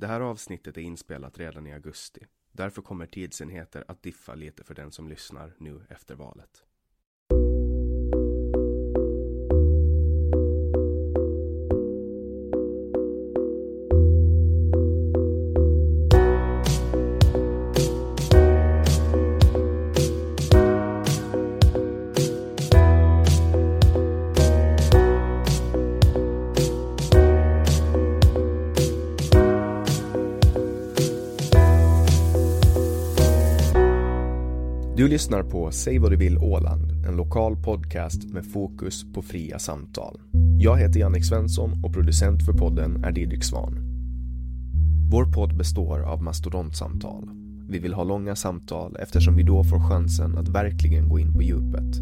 Det här avsnittet är inspelat redan i augusti. Därför kommer tidsenheter att diffa lite för den som lyssnar nu efter valet. Du lyssnar på Säg vad du vill Åland, en lokal podcast med fokus på fria samtal. Jag heter Jannik Svensson och producent för podden är Didrik Svan. Vår podd består av mastodontsamtal. Vi vill ha långa samtal eftersom vi då får chansen att verkligen gå in på djupet.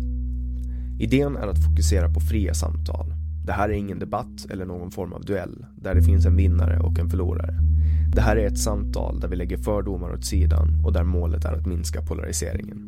Idén är att fokusera på fria samtal. Det här är ingen debatt eller någon form av duell där det finns en vinnare och en förlorare. Det här är ett samtal där vi lägger fördomar åt sidan och där målet är att minska polariseringen.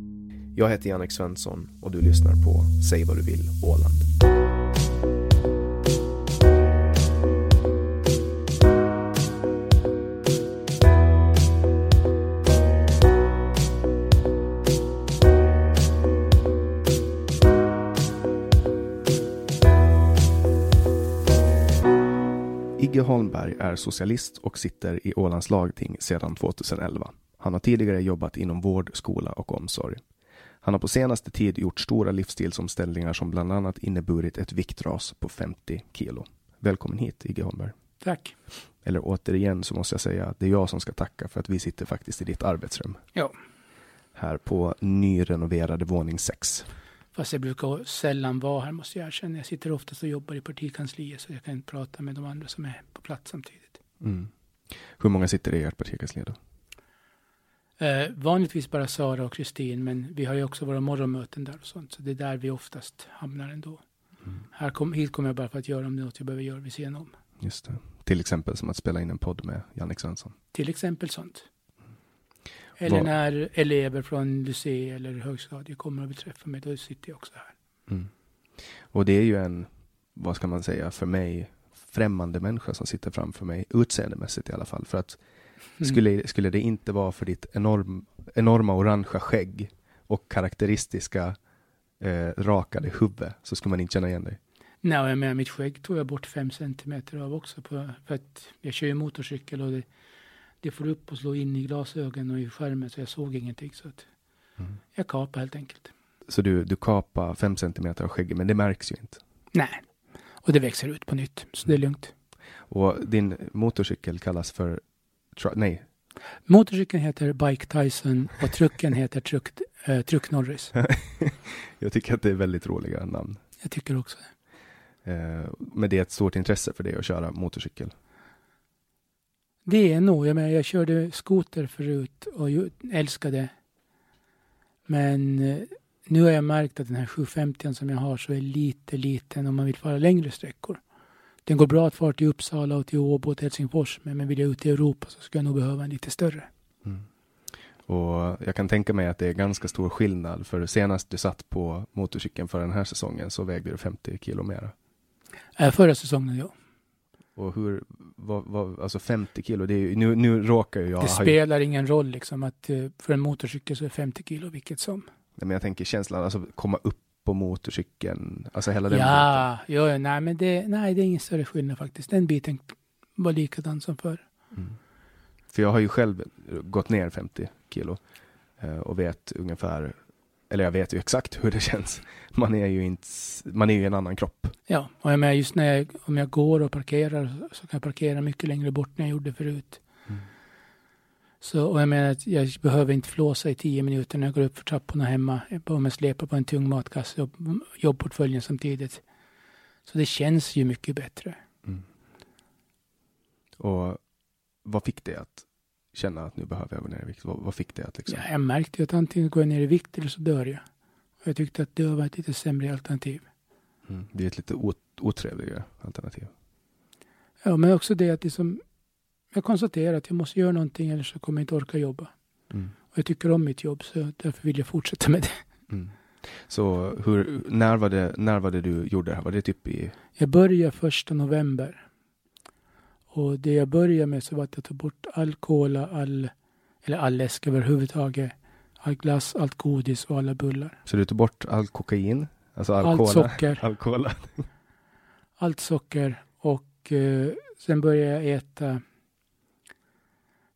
Jag heter Jannik Svensson och du lyssnar på Säg vad du vill Åland. Igge Holmberg är socialist och sitter i Ålands lagting sedan 2011. Han har tidigare jobbat inom vård, skola och omsorg. Han har på senaste tid gjort stora livsstilsomställningar som bland annat inneburit ett viktras på 50 kilo. Välkommen hit, Igge Holmberg. Tack. Eller återigen så måste jag säga att det är jag som ska tacka för att vi sitter faktiskt i ditt arbetsrum. Ja. Här på nyrenoverade våning 6. Fast jag brukar sällan vara här måste jag erkänna. Jag sitter oftast och jobbar i partikansliet så jag kan inte prata med de andra som är på plats samtidigt. Mm. Hur många sitter i ert partikansli då? Eh, vanligtvis bara Sara och Kristin, men vi har ju också våra morgonmöten där och sånt. Så det är där vi oftast hamnar ändå. Mm. Här kom, hit kommer jag bara för att göra om det är något jag behöver göra vid sidan om. Just det. Till exempel som att spela in en podd med Jannik Svensson. Till exempel sånt. Eller Var... när elever från lycé eller högstadie kommer och vill träffa mig, då sitter jag också här. Mm. Och det är ju en, vad ska man säga, för mig främmande människa som sitter framför mig, utseendemässigt i alla fall. För att Mm. Skulle, skulle det inte vara för ditt enorm, enorma orangea skägg och karaktäristiska eh, rakade huvud så skulle man inte känna igen dig. Nej, jag menar, mitt skägg tog jag bort fem centimeter av också. På, för att jag kör ju motorcykel och det, det får upp och slå in i glasögonen och i skärmen så jag såg ingenting. Så att Mm. jag kapade helt enkelt. Så du, du kapar fem centimeter av skägget, men det märks ju inte. Nej, och det växer ut på nytt, så det är lugnt. Och din motorcykel kallas för, nej, Motorcykeln heter Bike Tyson och trucken heter Truck, eh, Truck Norris. jag tycker att det är väldigt roliga namn. Jag tycker också det. Eh, men det är ett stort intresse för dig att köra motorcykel. Det är nog, jag menar, jag körde skoter förut och älskade. Men eh, nu har jag märkt att den här 750 som jag har så är lite liten om man vill fara längre sträckor. Den går bra att fara till Uppsala och till Åbo och till Helsingfors, men men vill jag ut i Europa så ska jag nog behöva en lite större. Och jag kan tänka mig att det är ganska stor skillnad, för senast du satt på motorcykeln för den här säsongen så vägde du 50 kilo mera. Äh, förra säsongen, ja. Och hur, vad, vad, alltså 50 kilo, det är nu, nu råkar jag det ha ju- spelar ingen roll liksom att eh, för en motorcykel så är 50 kilo vilket som. Nej, men jag tänker känslan, alltså komma upp på motorcykeln, alltså hela den biten. Ja, ja, ja, nej, men det, nej, det är ingen större skillnad faktiskt. Den biten var likadan som förr. För jag har ju själv gått ner 50 kilo eh, och vet ungefär, eller jag vet ju exakt hur det känns. Man är ju inte, man är ju en annan kropp. Ja, och jag menar just när jag, om jag går och parkerar så kan jag parkera mycket längre bort än jag gjorde förut. Så, och jag menar att jag behöver inte flåsa i tio minuter när jag går upp för trapporna hemma. Om jag släpar på en tung matkasse och jobbportföljen samtidigt. Så det känns ju mycket bättre. Och vad fick det att känna att nu behöver jag gå ner i vikt? Vad, vad fick det att liksom? Ja, jag märkte ju att antingen går jag ner i vikt eller så dör jag. Och jag tyckte att det var ett lite sämre alternativ. Mm. Det är ett lite ot- otrevligare alternativ. Ja, men också det att liksom, jag konstaterar att jag måste göra någonting eller så kommer jag inte orka jobba. Mm. Och jag tycker om mitt jobb så därför vill jag fortsätta med det. Mm. Så hur, när, var det, när var det du gjorde det här? Var det typ i, Jag började första november. Och det jag började med så var att jag tog bort all cola, all, eller all läsk överhuvudtaget. All glass, allt godis och alla bullar. så du tog bort all kokain? Alltså all Allt cola? socker. All cola? Allt socker. Och eh, sen började jag äta.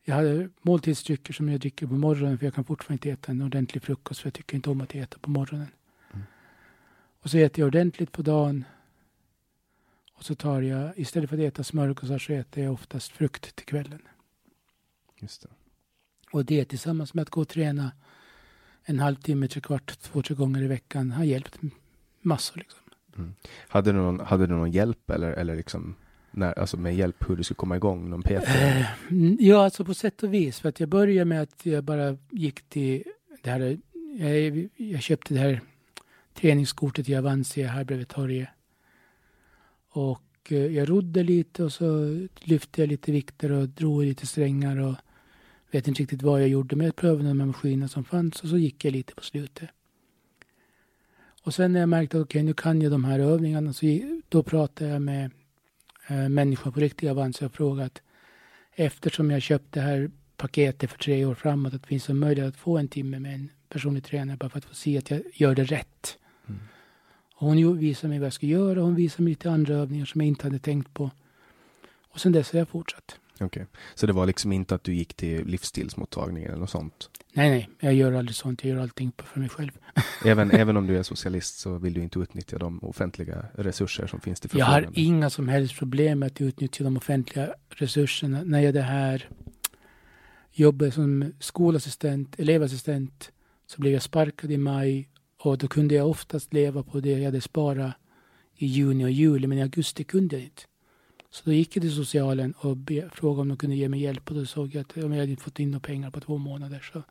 Jag hade måltidsdrycker som jag dricker på morgonen för jag kan fortfarande inte äta en ordentlig frukost för jag tycker inte om att äta på morgonen. Och så äter jag ordentligt på dagen. Och så tar jag, istället för att äta smörgåsar så äter jag oftast frukt till kvällen. Just det. Och det tillsammans med att gå och träna en halvtimme, tre kvart, två, tre gånger i veckan har hjälpt massor. Liksom. Hade du någon, hade du någon hjälp eller, eller liksom, när, alltså med hjälp hur du skulle komma igång? Någon PT? Eh, mm, ja, alltså på sätt och vis. För att jag började med att jag bara gick till det här. Eh, jag, jag köpte det här träningskortet i Avancia här bredvid torget. Och eh, jag rodde lite och så lyfte jag lite vikter och drog lite strängar och vet inte riktigt vad jag gjorde. Men jag prövade de här maskinerna som fanns och så gick jag lite på slutet. Och sen när jag märkte att okej, nu kan jag de här övningarna så då pratade jag med eh, människor på riktiga Avanza och frågat eftersom jag köpte det här paketet för tre år framåt att det finns en möjlighet att få en timme med en personlig tränare bara för att få se att jag gör det rätt. Och hon visade mig vad jag ska göra och hon visade mig lite andra övningar som jag inte hade tänkt på. Och sen dess har jag fortsatt. Okej. Så det var liksom inte att du gick till livsstilsmottagningen eller något sånt? Nej, nej, jag gör aldrig sånt. Jag gör allting för mig själv. Även, även om du är socialist så vill du inte utnyttja de offentliga resurser som finns till Jag har förfogande? inga som helst problem med att utnyttja de offentliga resurserna. När jag det här jobbade som skolassistent, elevassistent, så blev jag sparkad i maj och då kunde jag oftast leva på det jag hade sparat i juni och juli, men i augusti kunde jag inte. Så då gick jag till socialen och be, frågade om de kunde ge mig hjälp och då såg jag att jag hade inte fått in några pengar på två månader så,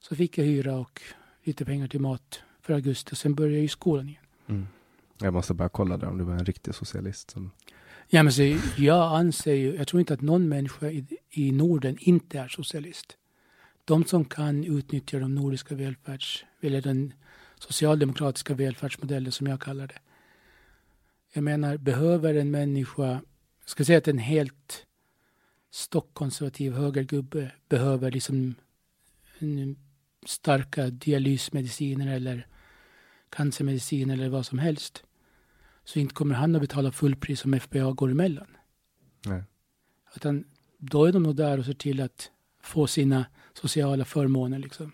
så fick jag hyra och lite pengar till mat för augusti och sen började jag i skolan igen. Mm. Jag måste bara kolla där om du var en riktig socialist. Som... Ja, men så jag anser ju, jag tror inte att någon människa i, i Norden inte är socialist. De som kan utnyttja de nordiska välfärds, eller den socialdemokratiska välfärdsmodellen som jag kallar det. Jag menar, behöver en människa, jag ska säga att en helt stockkonservativ högergubbe behöver liksom starka dialysmediciner eller cancermedicin eller vad som helst. Så inte kommer han att betala fullpris om FBA går emellan. Nej. Utan då är de nog där och ser till att få sina sociala förmåner liksom.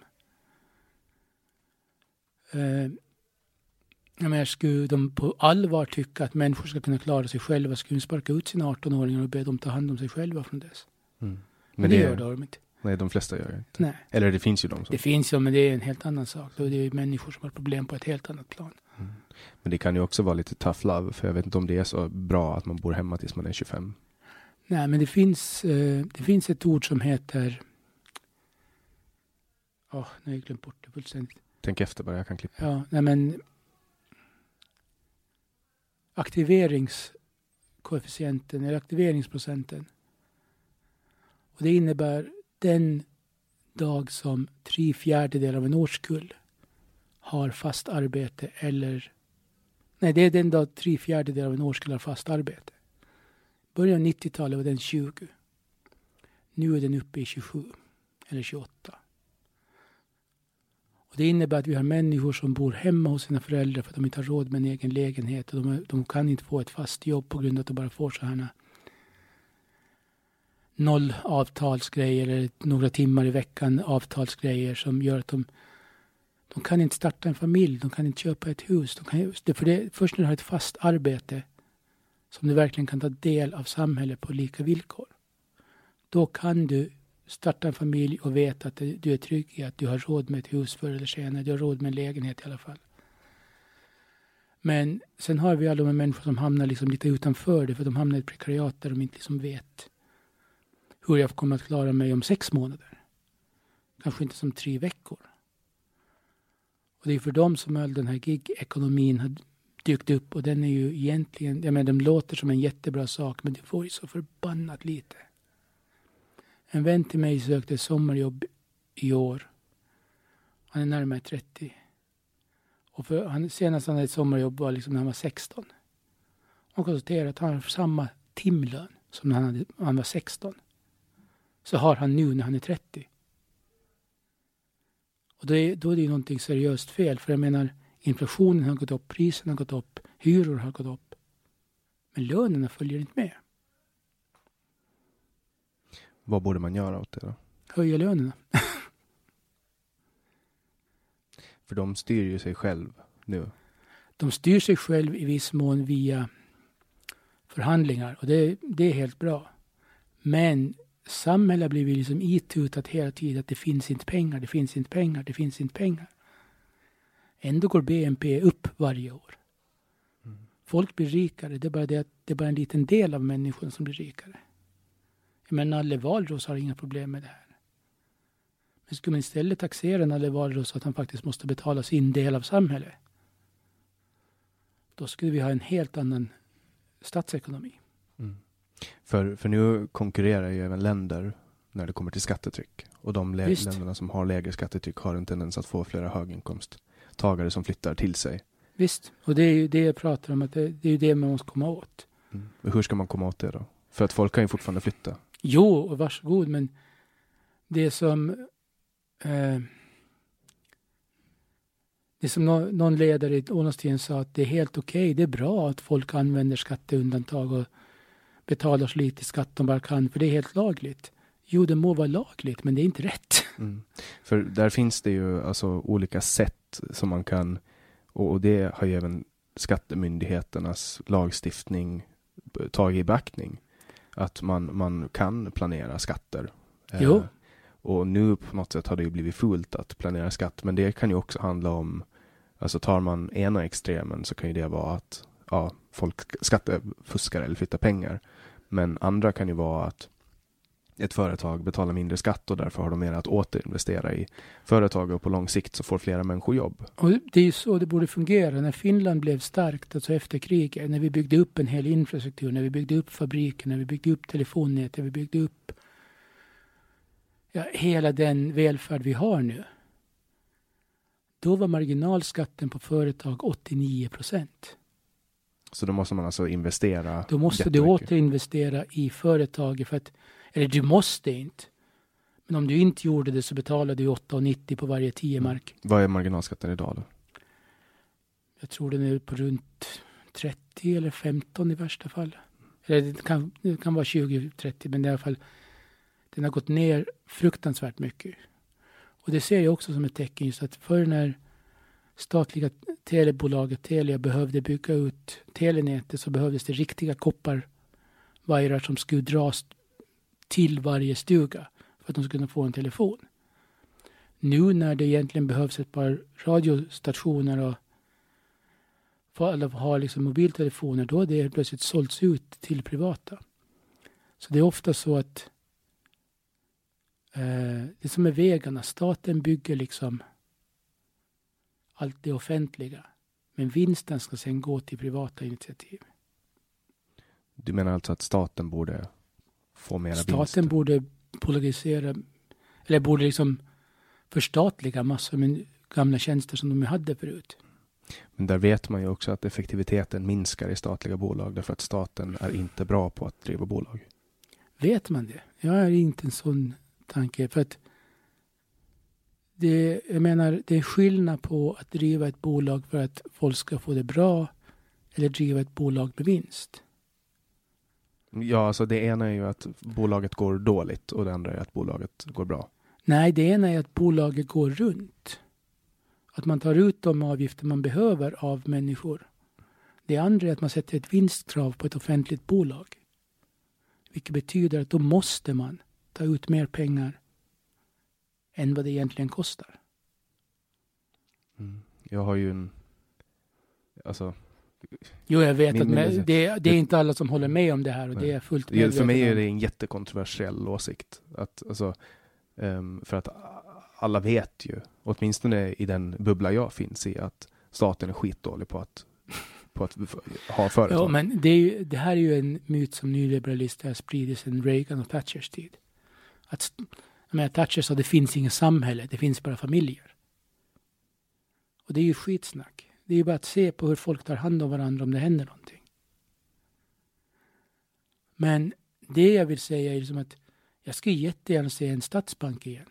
Jag menar, skulle de på allvar tycka att människor ska kunna klara sig själva skulle de sparka ut sina 18-åringar och be dem ta hand om sig själva från dess. Mm. Men det, gör de inte. Nej, de flesta gör det inte. Nej. Eller det finns ju de som... Det finns ju, men det är en helt annan sak. Då är det ju människor som har problem på ett helt annat plan. Men det kan ju också vara lite tough love, för jag vet inte om det är så bra att man bor hemma tills man är 25. Nej, men det finns, eh, det finns ett ord som heter... Åh, nu har jag glömt bort det fullständigt. Tänk efter bara, jag kan klippa. Ja, nej men... Aktiveringskoefficienten, eller aktiveringsprocenten. Och det innebär den dag som tre fjärdedelar av en årskull har fast arbete eller... Nej, det är den dag tre fjärdedelar av en årskull har fast arbete. Början av 90-talet var den 20. Nu är den uppe i 27 eller 28. Och det innebär att vi har människor som bor hemma hos sina föräldrar för att de inte har råd med en egen lägenhet. Och de, de kan inte få ett fast jobb på grund av att de bara får så här noll avtalsgrejer eller några timmar i veckan avtalsgrejer som gör att de de kan inte starta en familj, de kan inte köpa ett hus. De kan, det, för det är först när du har ett fast arbete som du verkligen kan ta del av samhället på lika villkor. Då kan du starta en familj och veta att du är trygg i att du har råd med ett hus förr eller senare. Du har råd med en lägenhet i alla fall. Men sen har vi alla de människor som hamnar liksom lite utanför det för de hamnar i ett prekariat där de inte liksom vet hur jag kommer att klara mig om sex månader. Kanske inte som tre veckor. Och det är för dem som all den här gig-ekonomin har dykt upp och den är ju egentligen, jag menar de låter som en jättebra sak men det får ju så förbannat lite. En vän till mig sökte sommarjobb i år. Han är närmare 30. Och för, han, senast han hade ett sommarjobb var liksom när han var 16. Han konstaterar att han har samma timlön som när han, hade, han var 16. Så har han nu när han är 30. Och då är, då är det ju någonting seriöst fel. För jag menar, inflationen har gått upp, priserna har gått upp, hyror har gått upp. Men lönerna följer inte med. Vad borde man göra åt det då? Höja lönerna. För de styr ju sig själv nu. De styr sig själv i viss mån via förhandlingar och det, det är helt bra. Men samhället blir liksom itutat hela tiden att det finns inte pengar, det finns inte pengar, det finns inte pengar. Ändå går BNP upp varje år. Folk blir rikare, det är bara det att det är bara en liten del av människan som blir rikare. Men Nalle Wahlroos har inga problem med det här. Men skulle man istället taxera Nalle Wahlroos så att han faktiskt måste betala sin del av samhället. Då skulle vi ha en helt annan statsekonomi. För, för nu konkurrerar ju även länder när det kommer till skattetryck. Och de Visst. länderna som har lägre skattetryck har en tendens att få flera höginkomsttagare som flyttar till sig. Visst, och det är ju det jag pratar om, att det, det är ju det man måste komma åt. Och hur ska man komma åt det då? För att folk kan ju fortfarande flytta. Jo, och varsågod, men det som... Eh, det som no någon ledare i Ålandstiden sa att det är helt okej, det är bra att folk använder skatteundantag och betalar så lite skatt de bara kan, för det är helt lagligt. Jo, det må vara lagligt, men det är inte rätt. Mm. För där finns det ju alltså olika sätt som man kan, och, det har ju även skattemyndigheternas lagstiftning tagit i beaktning. Att man, man kan planera skatter. Eh, och nu på något sätt har det ju blivit fullt att planera skatt, men det kan ju också handla om, alltså tar man ena extremen så kan ju det vara att ja, folk skattefuskar eller flyttar pengar. Men andra kan ju vara att ett företag betalar mindre skatt och därför har de mer att återinvestera i företag och på lång sikt så får flera människor jobb. Och det är ju så det borde fungera. När Finland blev starkt, alltså efter kriget, när vi byggde upp en hel infrastruktur, när vi byggde upp fabriker, när vi byggde upp telefonnät, när vi byggde upp ja, hela den välfärd vi har nu. Då var marginalskatten på företag 89 procent. Så då måste man alltså investera Då måste du återinvestera i företaget för att, eller du måste inte. Men om du inte gjorde det så betalade du 8,90 på varje 10 mark. Vad är marginalskatten idag då? Jag tror den är på runt 30 eller 15 i värsta fall. Eller det kan, det kan vara 20-30 men i alla fall den har gått ner fruktansvärt mycket. Och det ser jag också som ett tecken just att förr när statliga telebolaget Telia behövde bygga ut telenätet så behövdes det riktiga kopparvajrar som skulle dras till varje stuga för att de ska kunna få en telefon. Nu när det egentligen behövs ett par radiostationer och för alla har liksom mobiltelefoner, då har det plötsligt sålts ut till privata. Så det är ofta så att eh, det som är vägarna, staten bygger liksom allt det offentliga. Men vinsten ska sen gå till privata initiativ. Du menar alltså att staten borde få mera Staten vinst? borde bolagisera, eller borde liksom förstatliga massor med gamla tjänster som de hade förut. Men där vet man ju också att effektiviteten minskar i statliga bolag därför att staten är inte bra på att driva bolag. Vet man det? Jag har inte en sån tanke. För att det, jag menar, det är skillnad på att driva ett bolag för att folk ska få det bra eller driva ett bolag med vinst. Ja, alltså det ena är ju att bolaget går dåligt och det andra är att bolaget går bra. Nej, det ena är att bolaget går runt. Att man tar ut de avgifter man behöver av människor. Det andra är att man sätter ett vinstkrav på ett offentligt bolag. Vilket betyder att då måste man ta ut mer pengar än vad det egentligen kostar. Mm. Jag har ju en... Alltså, Jo, jag vet Min- att min- det, det är inte alla som håller med om det här och Nej. det är fullt det- för mig är det en jättekontroversiell åsikt. Att, alltså, ehm, för att alla vet ju, åtminstone i den bubbla jag finns i, att staten är skitdålig på att, på att ha företag. Ja, men det, är ju, det här är ju en myt som nyliberalister har spridit sedan Reagan och Thatchers tid. Att, jag menar, Thatcher sa det finns inget samhälle, det finns bara familjer. Och det är ju skitsnack. Det är ju bara att se på hur folk tar hand om varandra om det händer någonting. Men det jag vill säga är liksom att jag skulle jättegärna se en statsbank igen.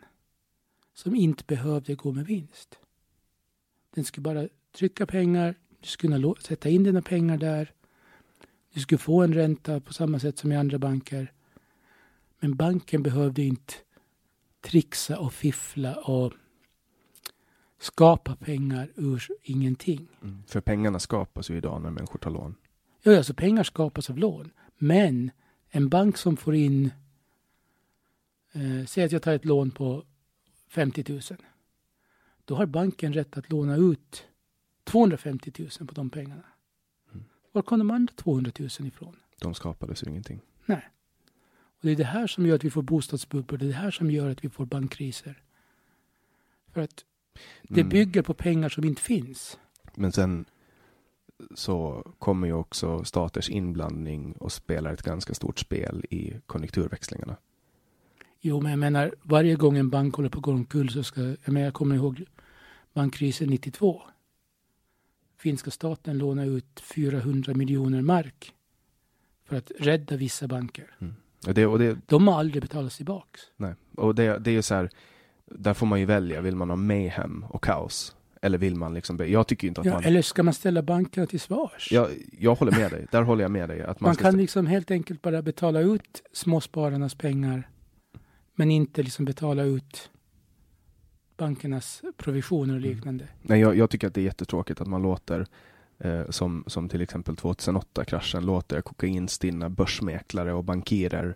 Som inte behövde gå med vinst. Den skulle bara trycka pengar, du skulle kunna sätta in dina pengar där. Du skulle få en ränta på samma sätt som i andra banker. Men banken behövde inte trixa och fiffla och skapa pengar ur ingenting. Mm. För pengarna skapas ju idag när människor tar lån. Ja, alltså pengar skapas av lån. Men en bank som får in, eh, säg att jag tar ett lån på 50 000. Då har banken rätt att låna ut 250 000 på de pengarna. Mm. Var kom de andra 200 000 ifrån? De skapades ur ingenting. Och det är det här som gör att vi får bostadsbubblor. Det är det här som gör att vi får bankkriser. För att det Mm. bygger på pengar som inte finns. Men sen så kommer ju också staters inblandning och spelar ett ganska stort spel i konjunkturväxlingarna. Jo, men jag menar varje gång en bank håller på att gå omkull så ska, jag menar jag kommer ihåg bankkrisen 92. Finska staten lånade ut 400 miljoner mark för att rädda vissa banker. Och det, och det, De har aldrig betalats tillbaks. nej. Och det, det är ju så här, där får man ju välja, vill man ha mayhem och kaos? Eller vill man liksom, jag tycker inte att Ja, man, eller ska man ställa bankerna till svars? jag, jag håller med dig, där håller jag med dig. Att man, man kan liksom helt enkelt bara betala ut småspararnas pengar men inte liksom betala ut bankernas provisioner och Mm. liknande. Nej, jag, jag tycker att det är jättetråkigt att man låter, eh, som, som till exempel 2008-kraschen, låter kokainstinna börsmäklare och bankirer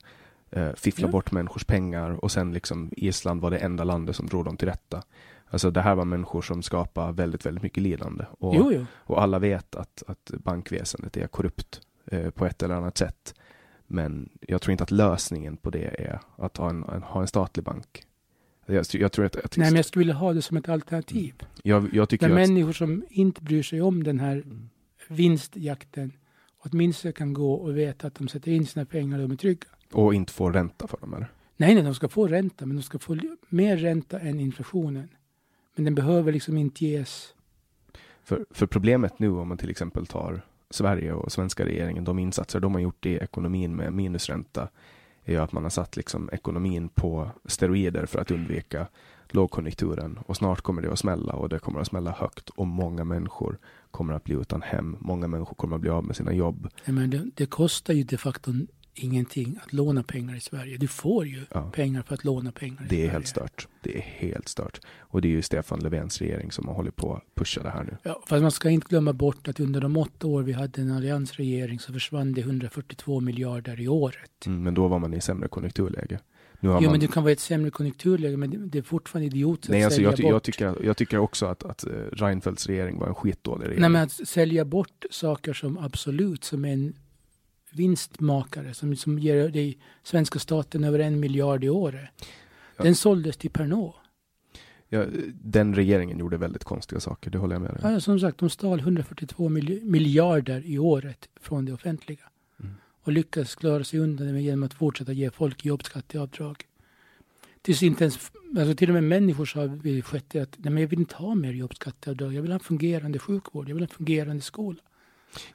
eh, fiffla Ja. bort människors pengar och sen liksom Island var det enda landet som drog dem till rätta. Alltså det här var människor som skapade väldigt, väldigt mycket lidande. Och, Jo, jo. och alla vet att, att bankväsendet är korrupt eh, på ett eller annat sätt. Men jag tror inte att lösningen på det är att ha en, en, ha en statlig bank. Jag, jag tror att, att Nej, men jag skulle vilja ha det som ett alternativ. jag, jag tycker Där att, människor som inte bryr sig om den här Mm. vinstjakten åtminstone kan gå och veta att de sätter in sina pengar och de är trygga. Och inte får ränta för dem eller? Nej, nej, de ska få ränta, men de ska få mer ränta än inflationen. Men den behöver liksom inte ges. För, för problemet nu om man till exempel tar Sverige och svenska regeringen, de insatser de har gjort i ekonomin med minusränta är ju att man har satt liksom ekonomin på steroider för att undvika lågkonjunkturen och snart kommer det att smälla och det kommer att smälla högt och många människor kommer att bli utan hem. Många människor kommer att bli av med sina jobb. Ja, men det, det kostar ju de facto ingenting att låna pengar i Sverige. Du får ju Ja. pengar för att låna pengar i Det är Sverige. helt stört. Det är helt stört. Och det är ju Stefan Löfvens regering som har hållit på att pusha det här nu. Ja, fast man ska inte glömma bort att under de åtta år vi hade en alliansregering så försvann det 142 miljarder i året. Mm, men då var man i sämre konjunkturläge. Nu har Jo, man... men det kan vara ett sämre konjunkturläge, men det, är fortfarande idiotiskt Nej, att alltså sälja jag, bort. jag, tycker, jag tycker också att, att eh, Reinfeldts regering var en skitdålig regering. Nej, men att sälja bort saker som absolut som en vinstmakare som, som ger dig svenska staten över en miljard i året. Ja. Den såldes till Pernod. Ja, den regeringen gjorde väldigt konstiga saker, det håller jag med dig. Ja, som sagt, de stal 142 mil- miljarder i året från det offentliga. Mm. Och lyckades klara sig undan det genom att fortsätta ge folk jobbskatteavdrag. Tills inte ens, alltså till och med människor sa vid sjätte att nej, men jag vill inte ha mer jobbskatteavdrag. Jag vill ha en fungerande sjukvård. Jag vill ha en fungerande skola.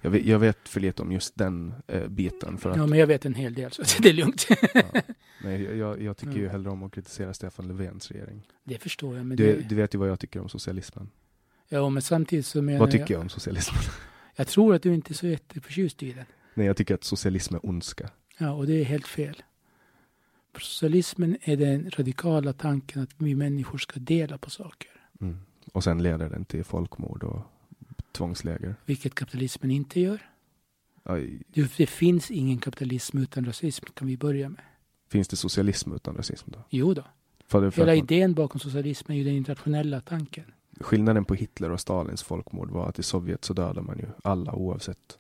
Jag, vet, jag vet för lite om just den eh, biten. För att, Ja, men jag vet en hel del så det är lugnt. ja, nej, jag, jag tycker ju hellre om att kritisera Stefan Löfvens regering. Det förstår jag. Men Du, det, du vet ju vad jag tycker om socialismen. ja, men samtidigt så menar Vad tycker jag om socialismen? Jag tror att du inte är så jätteförtjust i den. Nej, jag tycker att socialism är ondska. Ja, och det är helt fel. Socialismen är den radikala tanken att vi människor ska dela på saker. Mm. Och sen leder den till folkmord och tvångsläger. Vilket kapitalismen inte gör. Aj, Det, det finns ingen kapitalism utan rasism, kan vi börja med. finns det socialism utan rasism då? Jo då. För, Hela man, idén bakom socialismen är ju den internationella tanken. skillnaden på Hitler och Stalins folkmord var att i Sovjet så dödade man ju alla oavsett.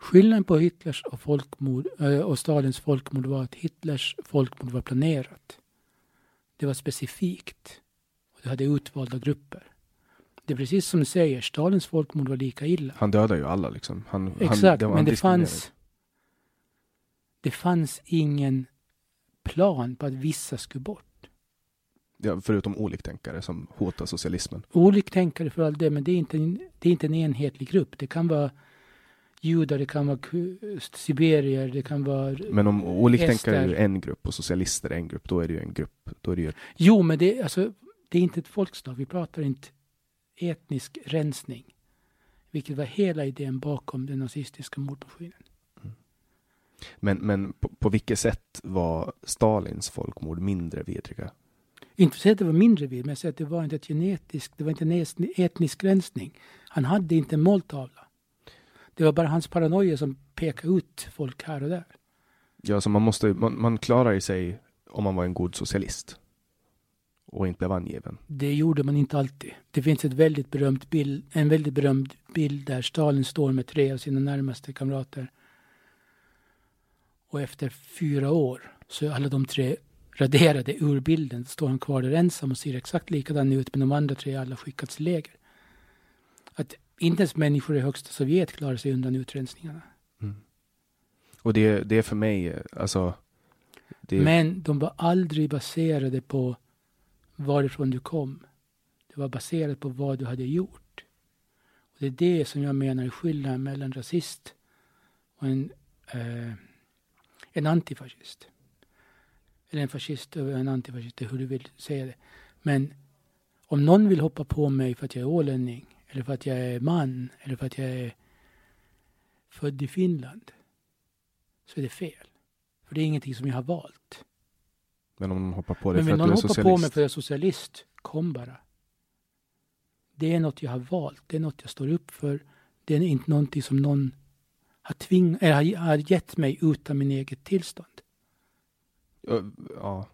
Skillnaden på Hitlers och, folkmord, eh, och Stalins folkmord var att Hitlers folkmord var planerat. Det var specifikt. Och det hade utvalda grupper. Det är precis som du säger, Stalins folkmord var lika illa. Han dödade ju alla liksom. Han, han, Exakt, men han det diskriminerade. fanns det fanns ingen plan på att vissa skulle bort. Ja, förutom oliktänkare som hotar socialismen. Oliktänkare för all det, men det är, inte en, det är inte en enhetlig grupp. Det kan vara judar, det kan vara siberier, det kan vara... Men om oliktänkare är en grupp och socialister är en grupp, då är det ju en grupp. Då är det ju Jo, men det, alltså, det är inte ett folkslag. Vi pratar inte etnisk rensning. Vilket var hela idén bakom den nazistiska mordmaskinen. men men på, på vilket sätt var Stalins folkmord mindre vidriga? Inte för att det var mindre vid, men jag säger att det var inte ett genetiskt, det var inte en etnisk rensning. Han hade inte en måltavla. Det var bara hans paranoia som pekade ut folk här och där. Ja, så man måste, man, man klarar ju sig om man var en god socialist. Och inte blev angiven. Det gjorde man inte alltid. Det finns ett väldigt berömt bild, en väldigt berömd bild där Stalin står med tre av sina närmaste kamrater. Och efter fyra år så är alla de tre raderade ur bilden. Så står han kvar där ensam och ser exakt likadan ut men de andra tre har alla skickats till läger. Att inte ens människor i högsta Sovjet klarar sig undan utrensningarna. Och det, det är för mig, alltså... Det, Men de var aldrig baserade på varifrån du kom. Det var baserat på vad du hade gjort. Och det är det som jag menar är skillnaden mellan rasist och en, eh, en antifascist. Eller en fascist och en antifascist, hur du vill säga det. Men om någon vill hoppa på mig för att jag är ålänning, eller för att jag är man, eller för att jag är född i Finland, så är det fel. För det är ingenting som jag har valt men om de hoppar på Men för att någon du är socialist. på mig för att jag är socialist, kom bara. Det är något jag har valt. Det är något jag står upp för. Det är inte någonting som någon har, tving, eller har, gett mig utan min eget tillstånd. Ja,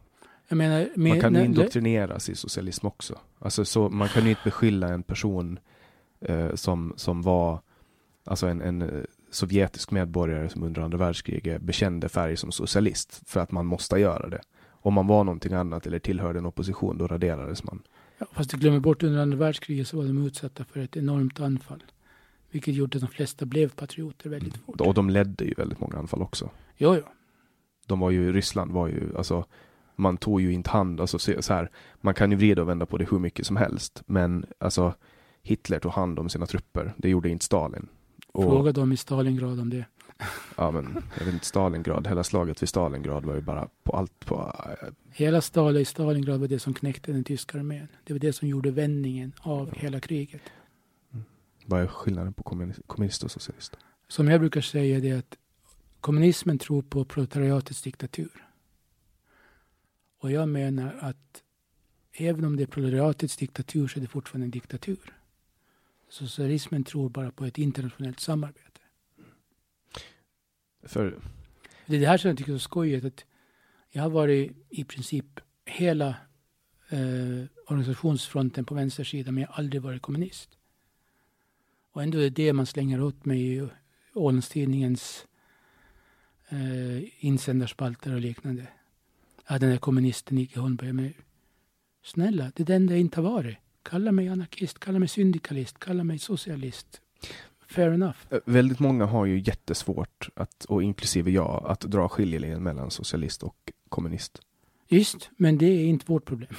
menar, man med, kan ju indoktrineras i socialism också. Alltså så, man kan ju inte beskylla en person eh, som, som var alltså en, en eh, sovjetisk medborgare som under andra världskriget bekände färg som socialist för att man måste göra det. Om man var någonting annat eller tillhörde en opposition, då raderades man. Ja, fast du glömmer bort under andra världskriget så var de utsatta för ett enormt anfall. Vilket gjorde att de flesta blev patrioter väldigt fort. Och de ledde ju väldigt många anfall också. Jo, jo. De var ju, Ryssland var ju, alltså man tog ju inte hand, alltså så så här, man kan ju vrida och vända på det hur mycket som helst, men alltså Hitler tog hand om sina trupper, det gjorde inte Stalin. Och, Fråga dem i Stalingrad om det. Ja men, jag vet inte, Stalingrad, hela slaget vid Stalingrad var ju bara på allt på... eh, Hela i Stalingrad var det som knäckte den tyska armén. Det var det som gjorde vändningen av hela kriget. Vad är skillnaden på kommunist, kommunist och socialist? Som jag brukar säga det är att kommunismen tror på proletariatets diktatur. Och jag menar att även om det är proletariatets diktatur så är det fortfarande en diktatur. Socialismen tror bara på ett internationellt samarbete. För, Det är det här som jag tycker är så skojigt. Att jag har varit i princip hela eh, organisationsfronten på vänstersidan men jag har aldrig varit kommunist. Och ändå är det det man slänger åt mig i Ålandstidningens eh, insändarspalter och liknande. Att den där kommunisten Nicke Holmberg. Men snälla, det är den jag inte har varit. Kalla mig anarkist, kalla mig syndikalist, kalla mig socialist. Fair enough. eh, väldigt många har ju jättesvårt, att, och inklusive jag, att dra skiljelinjen mellan socialist och kommunist. Just, men det är inte vårt problem.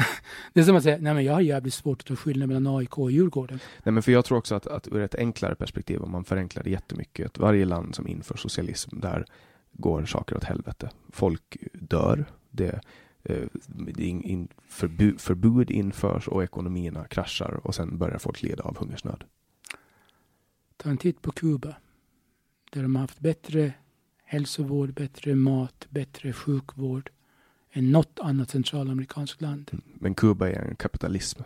det är som att säga, nej men jag har jävligt svårt att ta skillnad mellan AIK och Djurgården. Nej, men för jag tror också att, att ur ett enklare perspektiv, om man förenklar det jättemycket, att varje land som inför socialism, där går saker åt helvete. Folk dör, det, eh, in, in, förbud, förbud införs och ekonomierna kraschar och sen börjar folk lida av hungersnöd. Ta en titt på Kuba. Där de har haft bättre hälsovård, bättre mat, bättre sjukvård än något annat centralamerikanskt land. Men Kuba är en kapitalism.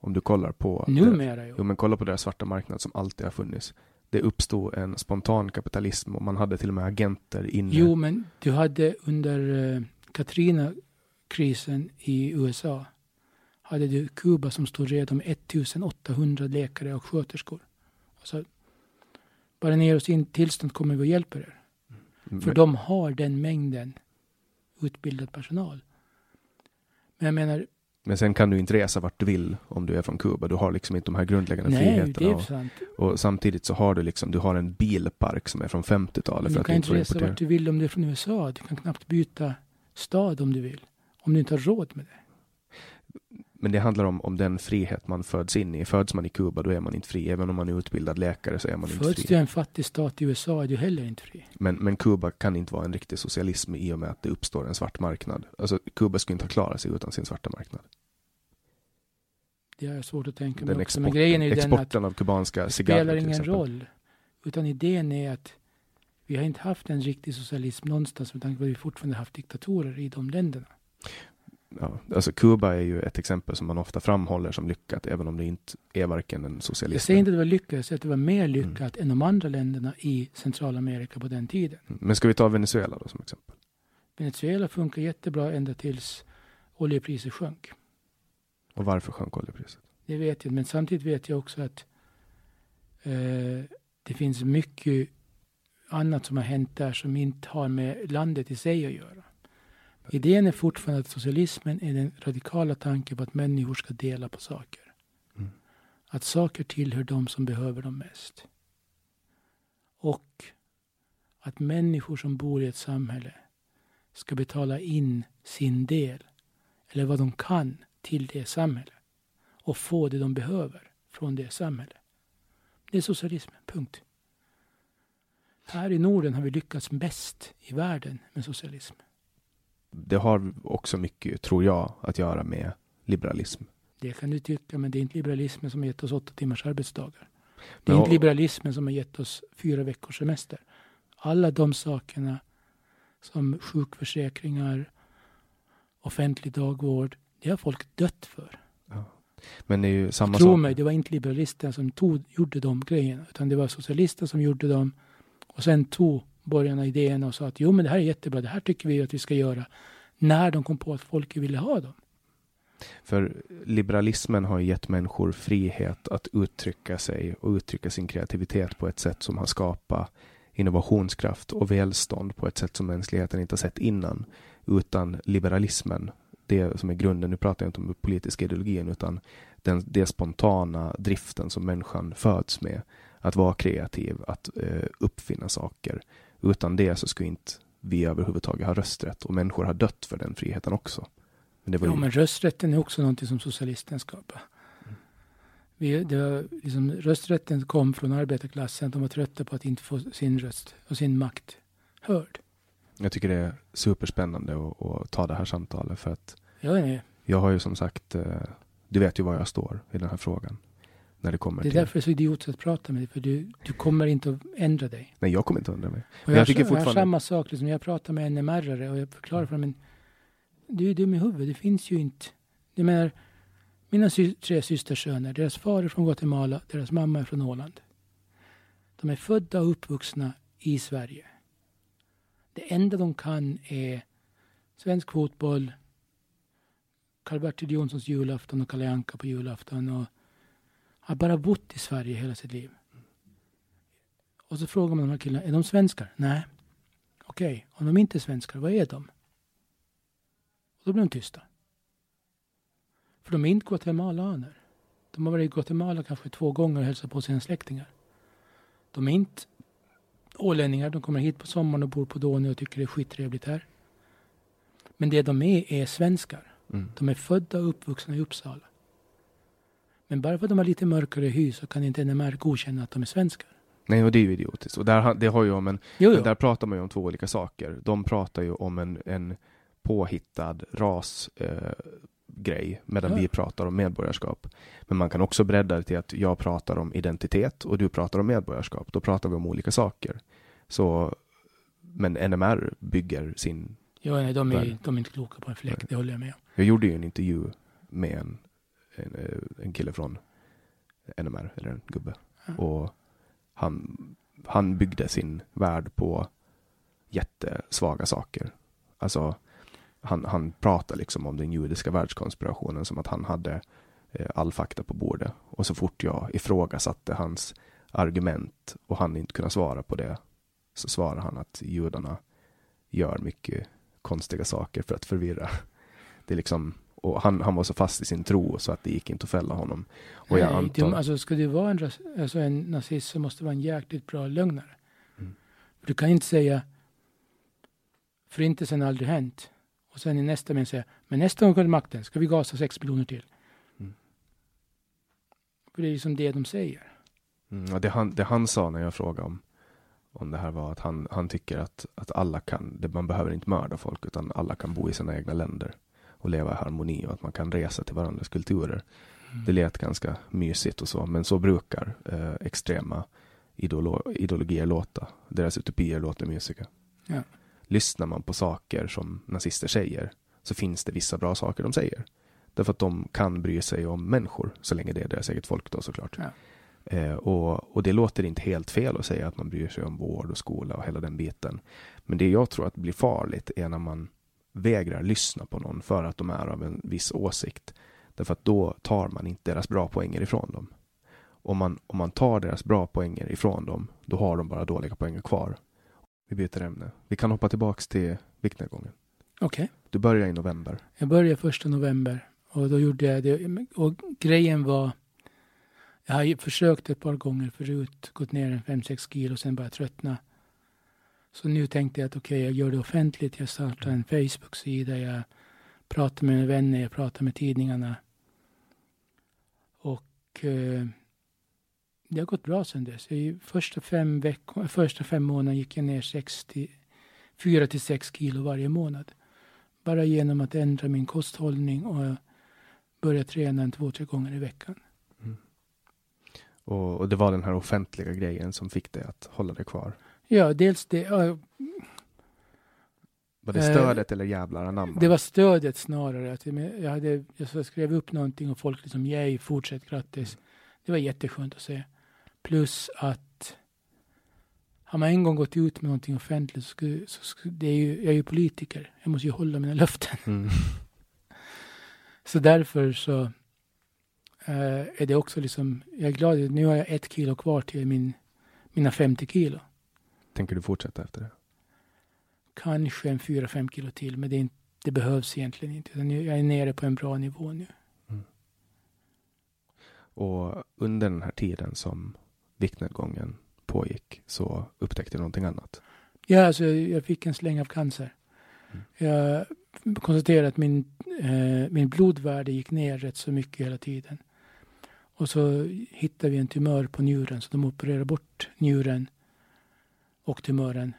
Om du kollar på Numera ju. Jo, men kolla på deras svarta marknad som alltid har funnits. Det uppstod en spontan kapitalism och man hade till och med agenter inne. Jo, men du hade under eh, Katrina-krisen i USA hade du Kuba som stod redo med 1800 läkare och sköterskor. Och så, bara ner oss in tillstånd kommer vi och hjälper er. För Men- de har den mängden utbildad personal. Men jag menar, Men sen kan du inte resa vart du vill om du är från Kuba. Du har liksom inte de här grundläggande nej, friheterna. det är och, sant. och samtidigt så har du liksom, du har en bilpark som är från 50-talet Men för du kan inte resa vart du vill om du är från USA. Du kan knappt byta stad om du vill. Om du inte har råd med det. Men det handlar om, om den frihet man föds in i. Föds man i Kuba då är man inte fri. Även om man är utbildad läkare så är man inte Föds du i fri. en fattig stat i USA är du heller inte fri. Men, men Kuba kan inte vara en riktig socialism i och med att det uppstår en svart marknad. Alltså Kuba skulle inte ha klarat sig utan sin svarta marknad. Det är svårt att tänka mig också. Men grejen är ju den att av kubanska det spelar ingen roll. Utan idén är att vi har inte haft en riktig socialism någonstans med tanke på att vi fortfarande haft diktatorer i de länderna. Ja, alltså Kuba är ju ett exempel som man ofta framhåller som lyckat, även om det inte är varken en socialism. Jag säger inte att det var lyckat, jag säger att det var mer Mm. lyckat än de andra länderna i Centralamerika på den tiden. Men ska vi ta Venezuela då som exempel? Venezuela funkar jättebra ända tills oljepriset sjönk. Och varför sjönk oljepriset? Det vet jag, men samtidigt vet jag också att eh, det finns mycket annat som har hänt där som inte har med landet i sig att göra. Idén är fortfarande att socialismen är den radikala tanken på att människor ska dela på saker. Mm. Att saker tillhör de som behöver dem mest. Och att människor som bor i ett samhälle ska betala in sin del, eller vad de kan, till det samhället och få det de behöver från det samhället. Det är socialismen, punkt. Här i Norden har vi lyckats bäst i världen med socialism. Det har också mycket, tror jag, att göra med liberalism. Det kan du tycka, men det är inte liberalismen som har gett oss åtta timmars arbetsdagar. Det är Men- inte liberalismen som har gett oss fyra veckors semester. Alla de sakerna som sjukförsäkringar, offentlig dagvård, det har folk dött för. Men det är ju samma Tro sak. mig, det var inte liberalerna som tog, gjorde de grejerna, utan det var socialister som gjorde dem. Och sen tog borgarna idéerna och sa att jo, men det här är jättebra, det här tycker vi att vi ska göra. När de kom på att folk ville ha dem. För liberalismen har gett människor frihet att uttrycka sig och uttrycka sin kreativitet på ett sätt som har skapat innovationskraft och välstånd på ett sätt som mänskligheten inte har sett innan. Utan liberalismen, det som är grunden, nu pratar jag inte om den politiska ideologin, utan den, det spontana driften som människan föds med. Att vara kreativ, att eh, uppfinna saker. Utan det så skulle inte vi överhuvudtaget ha rösträtt och människor har dött för den friheten också. Men Ja, ju, men rösträtten är också någonting som socialisten skapar. Vi, det var liksom, rösträtten kom från arbetarklassen. De var trötta på att inte få sin röst och sin makt hörd. Jag tycker det är superspännande att, att ta det här samtalet för att Jag jag har ju som sagt, eh, du vet ju var jag står i den här frågan. När det kommer Det är till... därför det är så idiotiskt att prata med dig. För du, du kommer inte att ändra dig. Nej, jag kommer inte undra mig. Och Men jag, jag tycker jag fortfarande- samma sak. Liksom, jag pratar med NMR och jag förklarar för dem. Men du är dum i huvudet. Det finns ju inte. Jag menar, mina sy- tre systersöner. Deras far är från Guatemala. Deras mamma är från Åland. De är födda och uppvuxna i Sverige. Det enda de kan är svensk fotboll, Karl-Bertil Jonssons julafton och Kalle Anka på julafton. Och har bara bott i Sverige hela sitt liv. Och så frågar man de här killarna, är de svenskar? Nej. Okej, om de inte är svenskar, vad är de? Och då blir de tysta. För de är inte guatemalaner. De har varit i Guatemala kanske två gånger och hälsat på sina släktingar. De är inte ålänningar, de kommer hit på sommaren och bor på Donö och tycker det är skittrevligt här. Men det de är, är svenskar. Mm. De är födda och uppvuxna i Uppsala. Men bara för att de har lite mörkare hy så kan inte NMR godkänna att de är svenskar. Nej, och det är ju idiotiskt. Och där, det har ju om en, Jo, jo. där pratar man ju om två olika saker. De pratar ju om en, en påhittad rasgrej, eh, medan Ja. vi pratar om medborgarskap. Men man kan också bredda det till att jag pratar om identitet och du pratar om medborgarskap. Då pratar vi om olika saker. Så, men NMR bygger sin... Jo, nej, de, är, de är inte kloka på en fläck, det håller jag med om. Jag gjorde ju en intervju med en, en, eh, en kille från NMR, eller en gubbe. Ja. Och han, han byggde sin värld på jättesvaga saker. Alltså, han, han pratade liksom om den judiska världskonspirationen som att han hade eh, all fakta på bordet. Och så fort jag ifrågasatte hans argument och han inte kunde svara på det så svarade han att judarna gör mycket konstiga saker för att förvirra. Det är liksom, och han, han var så fast i sin tro så att det gick inte att fälla honom. Och jag Nej, antar... de, alltså, ska du vara en, alltså, en nazist så måste du vara en jäkligt bra lögnare. Mm. Du kan inte säga förintelsen har aldrig hänt. Och sen i nästa mening säga, men nästa gång kommer makten ska vi gasa sex miljoner till. Mm. För det är liksom det de säger. Mm, det, han, det han sa när jag frågade om, om det här var att han, han tycker att, att alla kan, det, man behöver inte mörda folk utan alla kan bo i sina egna länder och leva i harmoni och att man kan resa till varandras kulturer. Mm. Det lät ganska mysigt och så, men så brukar eh, extrema idolo, ideologier låta. Deras utopier låter mysiga. Ja. Lyssnar man på saker som nazister säger så finns det vissa bra saker de säger. Därför att de kan bry sig om människor, så länge det är deras eget folk då såklart. Ja. Eh, och, och det låter inte helt fel att säga att man bryr sig om vård och skola och hela den biten. Men det jag tror att blir farligt är när man vägrar lyssna på någon för att de är av en viss åsikt. Därför att då tar man inte deras bra poänger ifrån dem. Om man, om man tar deras bra poänger ifrån dem, då har de bara dåliga poänger kvar. Vi byter ämne. Vi kan hoppa tillbaks till viktnedgången. Okej. Du börjar i november. Jag började första november och då gjorde jag det. Och grejen var, jag har ju försökt ett par gånger förut, gått ner en 5-6 kilo och sen bara tröttna. Så nu tänkte jag att okej, jag gör det offentligt. Jag startar en Facebook-sida, jag pratar med mina vänner, jag pratar med tidningarna. Och eh, det har gått bra sedan dess. I första fem, veckor, första fem månaderna gick jag ner 60, 4 till 6 kilo varje månad. Bara genom att ändra min kosthållning och börja träna en två, tre gånger i veckan. Mm. Och, och det var den här offentliga grejen som fick dig att hålla dig kvar. Ja, dels det. ja, Var det Eh, stödet eller jävlar anamma? Det var stödet snarare. Att jag, hade, jag skrev upp någonting och folk liksom, yay, fortsätt, grattis. Det var jätteskönt att se. Plus att har man en gång gått ut med någonting offentligt så, skulle, så skulle, det är ju, jag är ju politiker. Jag måste ju hålla mina löften. Mm. Så därför så eh, är det också liksom, jag är glad, nu har jag ett kilo kvar till min, mina 50 kilo. Tänker du fortsätta efter det? Kanske en 4-5 kilo till, men det, inte, det behövs egentligen inte. Jag är nere på en bra nivå nu. Och under den här tiden som viktnedgången pågick så upptäckte du någonting annat. Ja, alltså jag fick en släng av cancer. Mm. Jag konstaterade att min, eh, min blodvärde gick ner rätt så mycket hela tiden. Och Och så hittade vi en tumör på njuren så de opererade bort njuren och tumören.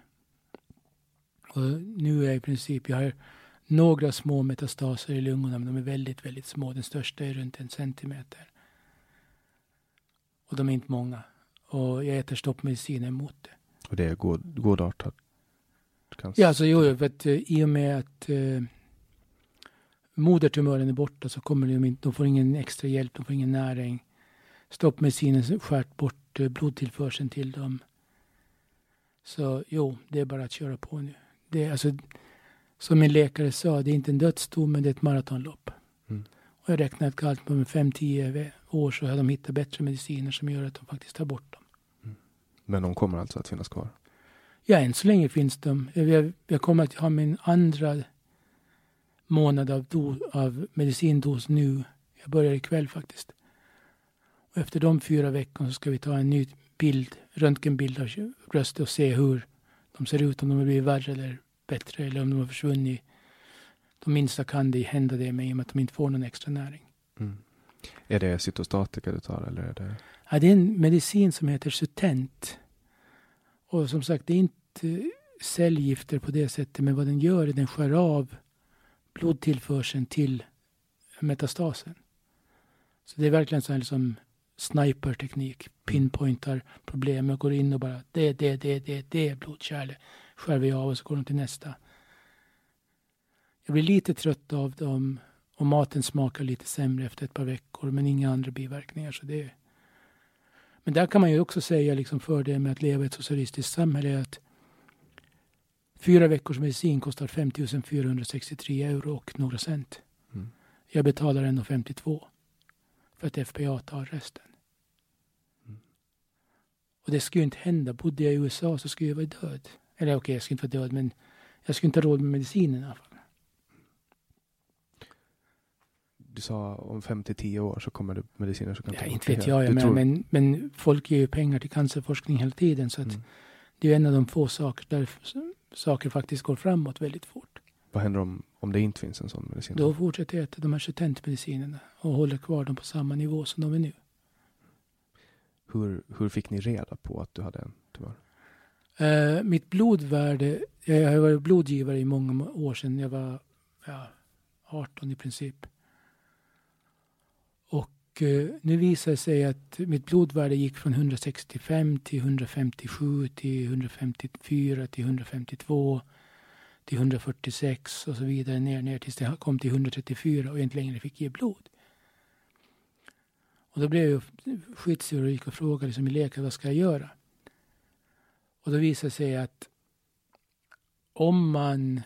Och nu är i princip, jag har några små metastaser i lungorna men de är väldigt, väldigt små. Den största är runt en centimeter. Och de är inte många. Och jag äter stoppmediciner mot det. Och det är god, godartat cancer? Ja, alltså jo, för att uh, i och med att uh, modertumören är borta så kommer de inte, de får ingen extra hjälp, de får ingen näring. Stoppmedicinen skärt bort uh, blodtillförseln till dem. Så jo, det är bara att köra på nu. Det är alltså, som min läkare sa, det är inte en dödsdom, men det är ett maratonlopp. Mm. Och jag räknar att allt med 5-10 år så har de hittat bättre mediciner som gör att de faktiskt tar bort dem. Men de kommer alltså att finnas kvar? Ja, än så länge finns de. Jag, jag kommer att ha min andra månad av, do, av medicindos nu. Jag börjar ikväll faktiskt. Och efter de fyra veckorna så ska vi ta en ny bild, röntgenbild av bröstet och se hur de ser ut, om de har blivit värre eller bättre eller om de har försvunnit. De minsta kan det hända det med i och med att de inte får någon extra näring. Mm. Är det cytostatika du tar eller är det? Ja, det är en medicin som heter Sutent. Och som sagt, det är inte cellgifter på det sättet, men vad den gör är den skär av blodtillförseln till metastasen. Så det är verkligen så här liksom sniperteknik, pinpointar problemet och går in och bara det, det, det, det, det är blodkärl. Skär vi av och så går de till nästa. Jag blir lite trött av dem och maten smakar lite sämre efter ett par veckor men inga andra biverkningar. Så det men där kan man ju också säga liksom fördelen med att leva i ett socialistiskt samhälle är att fyra veckors medicin kostar 5 463 euro och några cent. Mm. Jag betalar 1,52 för att FPA tar resten. Mm. Och det skulle ju inte hända. Bodde jag i USA så skulle jag vara död. Eller okej, okay, jag skulle inte vara död, men jag skulle inte ha råd med medicinen i alla fall. Du sa om 5 till 10 år så kommer det mediciner som kan Ja, inte vet jag, Du men, tror- men, men folk ger ju pengar till cancerforskning hela tiden. Så att Mm. det är en av de få saker där saker faktiskt går framåt väldigt fort. Vad händer om, om det inte finns en sån medicin? Då fortsätter jag äta de här Sutent-medicinerna och håller kvar dem på samma nivå som de är nu. Hur, hur fick ni reda på att du hade en tumör? Eh, mitt blodvärde, jag har varit blodgivare i många år sedan jag var ja, 18 i princip. Och eh, nu visar det sig att mitt blodvärde gick från 165 till 157 till 154 till 152 till 146 och så vidare ner, ner tills det kom till 134 och jag inte längre fick ge blod. Och då blev jag skitsur och gick och frågade liksom i läkare vad ska jag göra? Och då visade det sig att om man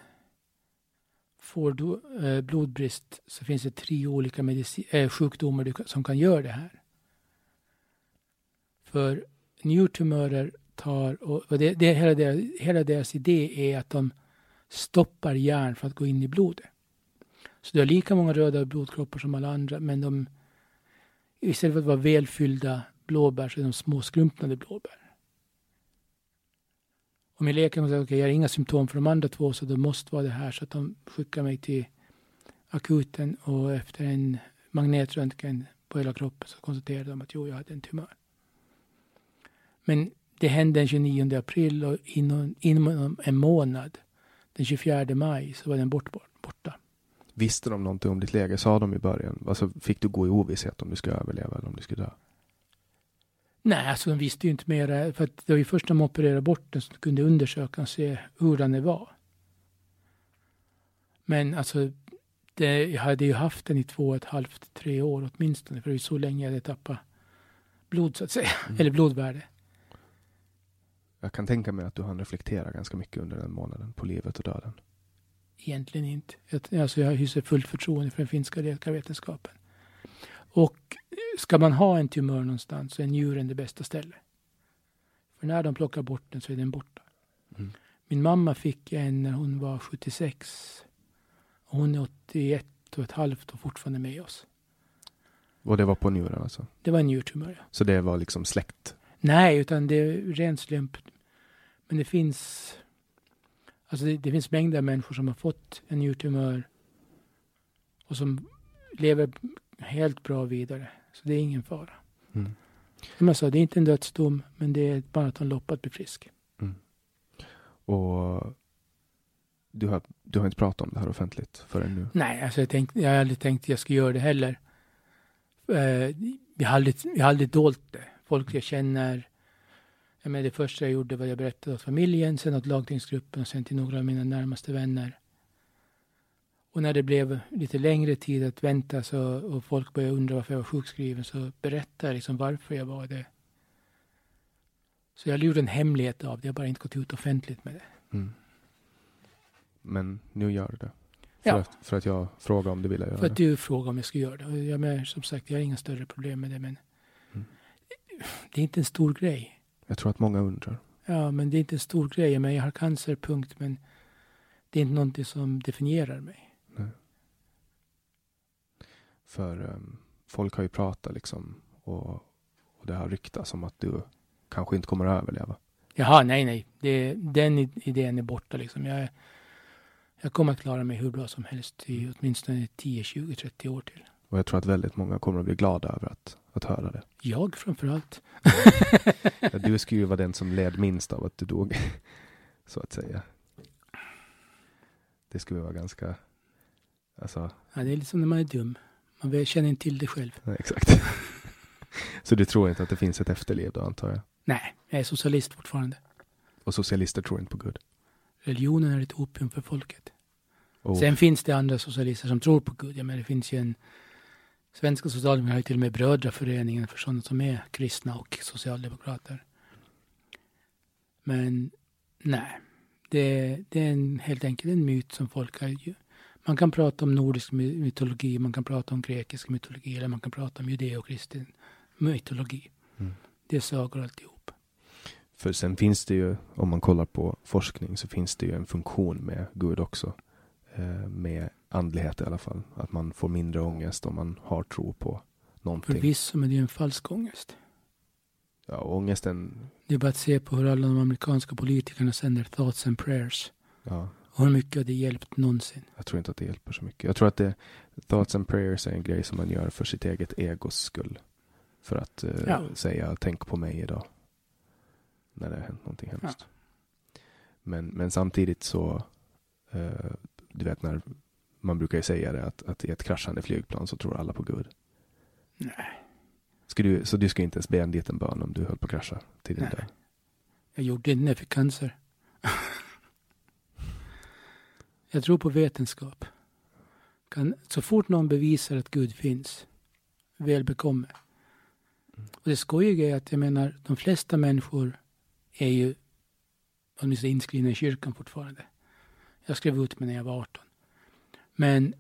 får do, eh, blodbrist så finns det tre olika medici- eh, sjukdomar du, som kan göra det här. För njurtumörer tar, och, och det, det, hela, deras, hela deras idé är att de stoppar järn för att gå in i blodet. Så du har lika många röda blodkroppar som alla andra men de istället för att vara välfyllda blåbär så är de små skrumpnade blåbär. Och min läkare sa okej, jag har inga symptom för de andra två så det måste vara det här. Så att de skickar mig till akuten och efter en magnetröntgen på hela kroppen så konstaterade de att jo, jag hade en tumör. Men det hände den 29 april och inom, inom en månad, den 24 maj, så var den bort, bort, borta. Visste de någonting om ditt läge? Sa de i början? Alltså, fick du gå i ovisshet om du skulle överleva eller om du skulle dö? Nej, alltså de visste ju inte mer. För det var ju först när de opererade bort den som de kunde undersöka och se hur den var. Men alltså, det, jag hade ju haft den i två och ett halvt, tre år åtminstone. För det är så länge jag hade tappat blod så att säga. Eller blodvärde. Jag kan tänka mig att du hann reflektera ganska mycket under den månaden på livet och döden. Egentligen inte. Jag, alltså jag hyser fullt förtroende för den finska läkarvetenskapen. Och ska man ha en tumör någonstans så är njuren det bästa stället. För när de plockar bort den så är den borta. Mm. Min mamma fick en när hon var 76. Och hon är 81 och ett halvt och fortfarande med oss. Och det var på njuren alltså? Det var en njurtumör. ja. Så det var liksom släkt? Nej, utan det är ren slump. Men det finns, alltså det, det finns mängder av människor som har fått en njurtumör och som lever helt bra vidare. Så det är ingen fara. Mm. Som jag sa, det är inte en dödsdom, men det är ett maratonlopp att bli frisk. Och du har, du har inte pratat om det här offentligt förrän nu? Nej, alltså jag, tänkte, jag har aldrig tänkt att jag skulle göra det heller. Eh, jag, har aldrig, jag har aldrig dolt det. Folk jag känner. Jag menar, det första jag gjorde var att jag berättade åt familjen, sen åt lagtingsgruppen och sen till några av mina närmaste vänner. Och när det blev lite längre tid att vänta så, och folk började undra varför jag var sjukskriven så berättade jag liksom varför jag var det. Så jag gjorde en hemlighet av det, jag har bara inte gått ut offentligt med det. Mm. Men nu gör du det? För, Ja. att, för att jag frågade om du ville göra För att det? du frågade om jag skulle göra det. Jag menar, som sagt, jag har inga större problem med det. Men. Det är inte en stor grej. Jag tror att många undrar. Ja, men det är inte en stor grej. Menar, jag har cancer, punkt. Men det är inte någonting som definierar mig. För um, folk har ju pratat liksom och, och det har ryktats om att du kanske inte kommer att överleva. Jaha, nej, nej. Det, den idén är borta liksom. Jag, jag kommer att klara mig hur bra som helst i åtminstone 10, 20, 30 år till. Och jag tror att väldigt många kommer att bli glada över att, att höra det. Jag framför allt. Ja, Du skulle ju vara den som led minst av att du dog, så att säga. Det skulle vara ganska, alltså, Ja, det är lite som när man är dum. Man känner inte till det själv. nej, exakt. Så du tror inte att det finns ett efterliv då, antar jag? Nej, jag är socialist fortfarande. Och socialister tror inte på Gud? Religionen är ett opium för folket. Och, Sen finns det andra socialister som tror på Gud. Ja, men det finns ju en Svenska socialdemokrater har ju till och med brödraföreningen för sådana som är kristna och socialdemokrater. Men nej, det, det är en, helt enkelt en myt som folk har. Man kan prata om nordisk my- mytologi, man kan prata om grekisk mytologi eller man kan prata om judeo-kristen mytologi. Mm. Det är sagor alltihop. För sen finns det ju, om man kollar på forskning, så finns det ju en funktion med Gud också. Eh, med andlighet i alla fall. Att man får mindre ångest om man har tro på någonting. Förvisso, men det är en falsk ångest. Ja, ångesten, Det är bara att se på hur alla de amerikanska politikerna sänder thoughts and prayers. ja, Och hur mycket har det hjälpt någonsin? jag tror inte att det hjälper så mycket. Jag tror att det, thoughts and prayers är en grej som man gör för sitt eget egos skull. För att eh, Ja. säga, tänk på mig idag. När det har hänt någonting hemskt. Men, men samtidigt så, eh, du vet när man brukar ju säga det att, att i ett kraschande flygplan så tror alla på Gud. Nej. Ska du, så du ska inte ens be en liten bön om du höll på att krascha till din Nej. död? Jag gjorde det när jag fick cancer. jag tror på vetenskap. Kan, så fort någon bevisar att Gud finns, väl bekomme. Och det skojiga är att jag menar, de flesta människor är ju åtminstone inskrivna i kyrkan fortfarande. Jag skrev ut mig när jag var 18. Men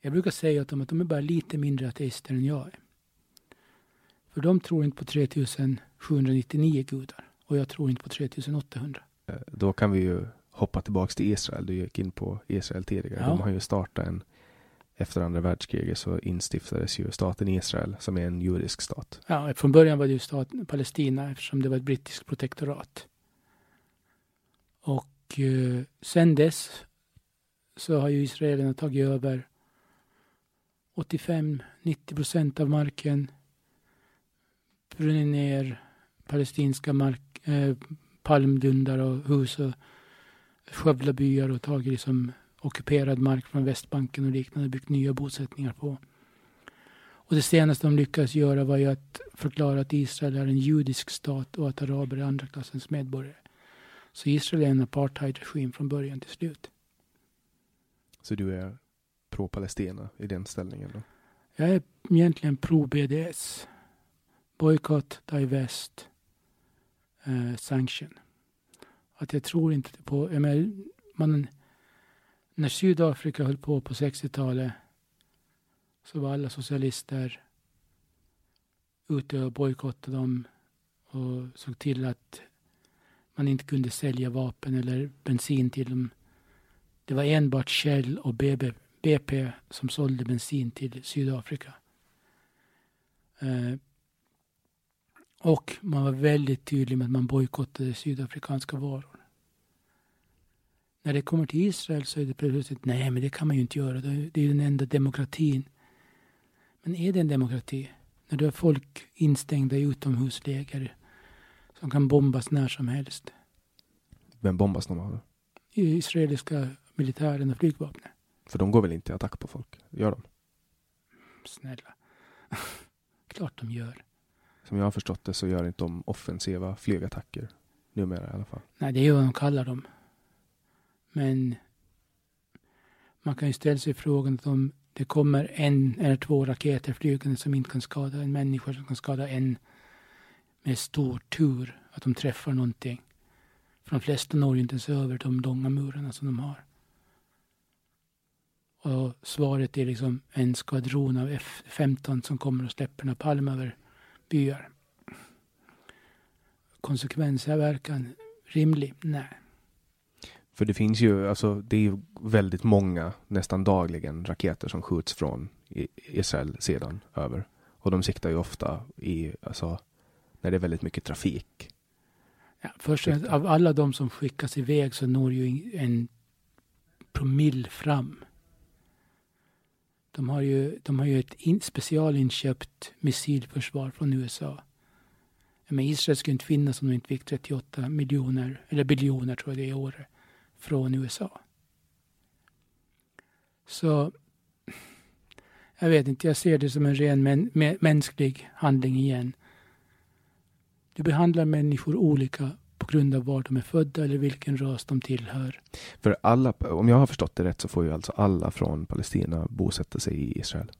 jag brukar säga åt dem att de är bara lite mindre ateister än jag är. För de tror inte på 3799 gudar. Och jag tror inte på 3800. Eh, Då kan vi ju hoppa tillbaks till Israel. Du gick in på Israel tidigare. Ja. De har ju startat en, efter andra världskriget så instiftades ju staten Israel som är en judisk stat. Ja, från början var det ju staten Palestina eftersom det var ett brittiskt protektorat. Och eh, sen dess så har ju israelerna tagit över 85-90 procent av marken. Brunnit ner palestinska mark, eh, palmdundar och hus och skövlat byar och tagit liksom ockuperad mark från Västbanken och liknande byggt nya bosättningar på. Och det senaste de lyckades göra var ju att förklara att Israel är en judisk stat och att araber är andra klassens medborgare. Så Israel är en apartheidregim från början till slut. Så du är pro-Palestina i den ställningen då? Jag är egentligen pro-BDS. Boycott, divest, eh, sanction. Att jag tror inte på... Jag menar, man, när Sydafrika höll på på 60-talet så var alla socialister ute och bojkottade dem och såg till att man inte kunde sälja vapen eller bensin till dem. Det var enbart Shell och BB, BP som sålde bensin till Sydafrika. Eh, och man var väldigt tydlig med att man bojkottade sydafrikanska varor. När det kommer till Israel så är det plötsligt, nej men det kan man ju inte göra, det är det är ju den enda demokratin. Men är det en demokrati? När du har folk instängda i utomhusläger som kan bombas när som helst. Vem bombas de av? Israeliska militären och flygvapnet. För de går väl inte i attack på folk? Gör de? Snälla. Klart de gör. Som jag har förstått det så gör inte de offensiva flygattacker. Numera i alla fall. Nej, det är vad de kallar dem. Men man kan ju ställa sig frågan om det kommer en eller två raketer flygande som inte kan skada en människa, som kan skada en med stor tur, att de träffar någonting. För de flesta når ju inte ens över de långa murarna som de har. Och svaret är liksom en skvadron av F-15 som kommer och släpper napalm över byar. Konsekvensverkan rimlig? Nej. För det finns ju, alltså det är ju väldigt många, nästan dagligen, raketer som skjuts från Israel sedan över. Och de siktar ju ofta i, alltså, när det är väldigt mycket trafik. Ja, först av alla de som skickas iväg så når ju en promill fram. De har ju, de har ju ett in, specialinköpt missilförsvar från USA. Men Israel skulle inte finnas om de inte fick 38 miljoner, eller biljoner tror jag det är i år, från USA. Så jag vet inte, jag ser det som en ren mä, mänsklig handling igen. Du behandlar människor olika på grund av var de är födda eller vilken ras de tillhör. För alla, om jag har förstått det rätt så får ju alltså alla från Palestina bosätta sig i Israel.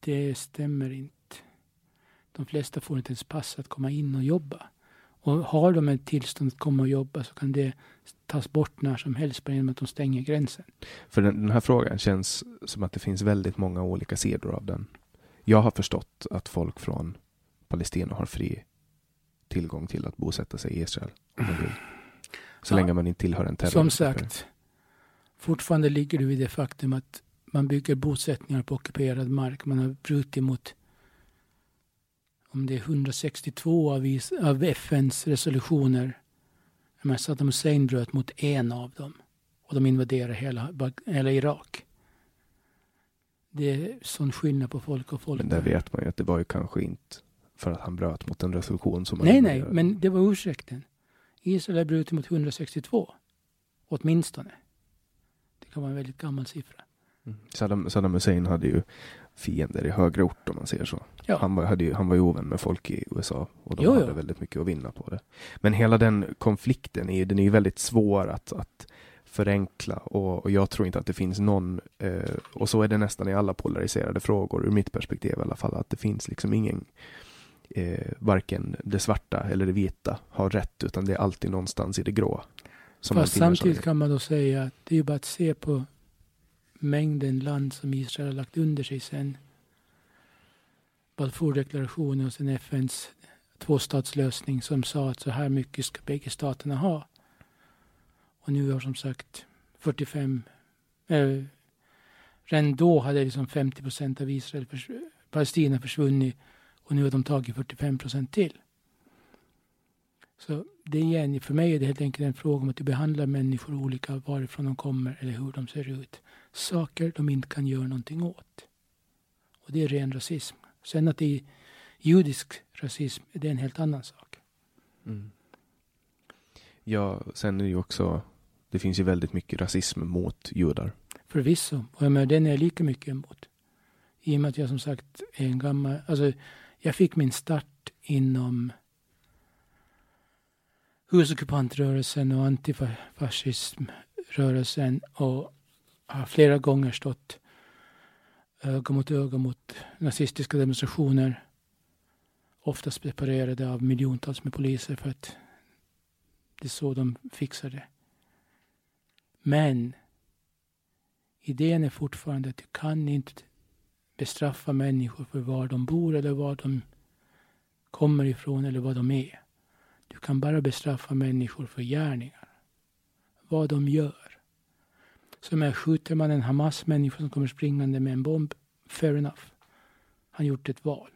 Det stämmer inte. De flesta får inte ens pass att komma in och jobba. Och har de ett tillstånd att komma och jobba så kan det tas bort när som helst bara genom att de stänger gränsen. För den, den här frågan känns som att det finns väldigt många olika sidor av den. Jag har förstått att folk från Palestina har fri tillgång till att bosätta sig i Israel. Så ja, länge man inte tillhör en terror. Som sagt, fortfarande ligger du i det faktum att man bygger bosättningar på ockuperad mark. Man har brutit mot om det är 162 av, av FNs resolutioner. Men Saddam Hussein bröt mot en av dem. Och de invaderade hela, hela Irak. Det är sån skillnad på folk och folk. Men där vet man ju att det var ju kanske inte för att han bröt mot en resolution som... Nej, nej, men det var ursäkten. Israel har brutit mot 162. Åtminstone. Det kan vara en väldigt gammal siffra. Mm. Saddam, Saddam Hussein hade ju fiender i högre ort om man säger så. Ja. Han, var, hade ju, han var ju ovän med folk i USA och de jo, hade jo. väldigt mycket att vinna på det. Men hela den konflikten är, den är ju väldigt svår att, att förenkla och, och, jag tror inte att det finns någon, eh, och så är det nästan i alla polariserade frågor, ur mitt perspektiv i alla fall, att det finns liksom ingen eh, varken det svarta eller det vita har rätt, utan det är alltid någonstans i det grå. Fast samtidigt kan man då säga att det är bara att se på mängden land som Israel har lagt under sig sen Balfourdeklarationen och sen FNs tvåstatslösning som sa att så här mycket ska bägge staterna ha. Och nu har som sagt 45, äh, redan då hade liksom 50 procent av Israel, förs Palestina försvunnit och nu har de tagit 45 procent till. Så det igen, för mig är det helt enkelt en fråga om att du behandlar människor olika varifrån de kommer eller hur de ser ut. Saker de inte kan göra någonting åt. Och det är ren rasism. Sen att det är judisk rasism, det är en helt annan sak. Mm. Ja, sen är det ju också, det finns ju väldigt mycket rasism mot judar. Förvisso, och jag menar, den är jag lika mycket emot. I och med att jag som sagt är en gammal, alltså jag fick min start inom husockupantrörelsen och antifascismrörelsen och har flera gånger stått öga mot öga mot nazistiska demonstrationer. Oftast preparerade av miljontals med poliser för att det är så de fixar det. Men idén är fortfarande att du kan inte bestraffa människor för var de bor eller var de kommer ifrån eller vad de är. Du kan bara bestraffa människor för gärningar. Vad de gör. Som med skjuter man en Hamas-människa som kommer springande med en bomb, fair enough. Han gjort ett val.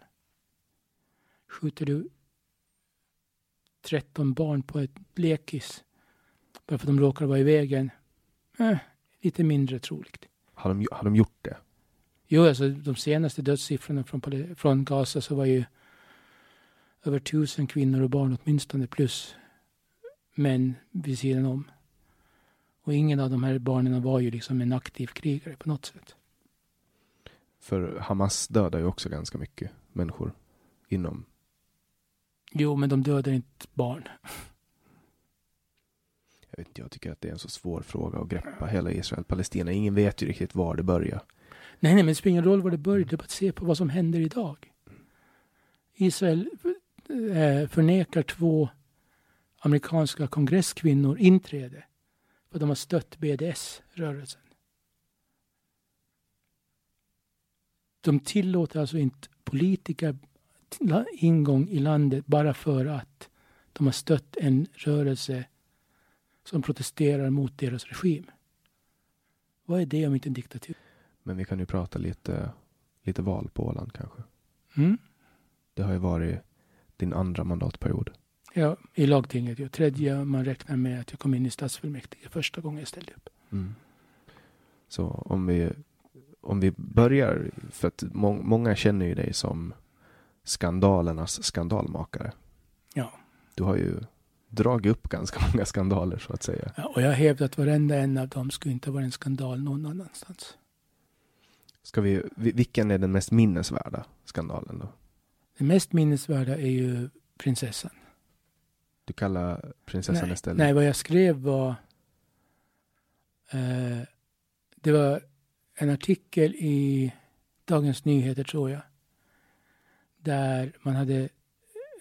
Skjuter du 13 barn på ett lekis bara för att de råkar vara i vägen, eh, lite mindre troligt. Har de, har de gjort det? Jo, alltså de senaste dödssiffrorna från, från Gaza så var ju över tusen kvinnor och barn åtminstone plus män vid sidan om. Och ingen av de här barnen var ju liksom en aktiv krigare på något sätt. För Hamas dödar ju också ganska mycket människor inom. Jo, men de dödar inte barn. Jag vet inte, jag tycker att det är en så svår fråga att greppa hela Israel-Palestina. Ingen vet ju riktigt var det börjar. Nej, nej, men det spelar ingen roll var det började. Bara att se på vad som händer idag. Israel eh, förnekar två amerikanska kongresskvinnor inträde för de har stött BDS-rörelsen. De tillåter alltså inte politiker ingång i landet bara för att de har stött en rörelse som protesterar mot deras regim. Vad är det om inte en diktatur? Men vi kan ju prata lite, lite val på Åland kanske. Mm? Det har ju varit din andra mandatperiod. Ja, i lagtinget. Ja. Tredje man räknar med att jag kom in i stadsfullmäktige första gången jag ställde upp. Mm. Så om vi, om vi börjar, för att må, många känner ju dig som skandalernas skandalmakare. Ja. Du har ju dragit upp ganska många skandaler så att säga. Ja, och jag hävdar att varenda en av dem skulle inte vara en skandal någon annanstans. Ska vi, vi- vilken är den mest minnesvärda skandalen då? Det mest minnesvärda är ju prinsessan. Du kallar prinsessan nej, istället? nej, vad jag skrev var... Eh, det var en artikel i Dagens Nyheter, tror jag. Där man hade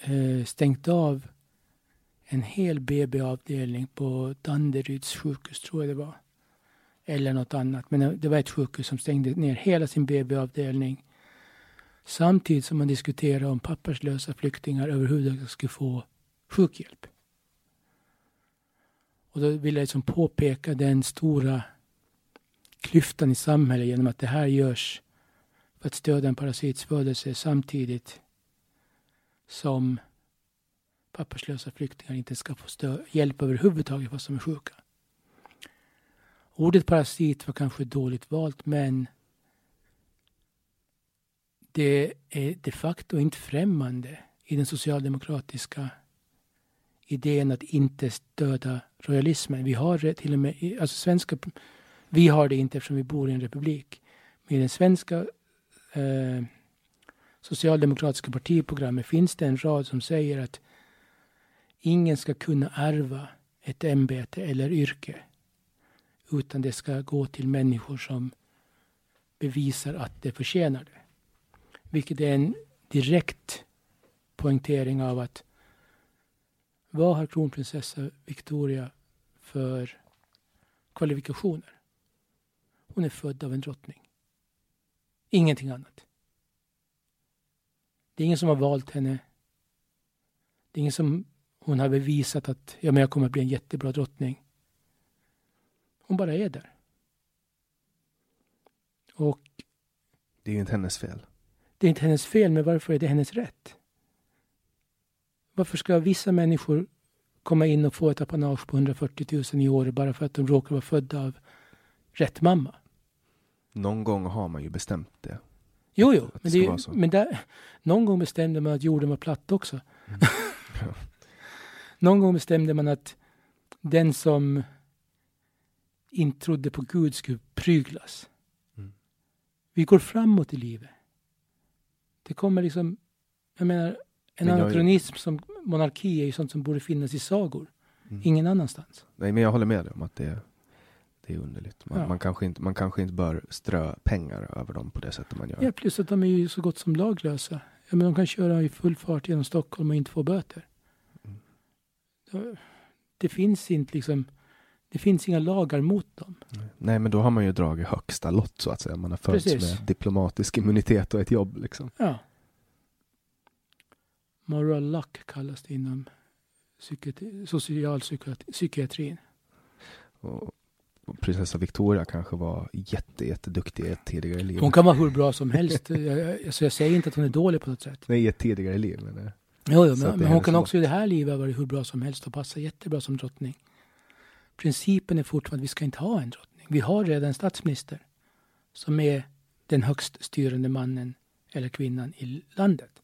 eh, stängt av en hel BB-avdelning på Danderyds sjukhus, tror jag det var. Eller något annat. Men det var ett sjukhus som stängde ner hela sin BB-avdelning. Samtidigt som man diskuterade om papperslösa flyktingar överhuvudtaget skulle få sjukhjälp. Och då vill jag liksom påpeka den stora klyftan i samhället genom att det här görs för att stödja en parasits födelse samtidigt som papperslösa flyktingar inte ska få hjälp överhuvudtaget fast de är sjuka. Ordet parasit var kanske dåligt valt men det är de facto inte främmande i den socialdemokratiska idén att inte stödja royalismen. Vi har det till och med, alltså svenska, vi har det inte eftersom vi bor i en republik. Men i den svenska eh, socialdemokratiska partiprogrammet finns det en rad som säger att ingen ska kunna ärva ett ämbete eller yrke. Utan det ska gå till människor som bevisar att det förtjänar det. Vilket är en direkt poängtering av att vad har kronprinsessa Victoria för kvalifikationer? Hon är född av en drottning. Ingenting annat. Det är ingen som har valt henne. Det är ingen som hon har bevisat att ja, men jag kommer att bli en jättebra drottning. Hon bara är där. Och Det är ju inte hennes fel. det är inte hennes fel, men varför är det hennes rätt? Varför ska vissa människor komma in och få ett apanage på 140 000 i år bara för att de råkar vara födda av rätt mamma? Någon gång har man ju bestämt det. Jo, jo, det men, det, så. men där, någon gång bestämde man att jorden var platt också. Mm. Ja. Någon gång bestämde man att den som inte trodde på Gud skulle pryglas. Mm. Vi går framåt i livet. Det kommer liksom, jag menar, en Men jag anakronism som monarki är ju sånt som borde finnas i sagor. Mm. Ingen annanstans. Nej, men jag håller med dig om att det, det är underligt. Man, Ja. man, kanske inte, man kanske inte bör strö pengar över dem på det sättet man gör. Ja, plus att de är ju så gott som laglösa. Ja, men de kan köra i full fart genom Stockholm och inte få böter. Mm. Ja, Det finns inte liksom, det finns inga lagar mot dem. Nej, men då har man ju dragit högsta lott så att säga. Man har Precis. med diplomatisk immunitet och ett jobb liksom. Ja. Moral luck kallas det inom psykiatri, socialpsykiatrin. Och, och prinsessa Victoria kanske var jätte, jätteduktig i ett tidigare liv. Hon kan vara hur bra som helst. jag, alltså jag säger inte att hon är dålig på något sätt. Nej, i ett tidigare liv. Men, eh, Jo, jo, men, men hon kan också i det här livet vara hur bra som helst och passa jättebra som drottning. Principen är fortfarande att vi ska inte ha en drottning. Vi har redan statsminister som är den högst styrande mannen eller kvinnan i landet.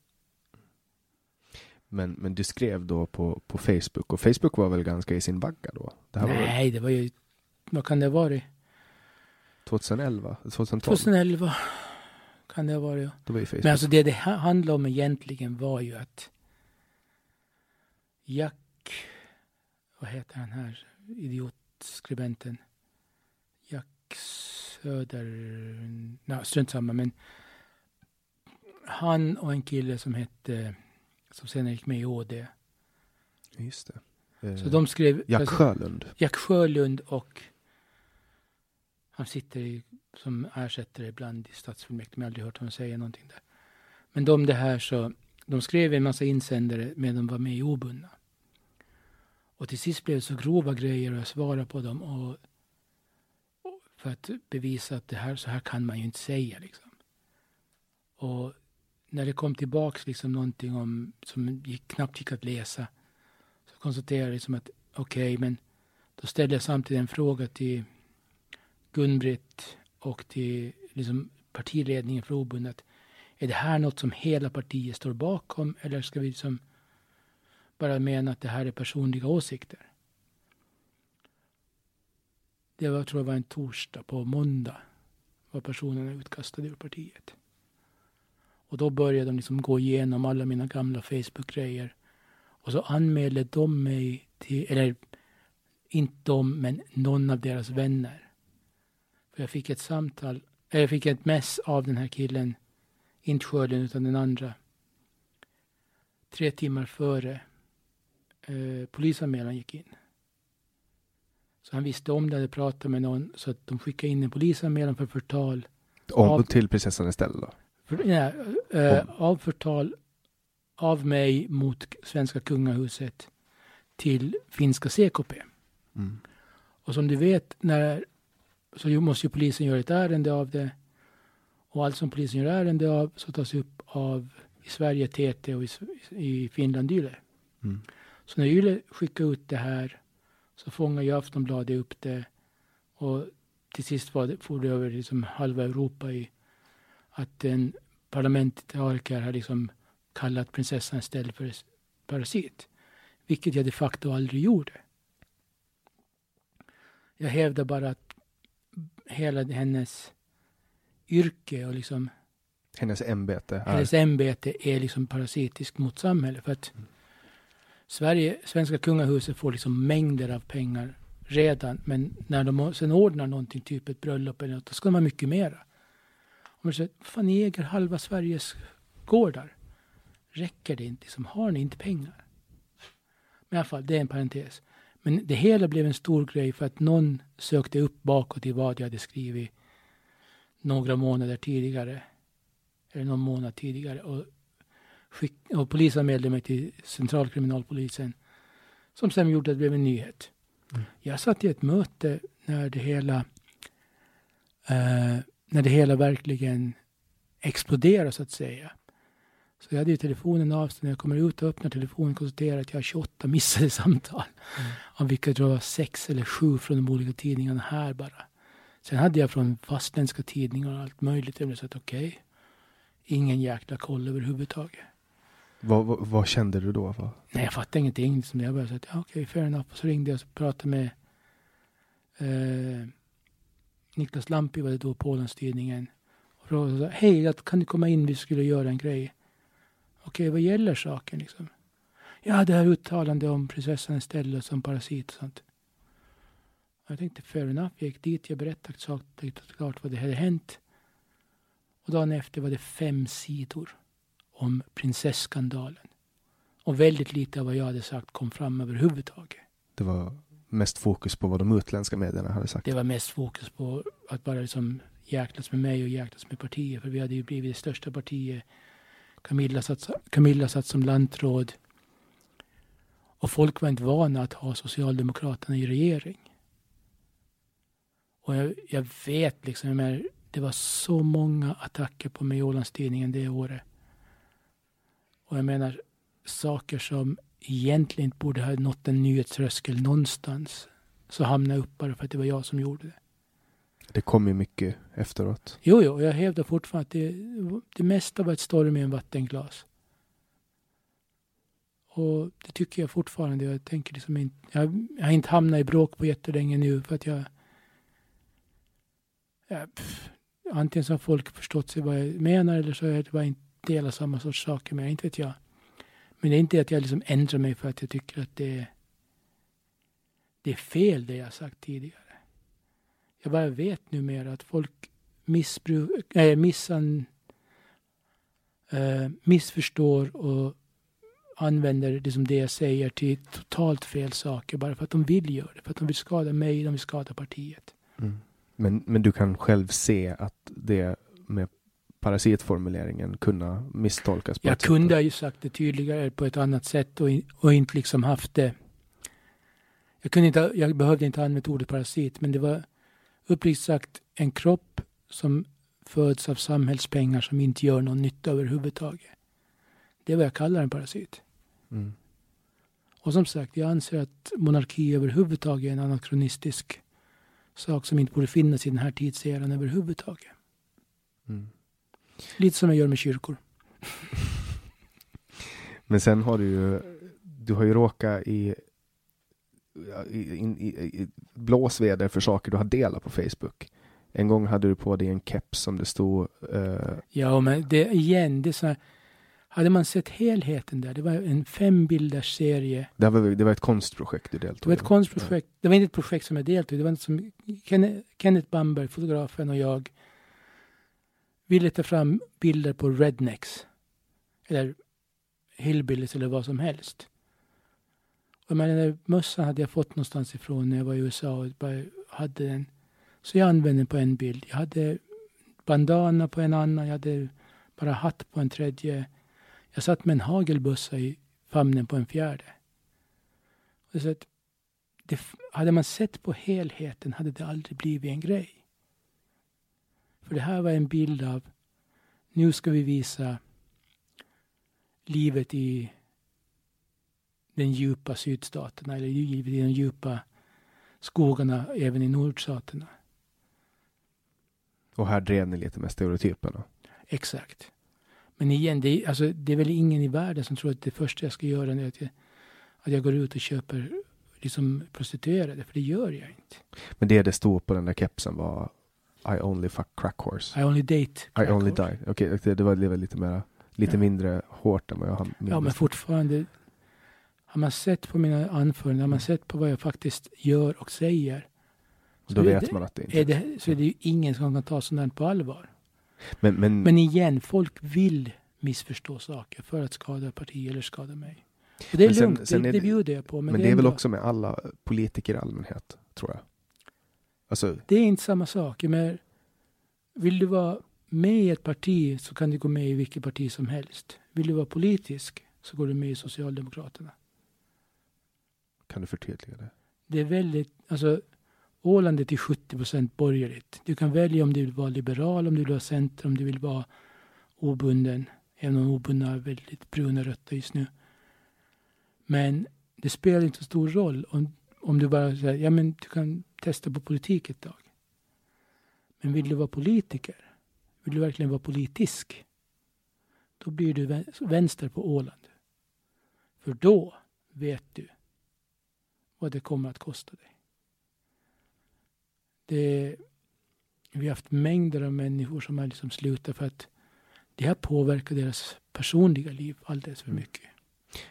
Men, men du skrev då på, på Facebook och Facebook var väl ganska i sin vagga då? Det Nej, var det var ju, vad kan det ha varit? 2011? 2012? 2011 kan det ha varit. ja. Då var ju Facebook. Men alltså det det ha- handlade om egentligen var ju att Jack, vad heter han här, idiotskribenten? Jack Söder, nej strunt samma men han och en kille som hette, som senare gick med i HD. Just det. Eh, Så de skrev, Jack alltså, Sjölund. Jack Sjölund och han sitter i, som ersättare ibland i stadsfullmäktige, men jag har aldrig hört honom säga någonting där. Men de det här så, de skrev en massa insändare medan de var med i Obundna. Och till sist blev det så grova grejer och jag svarade på dem och, och för att bevisa att det här, så här kan man ju inte säga liksom. Och när det kom tillbaks liksom någonting om, som gick, knappt gick att läsa, så konstaterade jag liksom att okej, men då ställde jag samtidigt en fråga till Gun-Britt och till liksom partiledningen för Obundet. Är det här något som hela partiet står bakom eller ska vi liksom bara mena att det här är personliga åsikter? Det var, tror jag var en torsdag. På måndag var personerna utkastade ur partiet. Och då började de liksom gå igenom alla mina gamla Facebook-grejer. Och så anmälde de mig till, eller inte de, men någon av deras vänner. För jag fick ett samtal, eller jag fick ett mess av den här killen, inte Sjölund utan den andra. Tre timmar före eh, polisanmälan gick in. Så han visste om det, hade pratat med någon, så att de skickade in en polisanmälan för förtal. Om, av- till prinsessan Estelle då? För, nej, eh, av förtal av mig mot svenska kungahuset till finska CKP. Mm. Och som du vet, när, så måste ju polisen göra ett ärende av det. Och allt som polisen gör ärende av så tas upp av i Sverige TT och i, i Finland YLE. Mm. Så när YLE skickade ut det här så fångade ju Aftonbladet upp det. Och till sist var det, for det över liksom halva Europa i att en parlamentariker har liksom kallat prinsessan istället för parasit. Vilket jag de facto aldrig gjorde. Jag hävdar bara att hela hennes yrke och liksom Hennes ämbete är... hennes ämbete är liksom parasitisk mot samhället. För att Sverige, svenska kungahuset får liksom mängder av pengar redan. Men när de sen ordnar någonting, typ ett bröllop eller något, då ska de ha mycket mera. Och man säger, fan ni äger halva Sveriges gårdar. Räcker det inte? Liksom, har ni inte pengar? Men i alla fall, det är en parentes. Men det hela blev en stor grej för att någon sökte upp bakåt i vad jag hade skrivit några månader tidigare. Eller någon månad tidigare. Och, skick, och polisanmälde mig till centralkriminalpolisen. Som sen gjorde att det blev en nyhet. Jag satt i ett möte när det hela eh, när det hela verkligen exploderar så att säga. Så jag hade ju telefonen av så när jag kommer ut och öppnar telefonen konstaterar att jag har 28 missade samtal. Av vilka jag tror var sex eller sju från de olika tidningarna här bara. Sen hade jag från fastländska tidningar och allt möjligt. Jag blev så att okej, ingen jäkla koll överhuvudtaget. Vad, vad, vad kände du då? Vad? Nej, jag fattade ingenting. Liksom jag bara sa ja, okej, fair enough. Och så ringde jag och pratade med eh, Niklas Lampi var det då, Polenstidningen. Och frågade hej, kan du komma in? Vi skulle göra en grej. Okej, vad gäller saken liksom? Ja, det här uttalandet om prinsessan Estelle som parasit och sånt. Jag tänkte fair enough. Jag gick dit, jag berättade klart vad det hade hänt. Och dagen efter var det fem sidor om prinsesskandalen. Och väldigt lite av vad jag hade sagt kom fram överhuvudtaget. Det var mest fokus på vad de utländska medierna hade sagt. Det var mest fokus på att bara liksom jäklas med mig och jäklas med partiet. För vi hade ju blivit det största partiet. Camilla satt, Camilla satt som lantråd. Och folk var inte vana att ha Socialdemokraterna i regering. Och jag, jag vet liksom, det var så många attacker på mig i Ålandstidningen det året. Och jag menar, saker som egentligen inte borde ha nått en nyhetströskel någonstans så hamnade jag upp bara för att det var jag som gjorde det. det kom ju mycket efteråt. Jo, jo, jag hävdar fortfarande att det, det mesta var ett storm i en vattenglas. Och det tycker jag fortfarande. Jag tänker liksom inte, jag, jag har inte hamnat i bråk på jättelänge nu för att jag, jag pff, antingen så har folk förstått sig vad jag menar eller så är det bara inte delar samma sorts saker med, inte vet jag. Men det är inte att jag liksom ändrar mig för att jag tycker att det, det är fel det jag sagt tidigare. Jag bara vet numera att folk missbruk, äh, missan, äh, missförstår och använder det som det jag säger till totalt fel saker bara för att de vill göra det. För att de vill skada mig, de vill skada partiet. Mm. Men, men du kan själv se att det med parasitformuleringen kunna misstolkas? På jag kunde ha ju sagt det tydligare på ett annat sätt och, och inte liksom haft det. Jag, kunde inte, jag behövde inte använda ordet parasit, men det var uppriktigt sagt en kropp som föds av samhällspengar som inte gör någon nytta överhuvudtaget. Det är vad jag kallar en parasit. Mm. Och som sagt, jag anser att monarki överhuvudtaget är en anakronistisk sak som inte borde finnas i den här tidseran överhuvudtaget. Mm. Lite som jag gör med kyrkor. Men sen har du ju, du har ju råkat i, i, i, i blåsväder för saker du har delat på Facebook. En gång hade du på dig en keps som det stod... Uh... Ja, men det igen, det är så här, hade man sett helheten där, det var en fem bilders serie. Det var, det var ett konstprojekt du deltog Det var ett konstprojekt. Det var inte ett projekt som jag deltog i. Det var som Kenneth Bamberg, fotografen och jag vi letar fram bilder på rednecks. Eller hillbillies eller vad som helst. Och men den där mössan hade jag fått någonstans ifrån när jag var i USA och bara hade den. Så jag använde den på en bild. Jag hade bandana på en annan. Jag hade bara hatt på en tredje. Jag satt med en hagelbössa i famnen på en fjärde. Och så att det, hade man sett på helheten hade det aldrig blivit en grej. För det här var en bild av, nu ska vi visa livet i den djupa sydstaterna eller livet i de djupa skogarna även i nordstaterna. Och här drev ni lite med stereotyperna. Exakt. Men igen, det är, alltså, det är väl ingen i världen som tror att det första jag ska göra är att jag, att jag går ut och köper liksom prostituerade, för det gör jag inte. Men det det stod på den där kepsen var I only fuck crack horse. I only date. I only die. Okej, okay, det var lite mer, lite ja. mindre hårt än vad jag har Ja, men fortfarande. Har man sett på mina anföranden, har man sett på vad jag faktiskt gör och säger. Då vet det, man att det inte är det. Så är det ju ingen som kan ta sånt här på allvar. Men, men, men igen, folk vill missförstå saker för att skada parti eller skada mig. Och det är sen, lugnt, sen det, det bjuder jag på. Men, men det, är, väl också med alla politiker i allmänhet, tror jag. Alltså, det är inte samma sak. Men vill du vara med i ett parti så kan du gå med i vilket parti som helst. Vill du vara politisk så går du med i Socialdemokraterna. Kan du förtydliga det? Det är väldigt, alltså Åland är till 70 procent borgerligt. Du kan välja om du vill vara liberal, om du vill vara center, om du vill vara obunden. Även om obundna har väldigt bruna rötter just nu. Men det spelar inte så stor roll om, om du bara säger, ja men du kan testa på politik ett tag. Men vill du vara politiker, vill du verkligen vara politisk, då blir du vänster på Åland. För då vet du vad det kommer att kosta dig. Det, vi har haft mängder av människor som har liksom slutat för att det har påverkat deras personliga liv alldeles för mycket.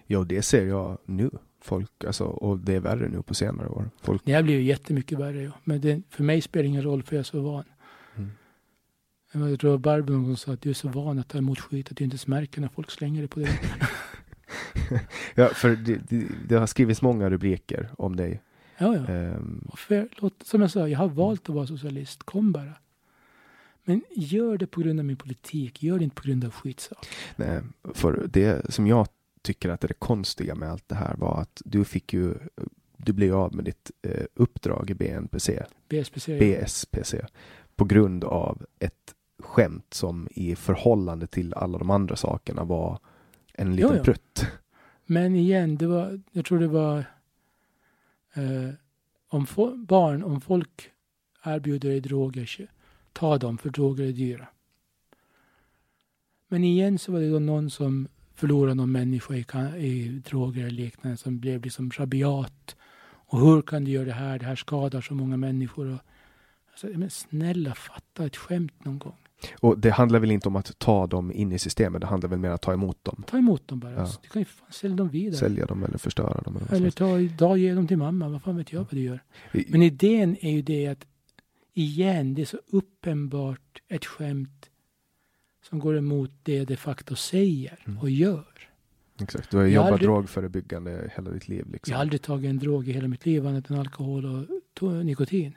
Ja, det ser jag nu. Folk, alltså, och det är värre nu på senare år. Folk... Det har blivit jättemycket värre, ja. Men det, för mig spelar det ingen roll, för jag är så van. Mm. Jag tror Barbro någon gång sa att du är så van att ta emot skit att du inte ens märker när folk slänger det på dig. ja, för det, det, det, har skrivits många rubriker om dig. Ja, ja. Um, för, låt, som jag sa, jag har valt att vara socialist. Kom bara. Men gör det på grund av min politik. Gör det inte på grund av skitsak. Nej, för det som jag tycker att det är konstiga med allt det här var att du fick ju, du blev av med ditt eh, uppdrag i BNPC. BSPC. BSPC. På grund av ett skämt som i förhållande till alla de andra sakerna var en liten jo, jo. prutt. Men igen, det var, jag tror det var eh, om barn, om folk erbjuder dig droger, ta dem för droger är dyra. Men igen så var det då någon som förlorade någon människa i, i droger eller liknande som blev liksom rabiat. Och hur kan du göra det här? Det här skadar så många människor. Och, alltså, men snälla, fatta ett skämt någon gång. Och det handlar väl inte om att ta dem in i systemet, det handlar väl mer om att ta emot dem. Ta emot dem bara. Ja. Du kan ju fan sälja dem vidare. Sälja dem eller förstöra dem. Eller, Eller ta idag ge dem till mamma. Vad fan vet jag vad du gör? Men idén är ju det att igen, det är så uppenbart ett skämt som går emot det de facto säger Mm. och gör. Exakt, du har Jag jobbat aldrig- drogförebyggande hela ditt liv. Liksom. Jag har aldrig tagit en drog i hela mitt liv annat än alkohol och nikotin.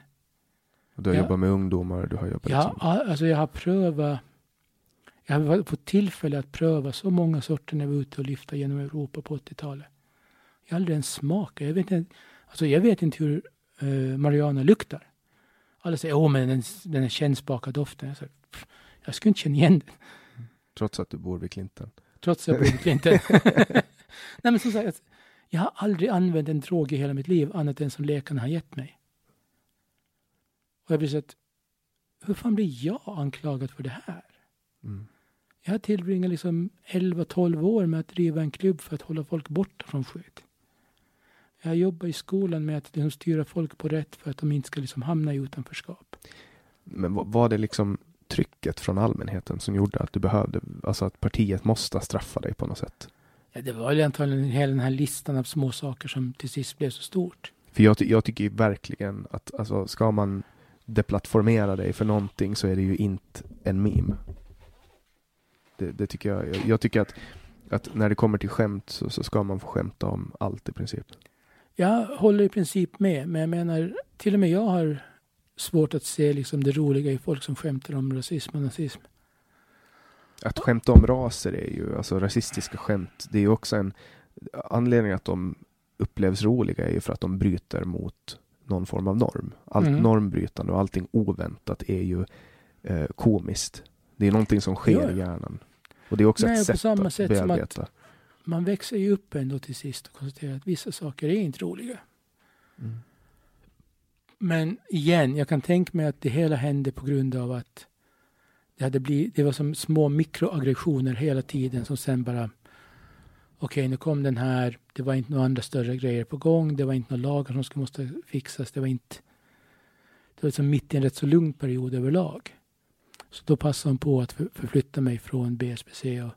Och du har Ja. jobbat med ungdomar, du har jobbat Jag, liksom. alltså jag har prövat jag har fått tillfälle att pröva så många sorter när jag var ute och lyfta genom Europa på 80-talet. Jag har aldrig ens smakat. Jag vet inte, alltså jag vet inte hur uh, marijuana luktar. Alla säger att den, den är kännspaka doften. Jag, säger, "Pff, jag skulle inte känna igen den. Trots att du bor vid Clinton. Trots att jag bor i Clinton. Nej men som sagt, jag har aldrig använt en drog i hela mitt liv annat än som läkarna har gett mig. Och jag blir så att, hur fan blir jag anklagad för det här? Mm. Jag har tillbringat liksom 11-12 år med att driva en klubb för att hålla folk borta från skit. Jag jobbar i skolan med att liksom styra folk på rätt för att de inte ska liksom hamna i utanförskap. Men var det liksom trycket från allmänheten som gjorde att du behövde, alltså att partiet måste straffa dig på något sätt? Ja, det var väl antagligen hela den här listan av små saker som till sist blev så stort. För jag, jag tycker ju verkligen att, alltså ska man deplattformera dig för någonting så är det ju inte en meme. Det, det tycker jag, jag, jag tycker att, att när det kommer till skämt så, så ska man få skämta om allt i princip. Jag håller i princip med, men jag menar, till och med jag har svårt att se liksom det roliga i folk som skämtar om rasism och nazism. Att skämta om raser är ju, alltså rasistiska skämt, det är ju också en anledning att de upplevs roliga är ju för att de bryter mot någon form av norm. Allt Mm. normbrytande och allting oväntat är ju eh, komiskt. Det är någonting som sker Ja. i hjärnan. Och det är också Nej, ett på sätt samma att sätt som att- bearbeta. Man växer ju upp ändå till sist och konstaterar att vissa saker är inte roliga. Mm. Men igen, jag kan tänka mig att det hela hände på grund av att det, hade blivit, det var som små mikroaggressioner hela tiden som sen bara Okej, nu kom den här. Det var inte några andra större grejer på gång. Det var inte några lagar som skulle måste fixas. Det var inte... Det var liksom mitt i en rätt så lugn period överlag. Så då passade hon på att förflytta mig från BSPC. Och,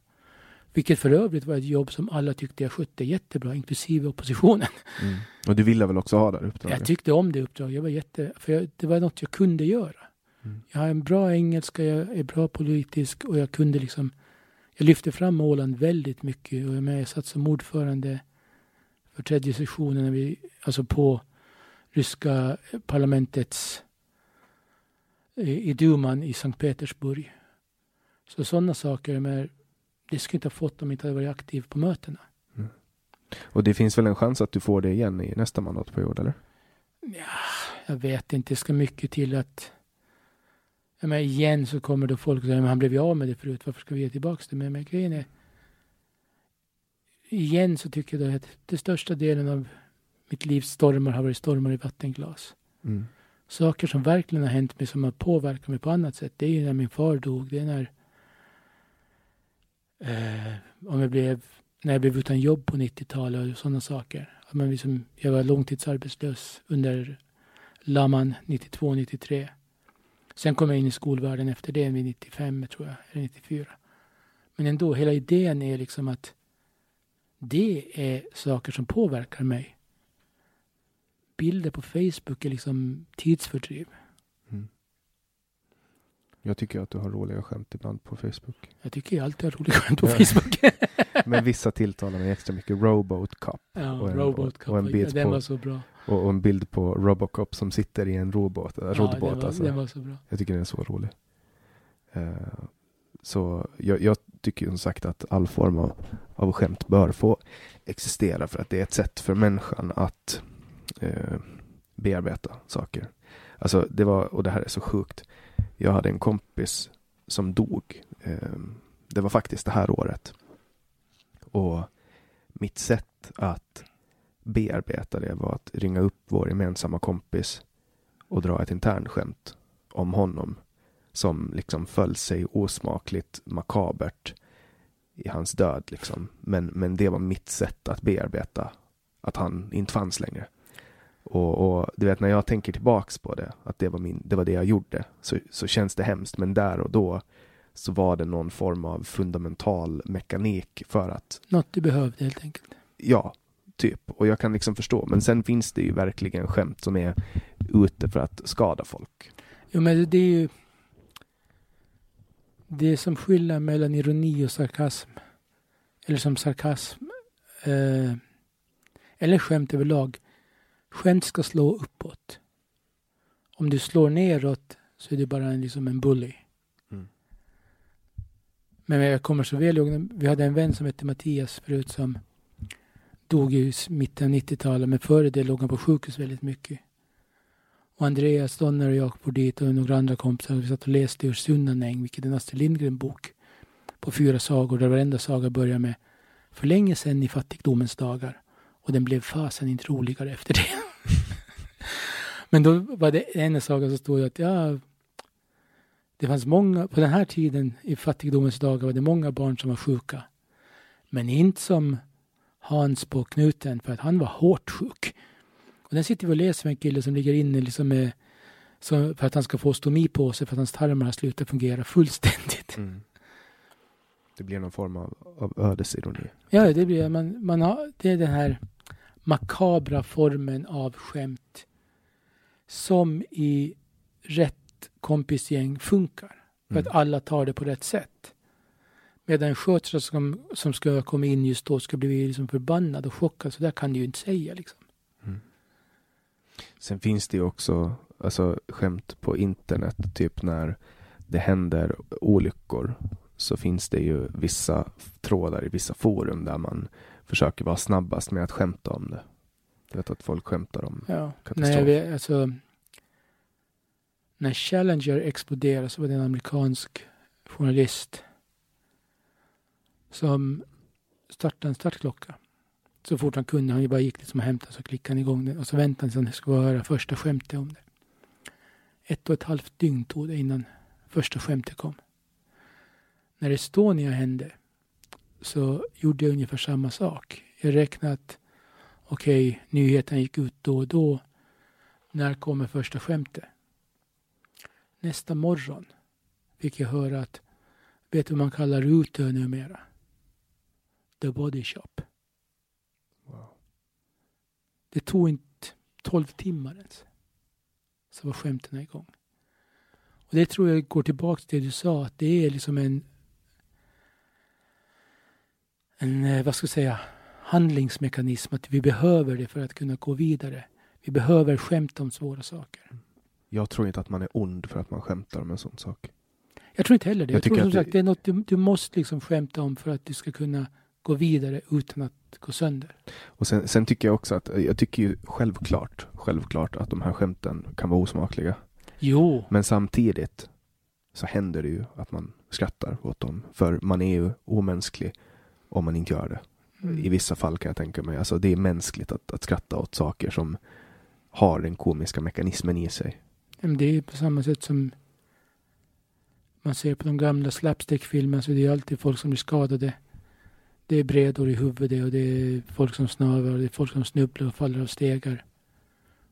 vilket för övrigt var ett jobb som alla tyckte jag skötte jättebra, inklusive oppositionen. Mm. Och du ville väl också ha det uppdraget? Jag tyckte om det uppdraget. Jag var jätte, för jag, det var något jag kunde göra. Mm. Jag har en bra engelska, jag är bra politisk och jag kunde liksom jag lyfte fram Åland väldigt mycket och jag, med, satt som ordförande för tredje sessionen när vi, alltså på ryska parlamentets i, i Duman i Sankt Petersburg. Så sådana saker, men det skulle inte ha fått om jag inte hade varit aktiv på mötena. Och det finns väl en chans att du får det igen i nästa mandatperiod, eller? Ja, jag vet inte, det ska mycket till att jag menar, igen så kommer då folk säger men han blev ju av med det förut, varför ska vi ge tillbaka det? Men, men grejen är igen så tycker jag då att den största delen av mitt livs stormar har varit stormar i vattenglas. Mm. Saker som verkligen har hänt mig som har påverkat mig på annat sätt. Det är ju när min far dog. Det är när eh, om jag blev, när jag blev utan jobb på 90-talet och sådana saker. Att man liksom, jag var långtidsarbetslös under Laman 92-93. Sen kom jag in i skolvärlden efter det vid 95 tror jag, eller 94. Men ändå, hela idén är liksom att det är saker som påverkar mig. Bilder på Facebook är liksom tidsfördriv. Jag tycker att du har roliga skämt ibland på Facebook. Jag tycker jag alltid har roliga skämt på. Facebook. Men vissa tilltalar mig extra mycket. Robot Cop. ja, Och en- Robot och en bild den på- var så bra. Och, en bild på Robocop som sitter i en robåt, äh, Ja, roddbåt. den, var, alltså. den var så bra. Jag tycker den är så rolig. Eh, så jag, jag tycker som sagt att all form av, av skämt bör få existera för att det är ett sätt för människan att eh, bearbeta saker. Alltså det var, och det här är så sjukt. Jag hade en kompis som dog. Eh, det var faktiskt det här året. Och mitt sätt att bearbeta det var att ringa upp vår gemensamma kompis och dra ett internskämt om honom som liksom föll sig osmakligt makabert i hans död. Liksom. Men, men det var mitt sätt att bearbeta att han inte fanns längre. Och, och, du vet när jag tänker tillbaks på det, att det var, min, det, var det jag gjorde, så, så känns det hemskt. Men där och då så var det någon form av fundamental mekanik för att... Något du behövde helt enkelt. Ja, typ. Och jag kan liksom förstå. Men sen finns det ju verkligen skämt som är ute för att skada folk. Jo, men det är ju... Det är som skillnad mellan ironi och sarkasm. Eller som sarkasm. Eh, eller skämt överlag. Skämt ska slå uppåt. Om du slår neråt så är du bara en, liksom en bully. Mm. Men jag kommer så väl ihåg, vi hade en vän som hette Mattias förut som dog i mitten av 90-talet, men före det låg han på sjukhus väldigt mycket. Och Andreas Donner och jag for dit och några andra kompisar. Vi satt och läste ur Sunnanäng, vilket är en Astrid Lindgren-bok på fyra sagor där varenda saga börjar med för länge sedan i fattigdomens dagar. Och den blev fasen inte roligare efter det. Men då var det en saga som stod att ja, det fanns många, på den här tiden i fattigdomens dagar var det många barn som var sjuka. Men inte som Hans på knuten för att han var hårt sjuk. Och den sitter vi och läser med en kille som ligger inne liksom med, så för att han ska få stomi på sig för att hans tarmar har slutat fungera fullständigt. Mm. Det blir någon form av, av ödesironi. Ja, det blir man, man har, det är den här makabra formen av skämt som i rätt kompisgäng funkar. För Mm. att alla tar det på rätt sätt. Medan en sköterska som, som ska komma in just då ska bli liksom förbannad och chockad. Så där kan du ju inte säga liksom. Sen finns det ju också alltså, skämt på internet, typ när det händer olyckor så finns det ju vissa trådar i vissa forum där man försöker vara snabbast med att skämta om det. Jag vet att folk skämtar om Ja. Katastrof. När, vi, alltså, när Challenger exploderade så var det en amerikansk journalist som startade en startklocka. Så fort han kunde. Han bara gick liksom och hämtade så klickade han igång den och så väntade han tills han skulle höra första skämtet om det. Ett och ett halvt dygn tog det innan första skämtet kom. När Estonia hände så gjorde jag ungefär samma sak. Jag räknade att okej, nyheten gick ut då och då. När kommer första skämtet? Nästa morgon fick jag höra att vet du vad man kallar Rutö numera? The Body Shop. Wow. Det tog inte 12 timmar ens. Så var skämten igång. Och det tror jag går tillbaka till det du sa, att det är liksom en en, eh, vad ska jag säga, handlingsmekanism. Att vi behöver det för att kunna gå vidare. Vi behöver skämta om svåra saker. Jag tror inte att man är ond för att man skämtar om en sån sak. Jag tror inte heller det. Jag Jag, tror som att det- sagt det är något du, du måste liksom skämta om för att du ska kunna gå vidare utan att gå sönder. Och sen, sen tycker jag också att, jag tycker ju självklart, självklart att de här skämten kan vara osmakliga. Jo, Men samtidigt så händer det ju att man skrattar åt dem. För man är ju omänsklig om man inte gör det. Mm. I vissa fall kan jag tänka mig. Alltså det är mänskligt att, att skratta åt saker som har den komiska mekanismen i sig. Det är på samma sätt som man ser på de gamla slapstick-filmerna så det är alltid folk som blir skadade. Det är bredor i huvudet och det är folk som snavar och det är folk som snubblar och faller av stegar.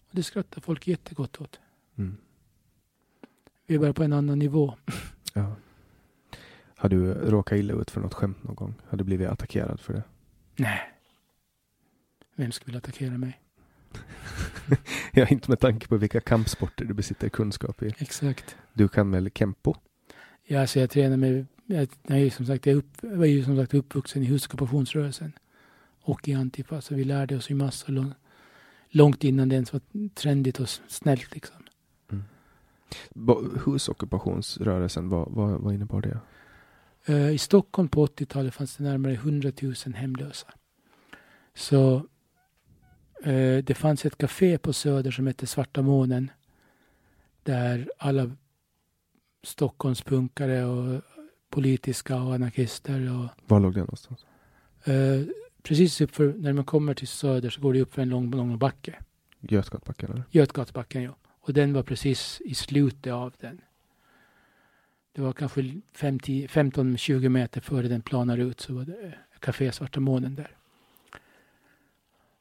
Och det skrattar folk jättegott åt. Mm. Vi är bara på en annan nivå. Ja. Har du råkat illa ut för något skämt någon gång? Har du blivit attackerad för det? Nej. Vem skulle attackera mig? Ja, inte med tanke på vilka kampsporter du besitter kunskap i. Exakt. Du kan väl kempo? Ja, alltså jag tränar med, jag, ju som sagt, jag, upp, jag var ju som sagt uppvuxen i huskoppationsrörelsen och i Antifa, så vi lärde oss ju massor lång, långt innan det ens var trendigt och snällt liksom. Ba- Husockupationsrörelsen, vad, vad, vad innebar det? Eh, I Stockholm på 80-talet fanns det närmare 100 000 hemlösa. Så eh, det fanns ett café på Söder som hette Svarta månen. Där alla Stockholmspunkare och politiska och anarkister och Var låg det någonstans? eh, precis uppför, när man kommer till Söder så går det upp för en lång, lång backe. Götgatbacken eller? Götgatubacken ja. Och den var precis i slutet av den. Det var kanske 15-20 meter före den planar ut så var det Café Svarta Månen där.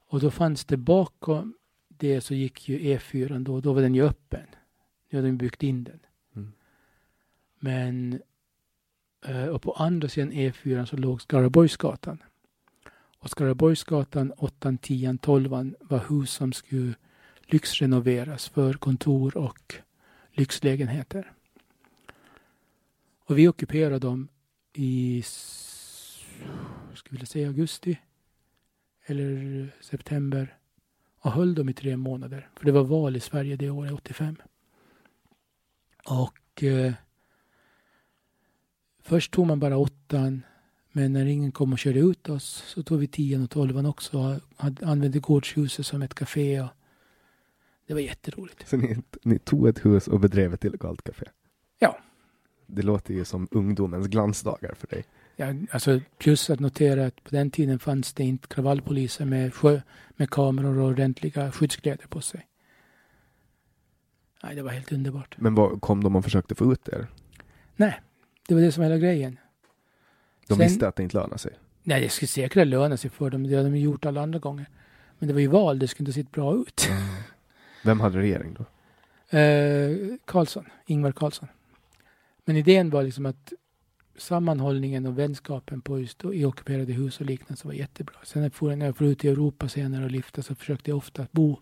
Och då fanns det bakom det så gick ju E4 då, då var den ju öppen. Nu hade de byggt in den. Mm. Men eh, och på andra sidan E4 så låg Skaraborgsgatan. Och Skaraborgsgatan 8, 10, 12 var hus som skulle lyxrenoveras för kontor och lyxlägenheter. Och vi ockuperade dem i, skulle vilja säga augusti eller september och höll dem i tre månader. För det var val i Sverige det året, 85. Och eh, först tog man bara åttan men när ingen kom och körde ut oss så tog vi tian och tolvan också och använde gårdshuset som ett café. Och det var jätteroligt. Så ni, ni tog ett hus och bedrev ett illegalt café? Ja. Det låter ju som ungdomens glansdagar för dig. Ja, alltså plus att notera att på den tiden fanns det inte kravallpoliser med, sjö, med kameror och ordentliga skyddskläder på sig. Nej, det var helt underbart. Men vad, kom de och försökte få ut er? Nej, det var det som var hela grejen. De Sen, visste att det inte lönade sig? Nej, det skulle säkert löna sig för dem. Det hade de gjort alla andra gånger. Men det var ju val, det skulle inte sett bra ut. Mm. Vem hade regering då? Eh, Karlsson, Ingvar Carlsson. Men idén var liksom att sammanhållningen och vänskapen på just i ockuperade hus och liknande så var jättebra. Sen när jag for ut i Europa senare och lyfta så försökte jag ofta bo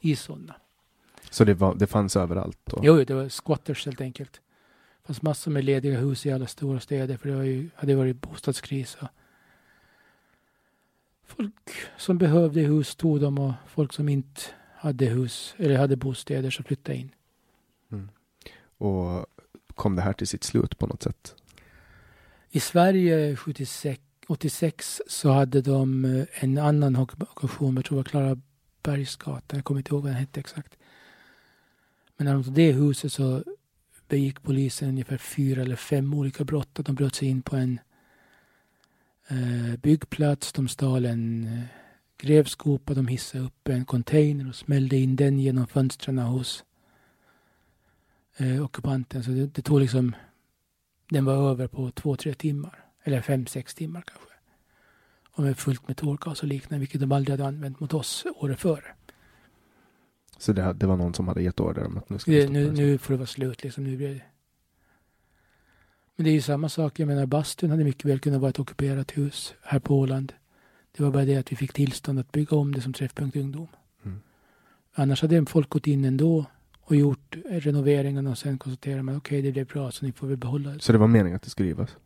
i sådana. Så det, var, det fanns överallt? Då? Jo, det var squatters helt enkelt. Det fanns massor med lediga hus i alla stora städer för det var ju, hade varit bostadskris. Och folk som behövde hus tog dem och folk som inte hade hus eller hade bostäder så flyttade in. Mm. Och kom det här till sitt slut på något sätt? I Sverige 76, 86 så hade de eh, en annan ockupation, jag tror det var Klara Bergsgatan, jag kommer inte ihåg vad den hette exakt. Men när de tog det huset så begick polisen ungefär fyra eller fem olika brott. De bröt sig in på en eh, byggplats, de stal en eh, grävskopa, de hissade upp en container och smällde in den genom fönstren hos eh, ockupanten. Så det, det tog liksom den var över på två, tre timmar. Eller fem, sex timmar kanske. Och med fullt med tårgas och liknande, vilket de aldrig hade använt mot oss året före. Så det, det var någon som hade gett order om att nu ska det, nu, nu får det vara slut liksom. Nu blir det. Men det är ju samma sak. Jag menar bastun hade mycket väl kunnat vara ett ockuperat hus här på Åland. Det var bara det att vi fick tillstånd att bygga om det som träffpunkt ungdom. Mm. Annars hade folk gått in ändå och gjort renoveringarna och sen konstaterar man okej, okay, det blev bra så ni får väl behålla det. Så det var meningen att det skulle rivas?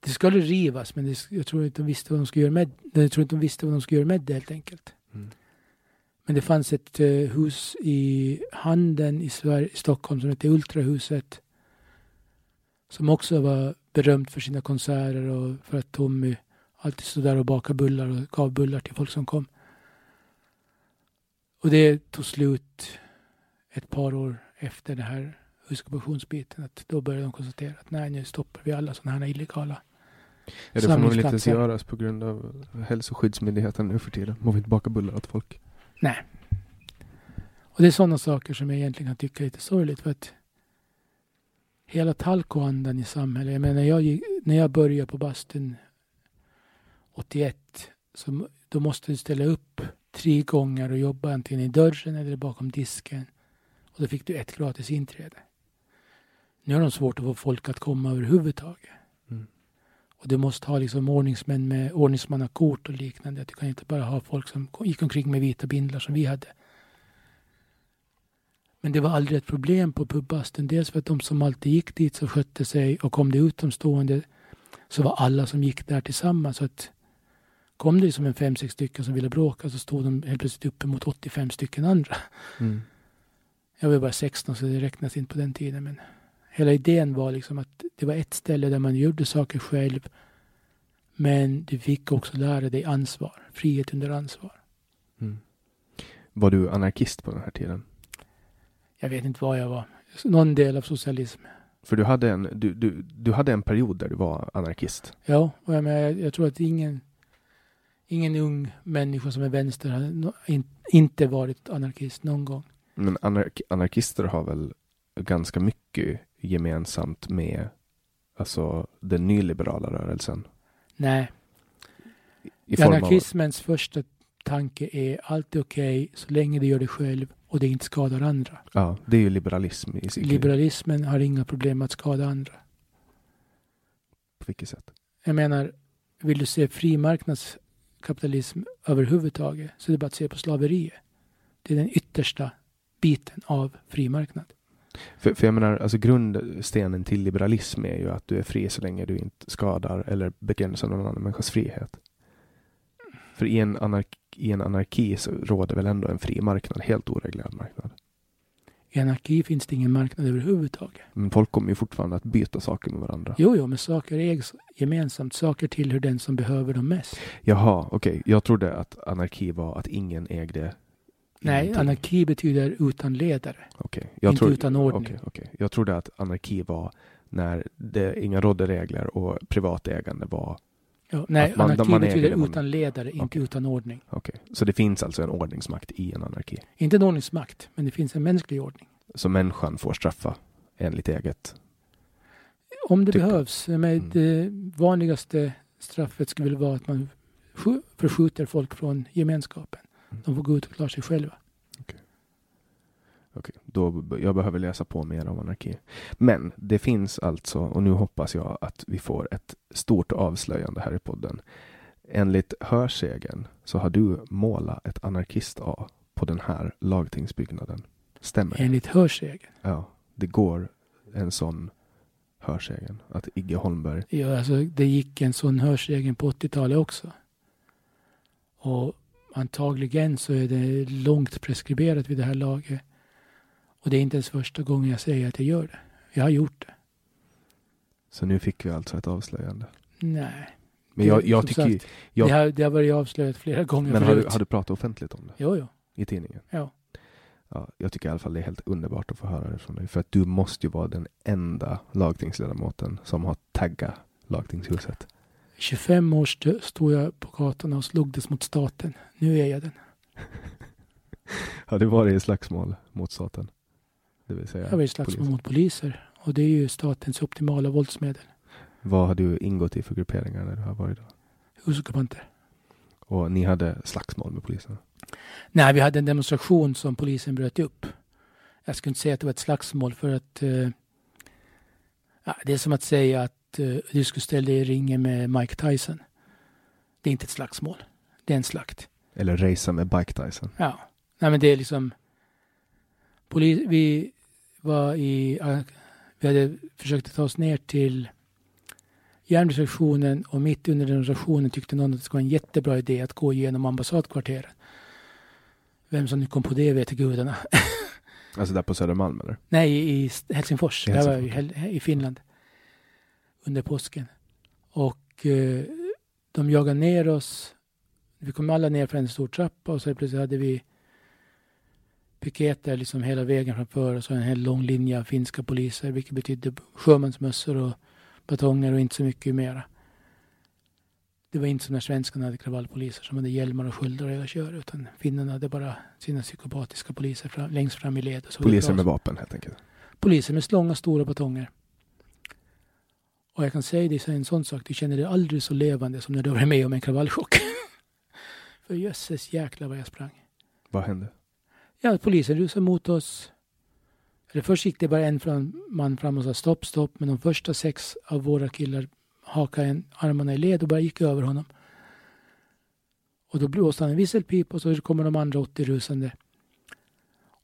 Det skulle rivas, men det, jag tror inte de visste vad de skulle göra med Jag tror inte de visste vad de skulle göra med det helt enkelt. Mm. Men det fanns ett uh, hus i Handen i, Sverige, i Stockholm som hette Ultrahuset. Som också var berömt för sina konserter och för att Tommy alltid stod där och bakade bullar och gav bullar till folk som kom. Och det tog slut ett par år efter det här huskockupationsbiten att då började de konstatera att nej, nu stoppar vi alla sådana här illegala Ja, det får nog inte ens göras på grund av hälsoskyddsmyndigheten nu för tiden. Man vill inte baka bullar åt folk. Nej. Och det är sådana saker som jag egentligen kan tycka är lite sorgligt för att hela talkoandan i samhället. Jag menar, jag, när jag började på bastun 81 så då måste du ställa upp tre gånger och jobba antingen i dörren eller bakom disken och då fick du ett gratis inträde. Nu har de svårt att få folk att komma överhuvudtaget. Mm. Och du måste ha liksom ordningsmän med ordningsmannakort och liknande. Du kan inte bara ha folk som gick omkring med vita bindlar som vi hade. Men det var aldrig ett problem på pubbasten. Dels för att de som alltid gick dit så skötte sig och kom det utomstående så var alla som gick där tillsammans. Så att kom det som en fem, sex stycken som ville bråka så stod de helt plötsligt uppe mot 85 stycken andra. Mm. Jag var bara 16 så det räknas inte på den tiden. Men hela idén var liksom att det var ett ställe där man gjorde saker själv. Men du fick också lära dig ansvar. Frihet under ansvar. Mm. Var du anarkist på den här tiden? Jag vet inte vad jag var. Någon del av socialism. För du hade en, du, du, du hade en period där du var anarkist? Ja, och jag, menar, jag, jag tror att ingen, ingen ung människa som är vänster har inte varit anarkist någon gång. Men anark anarkister har väl ganska mycket gemensamt med alltså, den nyliberala rörelsen? Nej, I form av, anarkismens första tanke är allt är okej så länge du gör det själv och det inte skadar andra. ja, det är ju liberalism i sig. Liberalismen har inga problem att skada andra. På vilket sätt? Jag menar, vill du se frimarknadskapitalism överhuvudtaget så är det bara att se på slaveriet. Det är den yttersta biten av fri marknad. För, för jag menar, alltså grundstenen till liberalism är ju att du är fri så länge du inte skadar eller begränsar någon annan människas frihet. För i en, anark, i en anarki så råder väl ändå en fri marknad, helt oreglerad marknad. I anarki finns det ingen marknad överhuvudtaget. Men folk kommer ju fortfarande att byta saker med varandra. Jo, jo, men saker ägs gemensamt. Saker tillhör den som behöver dem mest. Jaha, okej. Jag trodde att anarki var att ingen ägde Nej, anarki betyder utan ledare. Okej. Jag inte trodde- utan ordning. okej, okej. Jag trodde att anarki var när det inga rådde regler och privat ägande var Ja, nej, man- anarki man betyder man- utan ledare, inte Okej. utan ordning. Okej, så det finns alltså en ordningsmakt i en anarki. Inte en ordningsmakt, men det finns en mänsklig ordning. Så människan får straffa enligt eget. Om det Typ. behövs. Men Mm. Det vanligaste straffet skulle vara att man skj- förskjuter folk från gemenskapen. De får gå ut och klara sig själva. Okej, då jag behöver läsa på mer om anarki. Men det finns alltså, och nu hoppas jag att vi får ett stort avslöjande här i podden. Enligt hörsägen så har du målat ett anarkist-A på den här lagtingsbyggnaden. Stämmer det? Enligt hörsägen. Ja, det går en sån hörsägen. Att Igge Holmberg Ja, alltså, det gick en sån hörsägen på 80-talet också. Och antagligen så är det långt preskriberat vid det här laget. Och det är inte ens första gången jag säger att jag gör det. Jag har gjort det. Så nu fick vi alltså ett avslöjande. Nej. Men jag, jag tycker sagt, jag- det, har, det har varit avslöjat flera gånger Men har du, har du pratat offentligt om det Jo, jo. i tidningen? Ja. Ja, jag tycker i alla fall det är helt underbart att få höra det från dig. För att du måste ju vara den enda lagtingsledamoten som har taggat lagtingshuset. 25 år stod jag på gatan och slogs mot staten. Nu är jag den. Har du varit i slagsmål mot staten? Det vill säga Jag var i slagsmål polisen. mot poliser. Och det är ju statens optimala våldsmedel. Vad har du ingått i för grupperingar när du har varit där? Husockupanter. Och ni hade slagsmål med polisen? Nej, vi hade en demonstration som polisen bröt upp. Jag skulle inte säga att det var ett slagsmål för att eh, det är som att säga att eh, du skulle ställa dig i ringen med Mike Tyson. Det är inte ett slagsmål. Det är en slakt. Eller racea med Bike Tyson? Ja, nej men det är liksom. Polis, vi var i, vi hade försökt ta oss ner till järnvägsstationen och mitt under den stationen tyckte någon att det skulle vara en jättebra idé att gå igenom ambassadkvarteret. Vem som nu kom på det vet gudarna. Alltså där på Södermalm eller? Nej, i Helsingfors. I Jag var i, Helsingfors. Hel- i Finland under påsken. Och eh, de jagade ner oss. Vi kom alla ner för en stor trappa och så plötsligt hade vi piketer liksom hela vägen framför oss och en hel lång linje av finska poliser, vilket betydde sjömansmössor och batonger och inte så mycket mera. Det var inte som när svenskarna hade kravallpoliser som hade hjälmar och sköldar och hela kör, utan finnarna hade bara sina psykopatiska poliser fram, längst fram i led. Poliser med vapen helt enkelt. Poliser med långa stora batonger. Och jag kan säga dig en sån sak, du känner dig aldrig så levande som när du varit med om en kravallchock. För jösses jäklar vad jag sprang. Vad hände? Ja, polisen rusade mot oss. Eller först gick det bara en fram, man fram och sa stopp, stopp. Men de första sex av våra killar hakade en, armarna i led och bara gick över honom. Och då blåste han en visselpipa och så kommer de andra 80 rusande.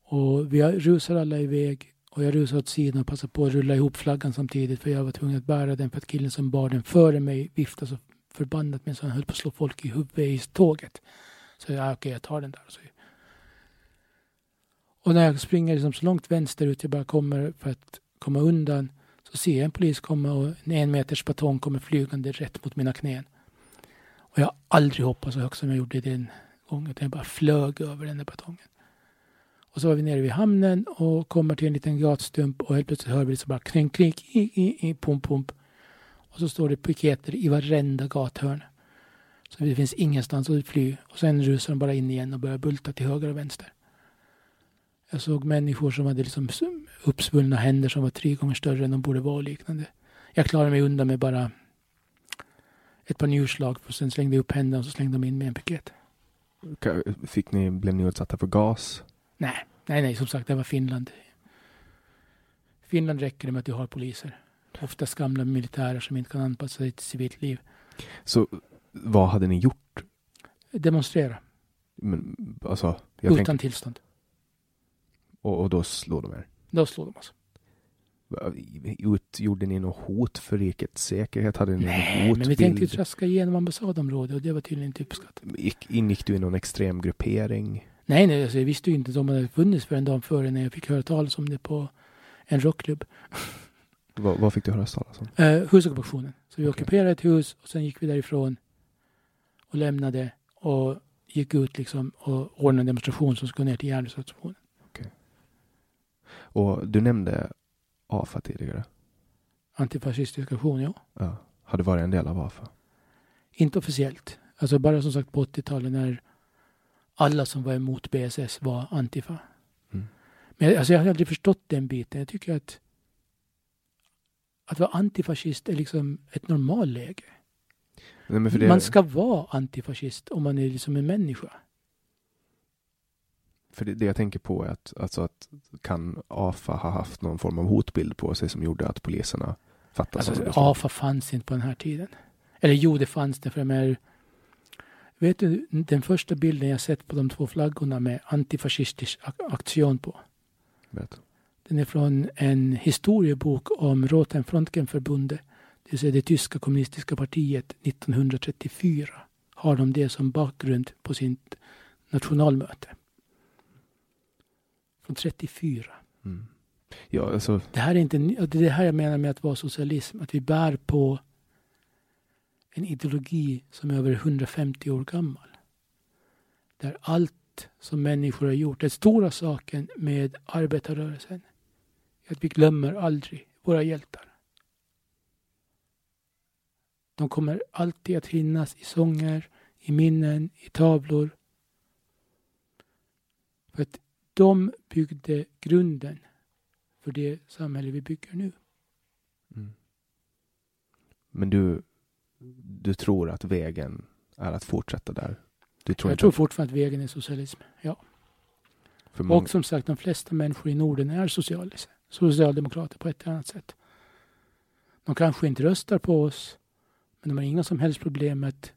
Och vi rusar alla iväg. Och jag rusade åt sidan och passade på att rulla ihop flaggan samtidigt. För jag var tvungen att bära den för att killen som bar den före mig viftade så förbannat med så han höll på att slå folk i huvudet i tåget. Så jag, ah, okej, jag tar den där. Så och när jag springer liksom så långt vänsterut jag bara kommer för att komma undan så ser jag en polis komma och en en meters batong kommer flygande rätt mot mina knän. Och jag har aldrig hoppat så högt som jag gjorde den gången. utan Jag bara flög över den där batongen. Och så var vi nere vid hamnen och kommer till en liten gatstump och helt plötsligt hör vi liksom bara kring, kring, i, i, i, pump, pump. Och så står det piketer i varenda gathörn. Så det finns ingenstans att fly. Och sen rusar de bara in igen och börjar bulta till höger och vänster. Jag såg människor som hade liksom uppsvullna händer som var tre gånger större än de borde vara och liknande. Jag klarade mig undan med bara ett par njurslag och sen slängde jag upp händerna och så slängde de in med en piket. Fick ni, blev ni utsatta för gas? Nej, nej, nej, som sagt, det var Finland. Finland räcker det med att du har poliser. Oftast gamla militärer som inte kan anpassa sig till civilt liv. Så vad hade ni gjort? Demonstrera Men, alltså, utan tänker, tillstånd. och, och då slår de er? Då slår de oss. Utgjorde ni något hot för rikets säkerhet? Hade ni Nej, någon men vi tänkte hotbild? traska igenom ambassadområdet och det var tydligen inte uppskattat. Gick, ingick du i någon extrem gruppering? Nej, nej, alltså jag visste ju inte att de hade funnits för en dag före när jag fick höra talas om det på en rockklubb. Vad, vad fick du höra talas om? Eh, husockupationen. Så vi Okej. ockuperade ett hus och sen gick vi därifrån och lämnade och gick ut liksom och ordnade en demonstration som skulle ner till järnvägsstationen. Och du nämnde AFA tidigare. Antifascistisk aktion, ja. Ja. Har du varit en del av AFA? Inte officiellt. Alltså bara som sagt på 80-talet när alla som var emot BSS var antifa. Mm. Men alltså jag har aldrig förstått den biten. Jag tycker att att vara antifascist är liksom ett normalläge. Nej, Man ska vara antifascist om man är liksom en människa. för det, det jag tänker på är att, alltså att kan AFA ha haft någon form av hotbild på sig som gjorde att poliserna fattade Alltså? AFA fanns inte på den här tiden. Eller jo, det fanns det. För de är, vet du, den första bilden jag sett på de två flaggorna med antifascistisk ak- aktion på. Berätta. Den är från en historiebok om Roten Frontgenförbundet, det vill säga det tyska kommunistiska partiet 1934. Har de det som bakgrund på sitt nationalmöte. Från 34. Mm. Ja, alltså, Det här är inte det är det här jag menar med att vara socialism. Att vi bär på en ideologi som är över 150 år gammal. Där allt som människor har gjort, den stora saken med arbetarrörelsen, är att vi glömmer aldrig våra hjältar. De kommer alltid att finnas i sånger, i minnen, i tavlor. För att de byggde grunden för det samhälle vi bygger nu. mm. Men du, du tror att vägen är att fortsätta där? Du tror Jag tror att fortfarande att vägen är socialism. Ja. många, Och som sagt, de flesta människor i Norden är socialis- socialdemokrater på ett eller annat sätt. De kanske inte röstar på oss, men de har inga som helst problem med att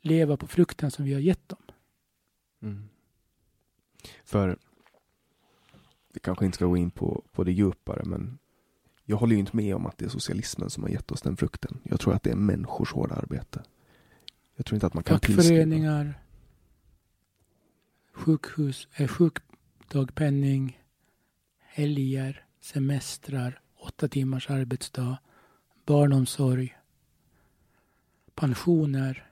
leva på frukten som vi har gett dem. Mm. För vi kanske inte ska gå in på, på det djupare, men jag håller ju inte med om att det är socialismen som har gett oss den frukten. Jag tror att det är människors hårda arbete. Jag tror inte att man kan tillskriva... Fackföreningar, sjukhus, eh, sjukdagpenning, helger, semestrar, åtta timmars arbetsdag, barnomsorg, pensioner,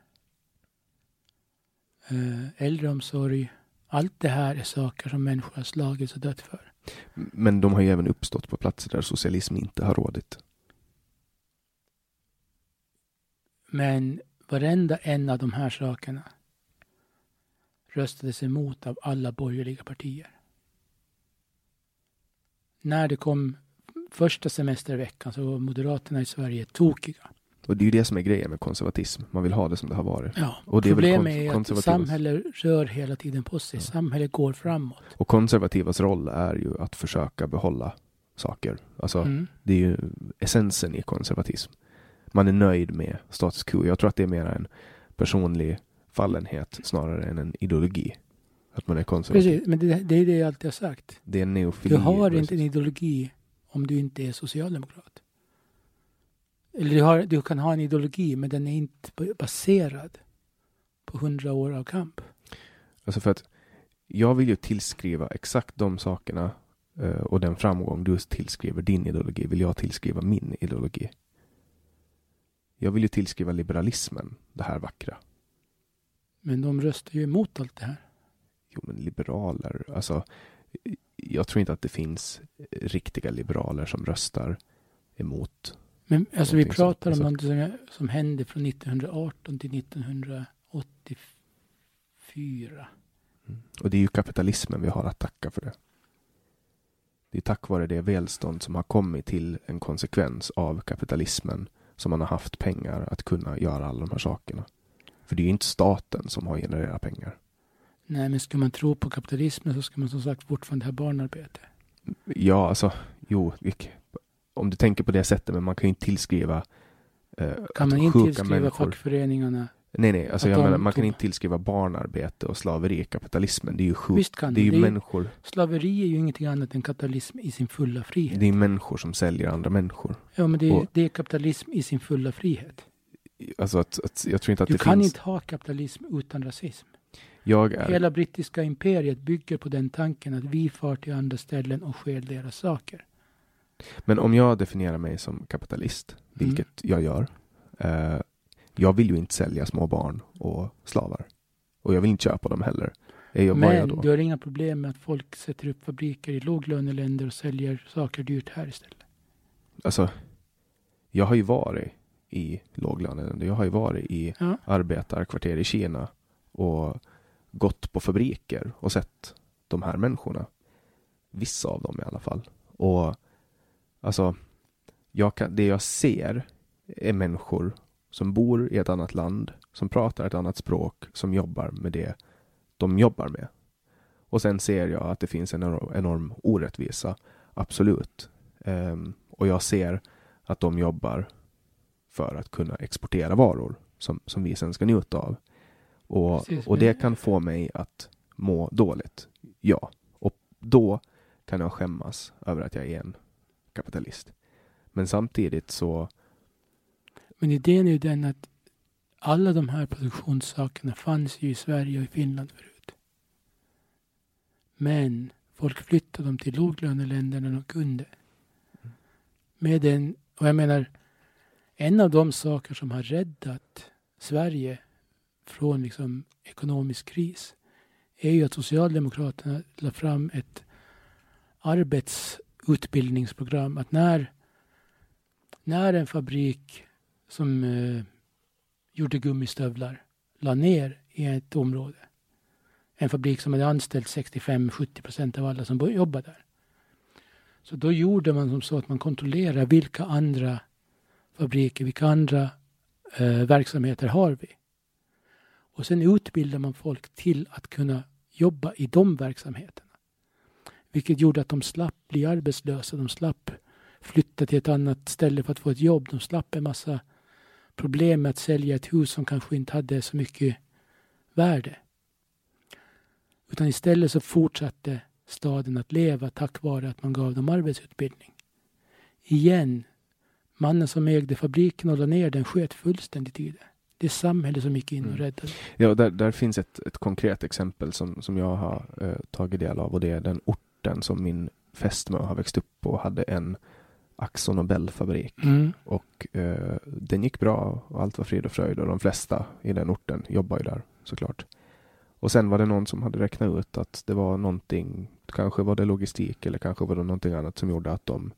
eh, äldreomsorg. Allt det här är saker som människor har slagits och dött för. Men de har ju även uppstått på platser där socialism inte har rådit. Men varenda en av de här sakerna röstades emot av alla borgerliga partier. När det kom första semesterveckan så var Moderaterna i Sverige tokiga. Och det är ju det som är grejen med konservatism. Man vill ha det som det har varit. Ja, Och det är problemet kon- är att samhället rör hela tiden på sig. Ja. Samhället går framåt. Och konservativas roll är ju att försöka behålla saker. Alltså, Mm. det är ju essensen i konservatism. Man är nöjd med status quo. Jag tror att det är mer en personlig fallenhet snarare än en ideologi. Att man är konservativ. Precis, men det, det är det jag alltid har sagt. Det är neofili. Du har inte en ideologi om du inte är socialdemokrat. Eller du, har, du kan ha en ideologi men den är inte baserad på hundra år av kamp. Alltså för att jag vill ju tillskriva exakt de sakerna eh, och den framgång du tillskriver din ideologi vill jag tillskriva min ideologi. Jag vill ju tillskriva liberalismen det här vackra. Men de röstar ju emot allt det här. Jo, men liberaler, alltså jag tror inte att det finns riktiga liberaler som röstar emot. Men alltså vi pratar om något som, som hände från 1918 till 1984. Och det är ju kapitalismen vi har att tacka för det. Det är tack vare det välstånd som har kommit till en konsekvens av kapitalismen som man har haft pengar att kunna göra alla de här sakerna. För det är ju inte staten som har genererat pengar. Nej, men ska man tro på kapitalismen så ska man som sagt bort från det här barnarbetet. Ja, alltså, jo, om du tänker på det sättet, men man kan ju inte tillskriva eh, Kan man inte tillskriva människor... fackföreningarna Nej, nej, alltså jag menar, man kan inte tillskriva barnarbete och slaveri kapitalismen. Det är ju sjukt. Visst kan det. Är ju det människor. Slaveri är ju ingenting annat än kapitalism i sin fulla frihet. Det är människor som säljer andra människor. Ja, men det är, och, det är kapitalism i sin fulla frihet. Alltså att, att jag tror inte att du det kan finns... inte ha kapitalism utan rasism. Jag är... Hela brittiska imperiet bygger på den tanken att vi far till andra ställen och stjäl deras saker. Men om jag definierar mig som kapitalist, mm. vilket mm. jag gör, eh, jag vill ju inte sälja små barn och slavar. Och jag vill inte köpa dem heller. Jag, Men du har inga problem med att folk sätter upp fabriker i låglöneländer och säljer saker dyrt här istället? Alltså, jag har ju varit i låglöneländer. Jag har ju varit i ja. arbetarkvarter i Kina och gått på fabriker och sett de här människorna. Vissa av dem i alla fall. Och alltså, jag kan, det jag ser är människor som bor i ett annat land, som pratar ett annat språk, som jobbar med det de jobbar med. Och sen ser jag att det finns en enorm orättvisa, absolut. Um, och jag ser att de jobbar för att kunna exportera varor som, som vi sen ska njuta av. Och, och det kan få mig att må dåligt. Ja. Och då kan jag skämmas över att jag är en kapitalist. Men samtidigt så... Men idén är ju den att alla de här produktionssakerna fanns ju i Sverige och i Finland förut. Men folk flyttade dem till låglöneländer när de kunde. Med den, och jag menar, en av de saker som har räddat Sverige från liksom ekonomisk kris är ju att Socialdemokraterna la fram ett arbets utbildningsprogram, Att när, när en fabrik som eh, gjorde gummistövlar la ner i ett område. En fabrik som hade anställt 65-70 procent av alla som jobbade där. Så då gjorde man som så att man kontrollerar vilka andra fabriker, vilka andra eh, verksamheter har vi? Och sen utbildar man folk till att kunna jobba i de verksamheterna. Vilket gjorde att de slapp bli arbetslösa, de slapp flytta till ett annat ställe för att få ett jobb. De slapp en massa problem med att sälja ett hus som kanske inte hade så mycket värde. Utan istället så fortsatte staden att leva tack vare att man gav dem arbetsutbildning. Igen, mannen som ägde fabriken och la ner den sköt fullständigt i det. Det är samhället som gick in och mm. räddade. Ja, där, där finns ett, ett konkret exempel som, som jag har eh, tagit del av och det är den orten som min fästmö har växt upp på hade en Axo Nobel-fabrik. Mm. Och eh, den gick bra och allt var frid och fröjd och de flesta i den orten jobbar ju där såklart. Och sen var det någon som hade räknat ut att det var någonting, kanske var det logistik eller kanske var det någonting annat som gjorde att de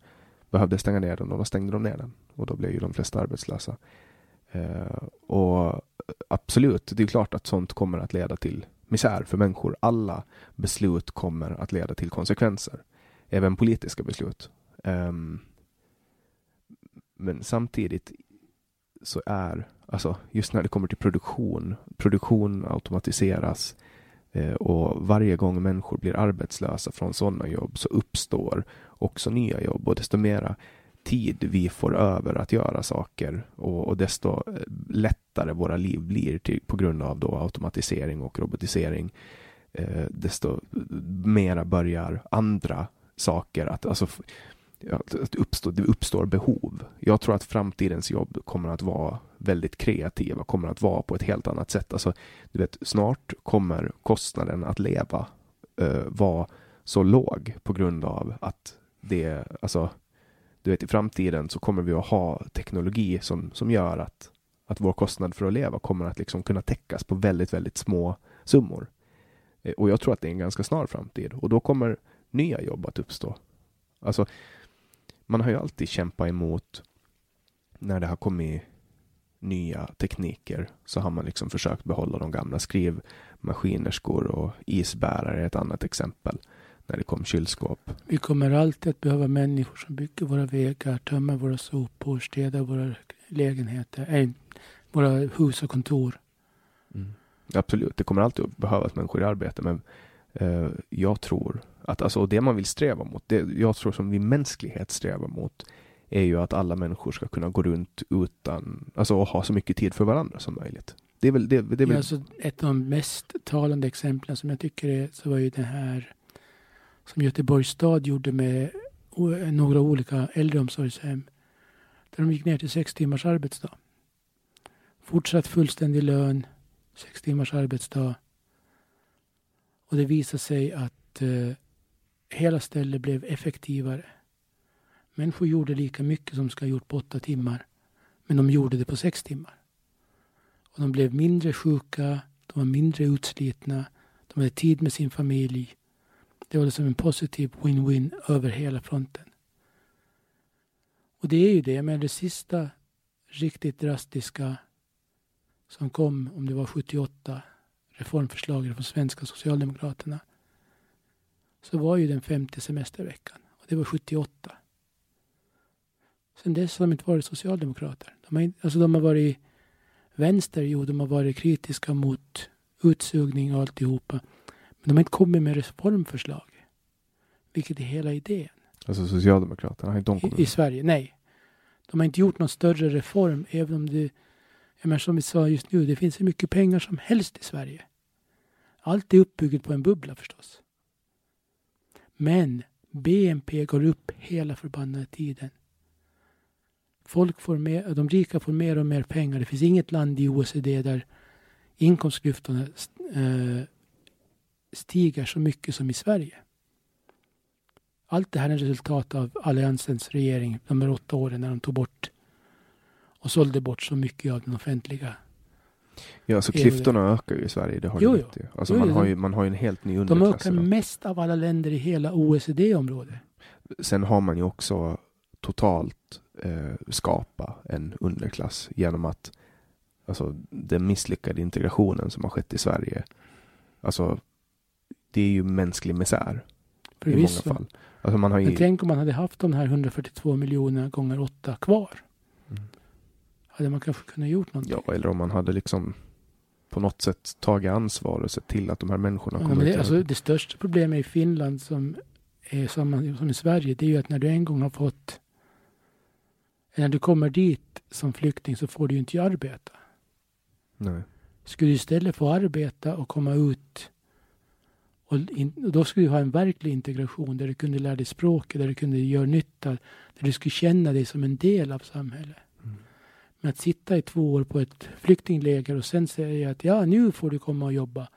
behövde stänga ner den och då stängde de ner den. Och då blev ju de flesta arbetslösa. Eh, och absolut, det är klart att sånt kommer att leda till misär för människor. Alla beslut kommer att leda till konsekvenser. Även politiska beslut. Um, men samtidigt så är, alltså just när det kommer till produktion, produktion automatiseras eh, och varje gång människor blir arbetslösa från sådana jobb så uppstår också nya jobb och desto mera tid vi får över att göra saker och, och desto eh, lättare våra liv blir till, på grund av då automatisering och robotisering eh, desto eh, mera börjar andra saker att, alltså, att uppstå, det uppstår behov. Jag tror att framtidens jobb kommer att vara väldigt kreativa, kommer att vara på ett helt annat sätt. Alltså, du vet, snart kommer kostnaden att leva eh, vara så låg på grund av att det, alltså, du vet, i framtiden så kommer vi att ha teknologi som, som gör att, att vår kostnad för att leva kommer att liksom kunna täckas på väldigt, väldigt små summor. Eh, och jag tror att det är en ganska snar framtid och då kommer nya jobb att uppstå. Alltså, man har ju alltid kämpat emot när det har kommit nya tekniker så har man liksom försökt behålla de gamla skrivmaskinerskor och isbärare är ett annat exempel när det kom kylskåp. Vi kommer alltid att behöva människor som bygger våra vägar, tömmer våra sopor, städar våra lägenheter, äh, våra hus och kontor. Mm. Absolut, det kommer alltid att behövas människor i arbete, men eh, jag tror att alltså, det man vill sträva mot, det jag tror som vi mänsklighet strävar mot, är ju att alla människor ska kunna gå runt utan, alltså ha så mycket tid för varandra som möjligt. Det är väl, det, det är väl... Ja, alltså, ett av de mest talande exemplen som jag tycker är, så var ju det här som Göteborgs stad gjorde med några olika äldreomsorgshem. Där de gick ner till sex timmars arbetsdag. Fortsatt fullständig lön, sex timmars arbetsdag. Och det visade sig att eh, hela stället blev effektivare. Människor gjorde lika mycket som de ska ha gjort på åtta timmar. Men de gjorde det på sex timmar. Och de blev mindre sjuka, de var mindre utslitna, de hade tid med sin familj. Det var liksom en positiv win-win över hela fronten. Och det är ju det, men det sista riktigt drastiska som kom, om det var 78, reformförslaget från svenska socialdemokraterna, så var ju den femte semesterveckan. Och det var 78. Sen dess har de inte varit socialdemokrater. De har, alltså de har varit vänster, jo, de har varit kritiska mot utsugning och alltihopa. Men de har inte kommit med reformförslag. Vilket är hela idén. Alltså Socialdemokraterna, har inte de kommit I, I Sverige, nej. De har inte gjort någon större reform, även om det, jag menar, som vi sa just nu, det finns hur mycket pengar som helst i Sverige. Allt är uppbyggt på en bubbla förstås. Men BNP går upp hela förbannade tiden. Folk får mer, de rika får mer och mer pengar. Det finns inget land i OECD där inkomstklyftorna eh, stiger så mycket som i Sverige. Allt det här är resultat av Alliansens regering de här åtta åren när de tog bort och sålde bort så mycket av den offentliga. Ja, alltså klyftorna ökar ju i Sverige. Det har jo, jo. Alltså jo, man, har ju, man har ju en helt ny underklass. De ökar mest av alla länder i hela OECD-området. Sen har man ju också totalt eh, skapa en underklass genom att alltså, den misslyckade integrationen som har skett i Sverige. Alltså, det är ju mänsklig misär. Förvisso. I många fall. Alltså man har ju... Men tänk om man hade haft de här 142 miljonerna gånger åtta kvar. Mm. Hade man kanske kunnat gjort någonting? Ja, eller om man hade liksom på något sätt tagit ansvar och sett till att de här människorna ja, kommer det, alltså, det största problemet i Finland som är samma som i Sverige, det är ju att när du en gång har fått när du kommer dit som flykting så får du ju inte arbeta. Nej. Skulle du istället få arbeta och komma ut och, in, och då skulle du ha en verklig integration där du kunde lära dig språket, där du kunde göra nytta, där du skulle känna dig som en del av samhället. Mm. Men att sitta i två år på ett flyktingläger och sen säga att ja, nu får du komma och jobba.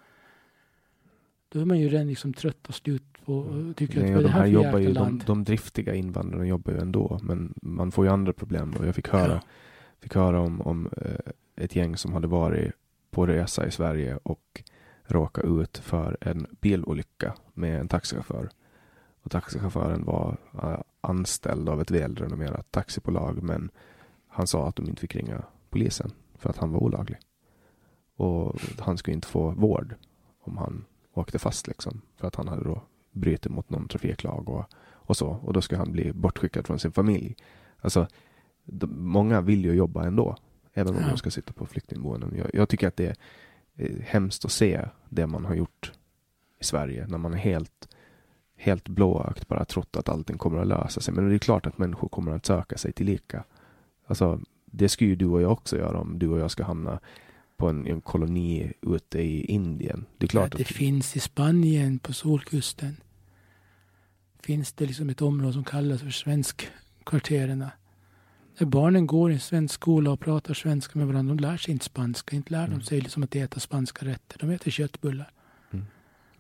Då är man ju redan liksom trött och slut på och tycker Nej, att det här, jobbar ju, de, de, driftiga invandrarna jobbar ju ändå, men man får ju andra problem. Och jag fick höra, ja. fick höra om, om eh, ett gäng som hade varit på resa i Sverige och råka ut för en bilolycka med en taxichaufför. Och taxichauffören var uh, anställd av ett välrenommerat taxibolag men han sa att de inte fick ringa polisen för att han var olaglig. Och han skulle inte få vård om han åkte fast liksom. För att han hade då brutit mot någon trafiklag och, och så. Och då skulle han bli bortskickad från sin familj. Alltså, de, många vill ju jobba ändå. Även om de ska sitta på flyktingboenden. Jag, jag tycker att det är Eh, hemskt att se det man har gjort i Sverige när man är helt, helt blåögt bara trott att allting kommer att lösa sig. Men det är klart att människor kommer att söka sig till lika. Alltså, det ska ju du och jag också göra om du och jag ska hamna på en, en koloni ute i Indien. Det är klart ja, det att... finns i Spanien på solkusten. Finns det liksom ett område som kallas för svenskkvarteren. När barnen går i en svensk skola och pratar svenska med varandra, de lär sig inte spanska. Inte lär mm. de sig liksom att äta spanska rätter. De äter köttbullar. Mm.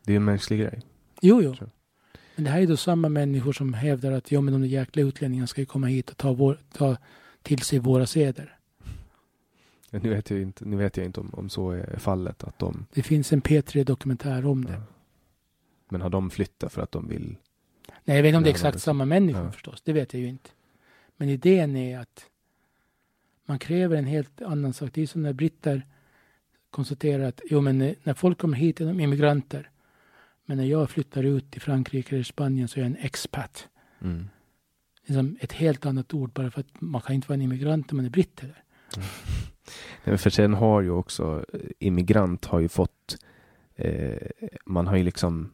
Det är en mänsklig grej. Jo, jo. Men det här är då samma människor som hävdar att ja, men de jäkla utlänningarna ska ju komma hit och ta, vår, ta till sig våra seder. Nu vet jag inte, nu vet jag inte om, om så är fallet. Att de... Det finns en P3-dokumentär om det. Ja. Men har de flyttat för att de vill? Nej, jag vet inte om det är exakt samma människor ja. förstås. Det vet jag ju inte. Men idén är att man kräver en helt annan sak. Det är som när britter konstaterar att jo, men när folk kommer hit, är de immigranter. Men när jag flyttar ut till Frankrike eller Spanien så är jag en expat. Mm. Liksom ett helt annat ord bara för att man kan inte vara en immigrant om man är britt heller. Nej, För sen har ju också eh, immigrant har ju fått eh, man har ju liksom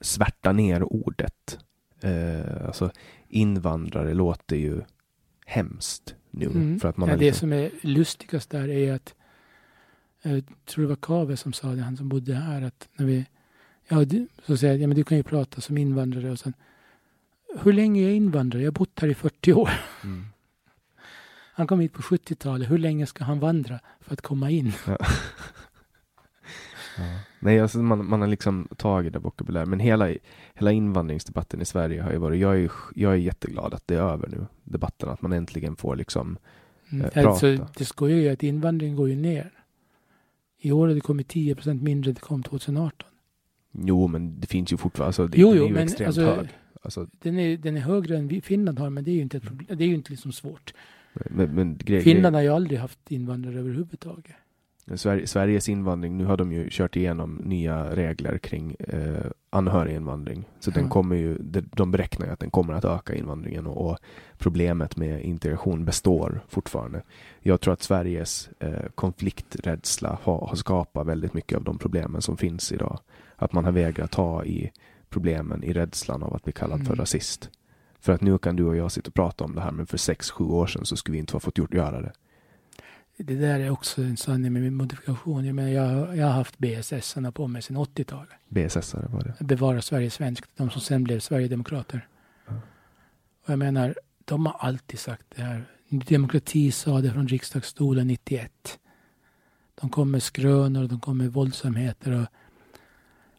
svärta ner ordet. Eh, alltså invandrare låter ju hemskt nu. Mm. För att man ja, det liksom, som är lustigast där är att jag tror det var Kave som sa det, han som bodde här, att när vi Ja, du, så säger jag, ja men du kan ju prata som invandrare och sen Hur länge är jag invandrare? Jag har bott här i 40 år. mm. Han kom hit på 70-talet. Hur länge ska han vandra för att komma in? ja. Nej, alltså man, man har liksom tagit det vokabulär. Men hela, hela invandringsdebatten i Sverige har ju varit, jag är, jag är jätteglad att det är över nu, debatten, att man äntligen får liksom Mm. Eh, Alltså, prata. det skojar ju att invandringen går ju ner. I år har det kommit 10 procent mindre än det kom 2018. Jo, men det finns ju fortfarande, alltså, det, Jo, den jo, är ju men extremt alltså- hög. Alltså, Den är, den är högre än vi, Finland har, men det är ju inte ett problem. Det är ju inte liksom svårt. men, men Finland har ju aldrig haft invandrare överhuvudtaget. Sverige, Sveriges invandring, nu har de ju kört igenom nya regler kring eh, anhöriginvandring. Så den Ja. kommer ju, de, beräknar ju att den kommer att öka invandringen och, och problemet med integration består fortfarande. Jag tror att Sveriges eh, konflikträdsla har, har skapat väldigt mycket av de problemen som finns idag. Att man har vägrat ta i problemen i rädslan av att bli kallad för Mm. rasist. För att nu kan du och jag sitta och prata om det här, men för sex, sju år sedan så skulle vi inte ha fått gjort, göra det. Det där är också en sanning med modifikation. Jag, menar, jag, jag har haft bss på mig sedan 80-talet. BSS-are var det. Bevara Sverige svenskt. De som sen blev Sverigedemokrater. Ja. Och jag menar, de har alltid sagt det här. Demokrati sa det från riksdagsstolen 91. De kom med skrönor, de kom med våldsamheter. Och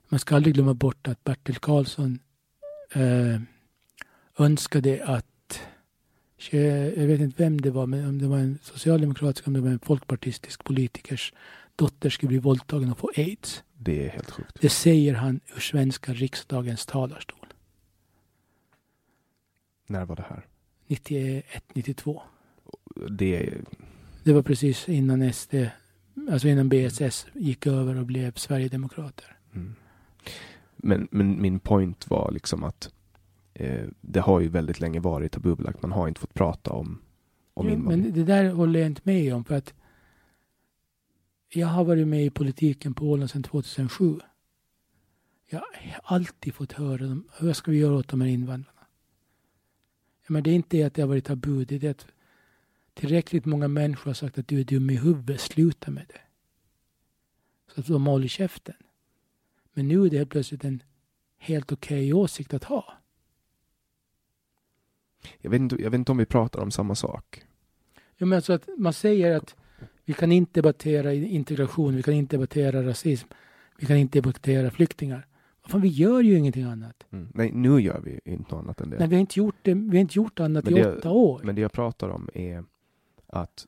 man ska aldrig glömma bort att Bertil Karlsson eh, önskade att jag vet inte vem det var, men om det var en socialdemokratisk, om det var en folkpartistisk politikers dotter skulle bli våldtagen och få aids. Det är helt sjukt. Det säger han ur svenska riksdagens talarstol. När var det här? 91, 92. Det är, Det var precis innan SD, alltså innan BSS gick över och blev Sverigedemokrater. mm. men, men min point var liksom att eh, det har ju väldigt länge varit tabubelagt. Man har inte fått prata om, om Jo, invandring. men det där håller jag inte med om för att jag har varit med i politiken på Åland sedan 2007. Jag har alltid fått höra dem, hur ska vi göra åt de här invandrarna? Men det är inte det att det har varit tabu, det är det att tillräckligt många människor har sagt att du är dum i huvudet, sluta med det. Så att de håller käften. Men nu är det helt plötsligt en helt okej åsikt att ha. Jag, vet inte, jag vet inte om vi pratar om samma sak. Ja, men alltså att man säger att vi kan inte debattera integration, vi kan inte debattera rasism, vi kan inte debattera flyktingar. Fan, vi gör ju ingenting annat. Mm. Nej, nu gör vi inte annat än det. Nej, vi har inte gjort det, vi har inte gjort annat Men i åtta år. Men det jag pratar om är att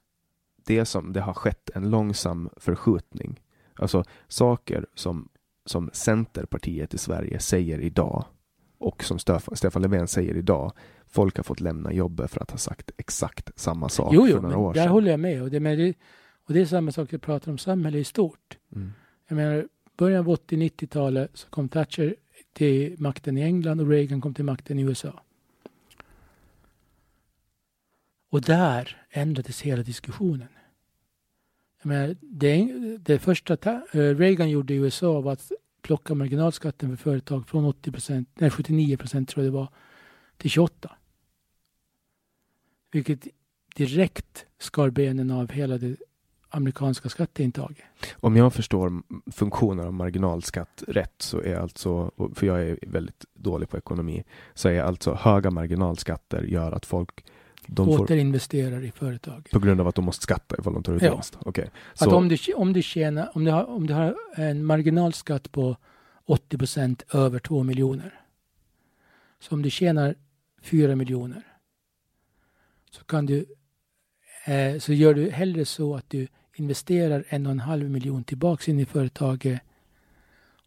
det som det har skett en långsam förskjutning. Alltså saker som, som Centerpartiet i Sverige säger idag och som Stefan, Stefan Löfven säger idag. Folk har fått lämna jobbet för att ha sagt exakt samma sak jo, för jo, några men år där sedan. håller jag med. Och det, men det, och det är samma sak jag pratar om samhället i stort. Mm. Jag menar, början av 80-90-talet så kom Thatcher till makten i England och Reagan kom till makten i USA. Och där ändrades hela diskussionen. Jag menar, det, det första Ta- eh, Reagan gjorde i USA var att plocka marginalskatten för företag från 80 procent, nej 79 procent tror jag det var, till 28. Vilket direkt skar benen av hela det amerikanska skatteintaget. Om jag förstår funktionen av marginalskatt rätt så är alltså, för jag är väldigt dålig på ekonomi, så är alltså höga marginalskatter gör att folk de Återinvesterar i företag. på grund av att de måste skatta ifall de tar ut Ja. vinst. Att Så, om du, om du tjänar, om du har, om du har en marginalskatt på 80 procent över 2 miljoner. Så om du tjänar 4 miljoner. Så kan du, eh, så gör du hellre så att du investerar en och en halv miljon tillbaks in i företaget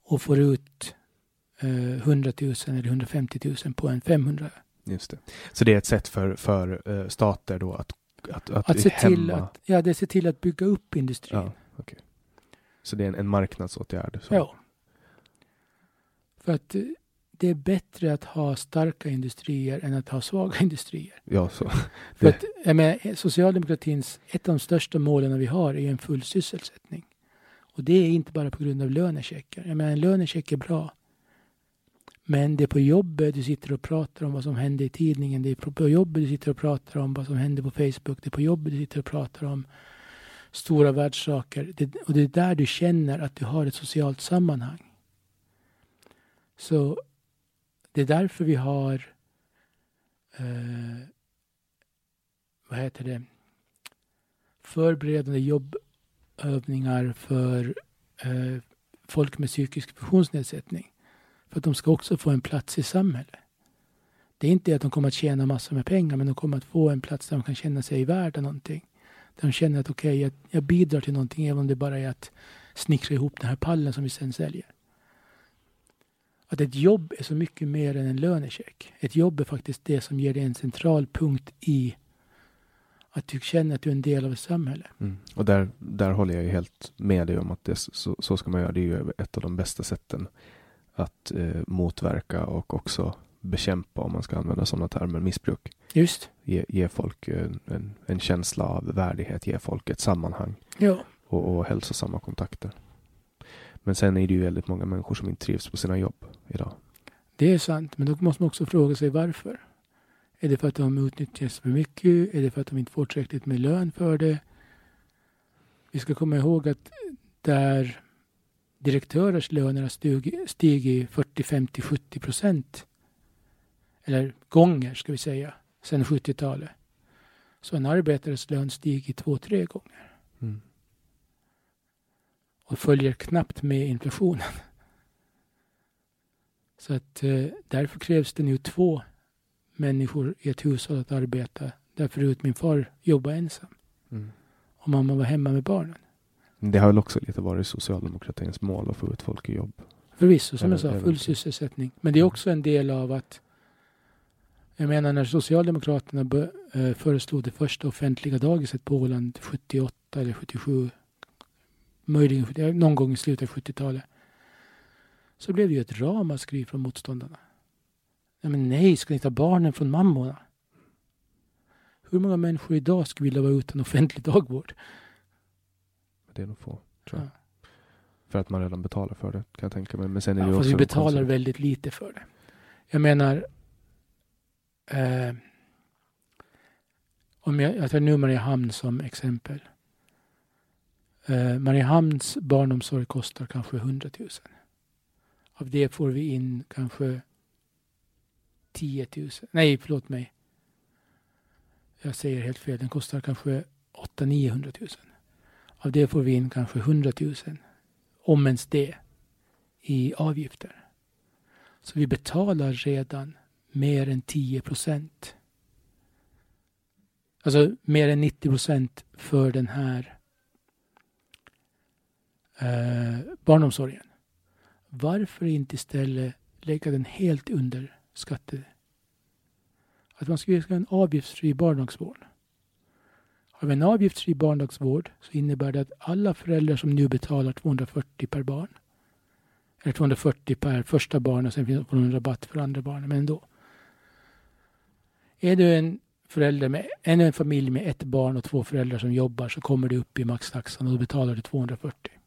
och får ut eh, 100 000 eller 150 000 på en 500. just det. så det är ett sätt för, för eh, stater då att, att, att, Att se hämma. till att, ja, det ser till att bygga upp industrin. Ja, okej. Så det är en, en marknadsåtgärd. Så. Ja. För att eh, det är bättre att ha starka industrier än att ha svaga industrier. Ja, så. För att, jag menar, socialdemokratins, ett av de största målen vi har är en full sysselsättning. Och det är inte bara på grund av lönecheckar. Jag menar, en lönecheck är bra. Men det är på jobbet du sitter och pratar om vad som hände i tidningen. Det är på jobbet du sitter och pratar om vad som hände på Facebook. Det är på jobbet du sitter och pratar om stora världssaker. Det, och det är där du känner att du har ett socialt sammanhang. Så det är därför vi har eh, vad heter det förberedande jobbövningar för eh, folk med psykisk funktionsnedsättning. För att de ska också få en plats i samhället. Det är inte att de kommer att tjäna massor med pengar men de kommer att få en plats där de kan känna sig värda någonting. Där de känner att okej, okay, jag, jag bidrar till någonting även om det bara är att snickra ihop den här pallen som vi sen säljer. Att ett jobb är så mycket mer än en lönecheck. Ett jobb är faktiskt det som ger dig en central punkt i att du känner att du är en del av ett samhälle. Mm. Och där, där håller jag ju helt med dig om att det, så, så ska man göra. Det är ju ett av de bästa sätten att eh, motverka och också bekämpa, om man ska använda sådana termer, missbruk. Just. Ge, ge folk en, en, en, känsla av värdighet, ge folk ett sammanhang. Ja. Och, och hälsosamma kontakter. Men sen är det ju väldigt många människor som inte trivs på sina jobb idag. Det är sant, men då måste man också fråga sig varför. Är det för att de utnyttjas för mycket? Är det för att de inte får tillräckligt med lön för det? Vi ska komma ihåg att där direktörers löner har stigit 40, 50, 70 procent eller gånger ska vi säga, sedan 70-talet. Så en arbetares lön stiger två, tre gånger. Mm. Och följer knappt med inflationen. Så att eh, därför krävs det nu två människor i ett hushåll att arbeta. Därför ut min far jobba ensam. Mm. Och mamma var hemma med barnen. Det har väl också lite varit socialdemokratins mål att få ut folk i jobb. Förvisso, som jag sa, full sysselsättning. Men det är också en del av att jag menar när Socialdemokraterna eh, föreslog det första offentliga dagiset på Åland 78 eller 77, möjligen någon gång i slutet av 70-talet, så blev det ju ett ramaskri från motståndarna. Nej, men nej, ska ni ta barnen från mammorna? Hur många människor idag skulle vilja vara utan offentlig dagvård? Det är nog få, tror jag. Ja. För att man redan betalar för det, kan jag tänka mig. Men sen är ja, det fast också vi betalar väldigt lite för det. Jag menar, Eh, om jag, jag tar nu Mariehamn som exempel. Eh, Mariehamns barnomsorg kostar kanske 100 000. Av det får vi in kanske 10 000. Nej, förlåt mig. Jag säger helt fel. Den kostar kanske 800-900 000. Av det får vi in kanske 100 000. Om ens det. I avgifter. Så vi betalar redan mer än 10 procent. Alltså mer än 90 procent för den här eh, barnomsorgen. Varför inte istället lägga den helt under skatte... Att man skulle ha en avgiftsfri barndagsvård. Har vi en avgiftsfri barndagsvård så innebär det att alla föräldrar som nu betalar 240 per barn eller 240 per första barn och sen får de en rabatt för andra barn, men ändå. Är du en förälder med en, en familj med ett barn och två föräldrar som jobbar så kommer du upp i maxtaxan och då betalar du 240.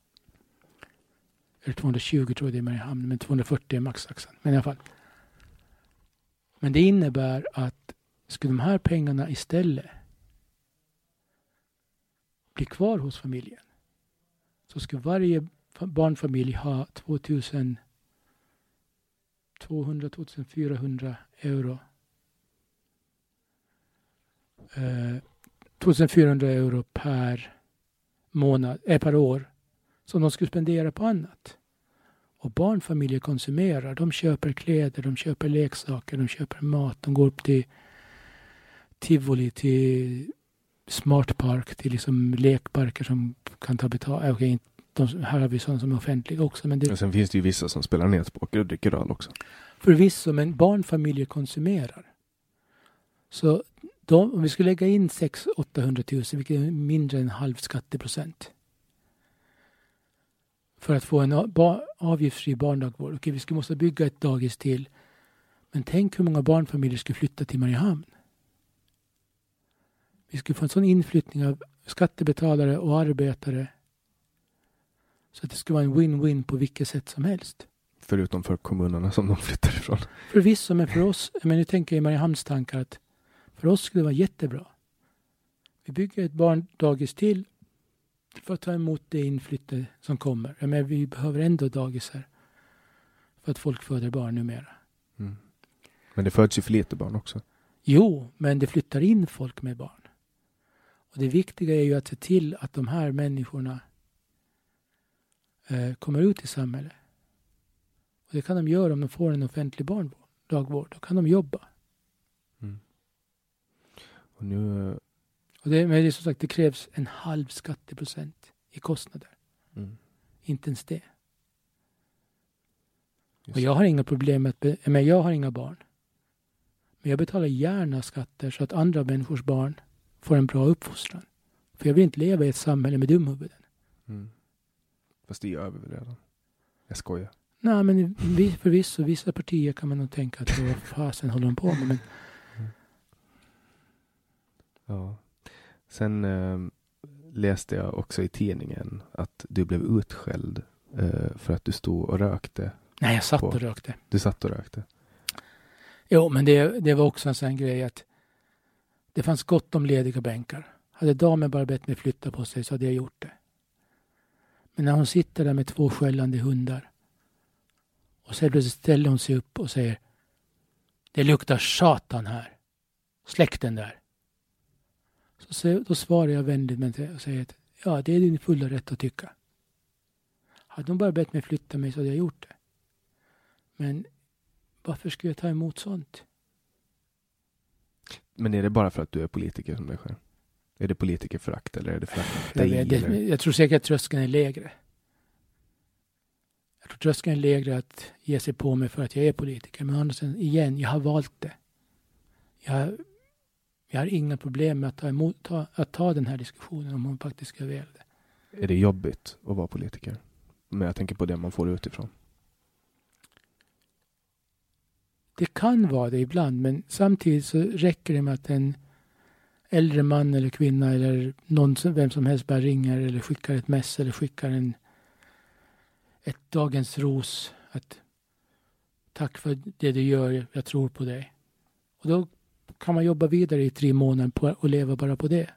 Eller 220 tror jag det är i Mariehamn, men 240 är maxtaxan. Men i alla fall. Men det innebär att skulle de här pengarna istället bli kvar hos familjen så skulle varje barnfamilj ha 2200 2400 euro eh, 2400 euro per månad, eh, per år som de skulle spendera på annat. Och barnfamiljer konsumerar. De köper kläder, de köper leksaker, de köper mat. De går upp till tivoli, till smartpark, till liksom lekparker som kan ta betalt. Eh, okay, de, här har vi sådana som är offentliga också. Men det... Och sen finns det ju vissa som spelar nätpoker och dricker öl också. Förvisso, men barnfamiljer konsumerar. Så de, om vi skulle lägga in 600 800 000, vilket är mindre än halv skatteprocent. För att få en avgiftsfri barndagvård. Okej, vi ska måste bygga ett dagis till. Men tänk hur många barnfamiljer skulle flytta till Mariehamn. Vi skulle få en sån inflyttning av skattebetalare och arbetare. Så att det skulle vara en win-win på vilket sätt som helst. Förutom för kommunerna som de flyttar ifrån. Förvisso, men för oss, men nu tänker jag i Mariehamns tankar att för oss skulle det vara jättebra. Vi bygger ett barndagis till för att ta emot det inflyttade som kommer. Menar, vi behöver ändå dagisar för att folk föder barn numera. Mm. Men det föds ju för lite barn också. Jo, men det flyttar in folk med barn. Och det viktiga är ju att se till att de här människorna eh, kommer ut i samhället. Och det kan de göra om de får en offentlig barndagvård. Då kan de jobba. Och nu... Och det, men det är som sagt, det krävs en halv skatteprocent i kostnader. Mm. Inte ens det. Just Och jag har inga problem med att, men jag har inga barn. Men jag betalar gärna skatter så att andra människors barn får en bra uppfostran. För jag vill inte leva i ett samhälle med dumhuvuden. Mm. Fast det gör vi väl redan. Jag skojar. Nej, men vi- förvisso, vissa partier kan man nog tänka att vad fasen håller de på med. Men Ja. Sen eh, läste jag också i tidningen att du blev utskälld eh, för att du stod och rökte. nej, jag satt På- och rökte. Du satt och rökte. Jo, men det, det var också en sån grej att det fanns gott om lediga bänkar. Hade damen bara bett mig flytta på sig så hade jag gjort det. Men när hon sitter där med två skällande hundar och så plötsligt ställer hon sig upp och säger Det luktar satan här. Släck den där. Så, då svarar jag vänligt men och säger att ja, det är din fulla rätt att tycka. Hade hon bara bett mig flytta mig så hade jag gjort det. Men varför skulle jag ta emot sånt? Men är det bara för att du är politiker som det sker? Är det politikerförakt eller är det för att Jag, dig? vet, det, jag tror säkert att tröskeln är lägre. Jag tror tröskeln är lägre att ge sig på mig för att jag är politiker. Men sidan, igen, jag har valt det. Jag, jag har inga problem med att ta, emot, ta, att ta den här diskussionen om hon faktiskt ska välja det. Är det jobbigt att vara politiker? Men jag tänker på det man får utifrån. Det kan vara det ibland, men samtidigt så räcker det med att en äldre man eller kvinna eller någon, som- vem som helst bara ringer eller skickar ett mess eller skickar en ett dagens ros. Att tack för det du gör, jag tror på dig. Och då kan man jobba vidare i tre månader på, och leva bara på det.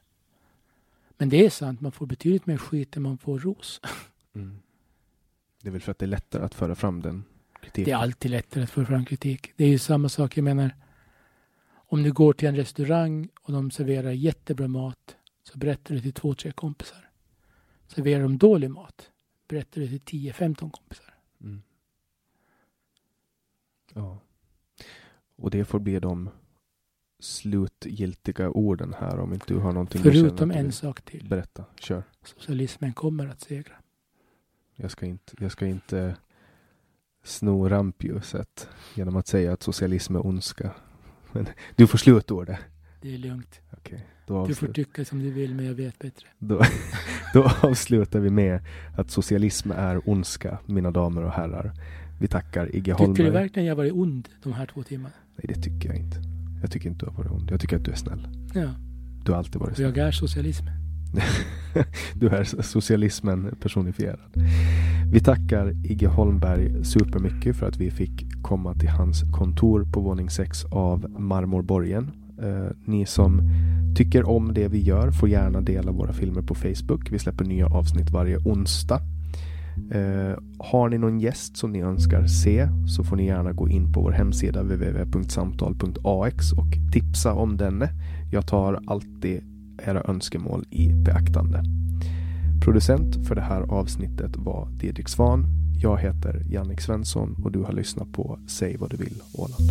Men det är sant, man får betydligt mer skit än man får ros. Mm. Det är väl för att det är lättare att föra fram den kritiken. Det är alltid lättare att få fram kritik. Det är ju samma sak, jag menar. Om du går till en restaurang och de serverar jättebra mat så berättar du till två, tre kompisar. Serverar de dålig mat berättar du till 10-15 kompisar. Mm. Ja. Och det får bli de slutgiltiga orden här om inte du har någonting Förutom en sak till. Berätta, kör. Socialismen kommer att segra. Jag ska inte, jag ska inte sno rampljuset genom att säga att socialism är ondska. Men du får slutordet. Det är lugnt. Då, Du får tycka som du vill, men jag vet bättre. då, då avslutar vi med att socialism är ondska, mina damer och herrar. Vi tackar Igge Tycker Holmberg. du verkligen jag varit ond de här två timmarna? Nej, det tycker jag inte. Jag tycker inte du har varit ond. Jag tycker att du är snäll. Ja, Du har alltid varit snäll. jag är socialism. du är socialismen personifierad. Vi tackar Igge Holmberg supermycket för att vi fick komma till hans kontor på våning 6 av Marmorborgen. Eh, ni som tycker om det vi gör får gärna dela våra filmer på Facebook. Vi släpper nya avsnitt varje onsdag. Eh, har ni någon gäst som ni önskar se så får ni gärna gå in på vår hemsida www.samtal.ax och tipsa om denne. Jag tar alltid era önskemål i beaktande. Producent för det här avsnittet var Didrik Svan. Jag heter Jannik Svensson och du har lyssnat på Säg vad du vill Åland.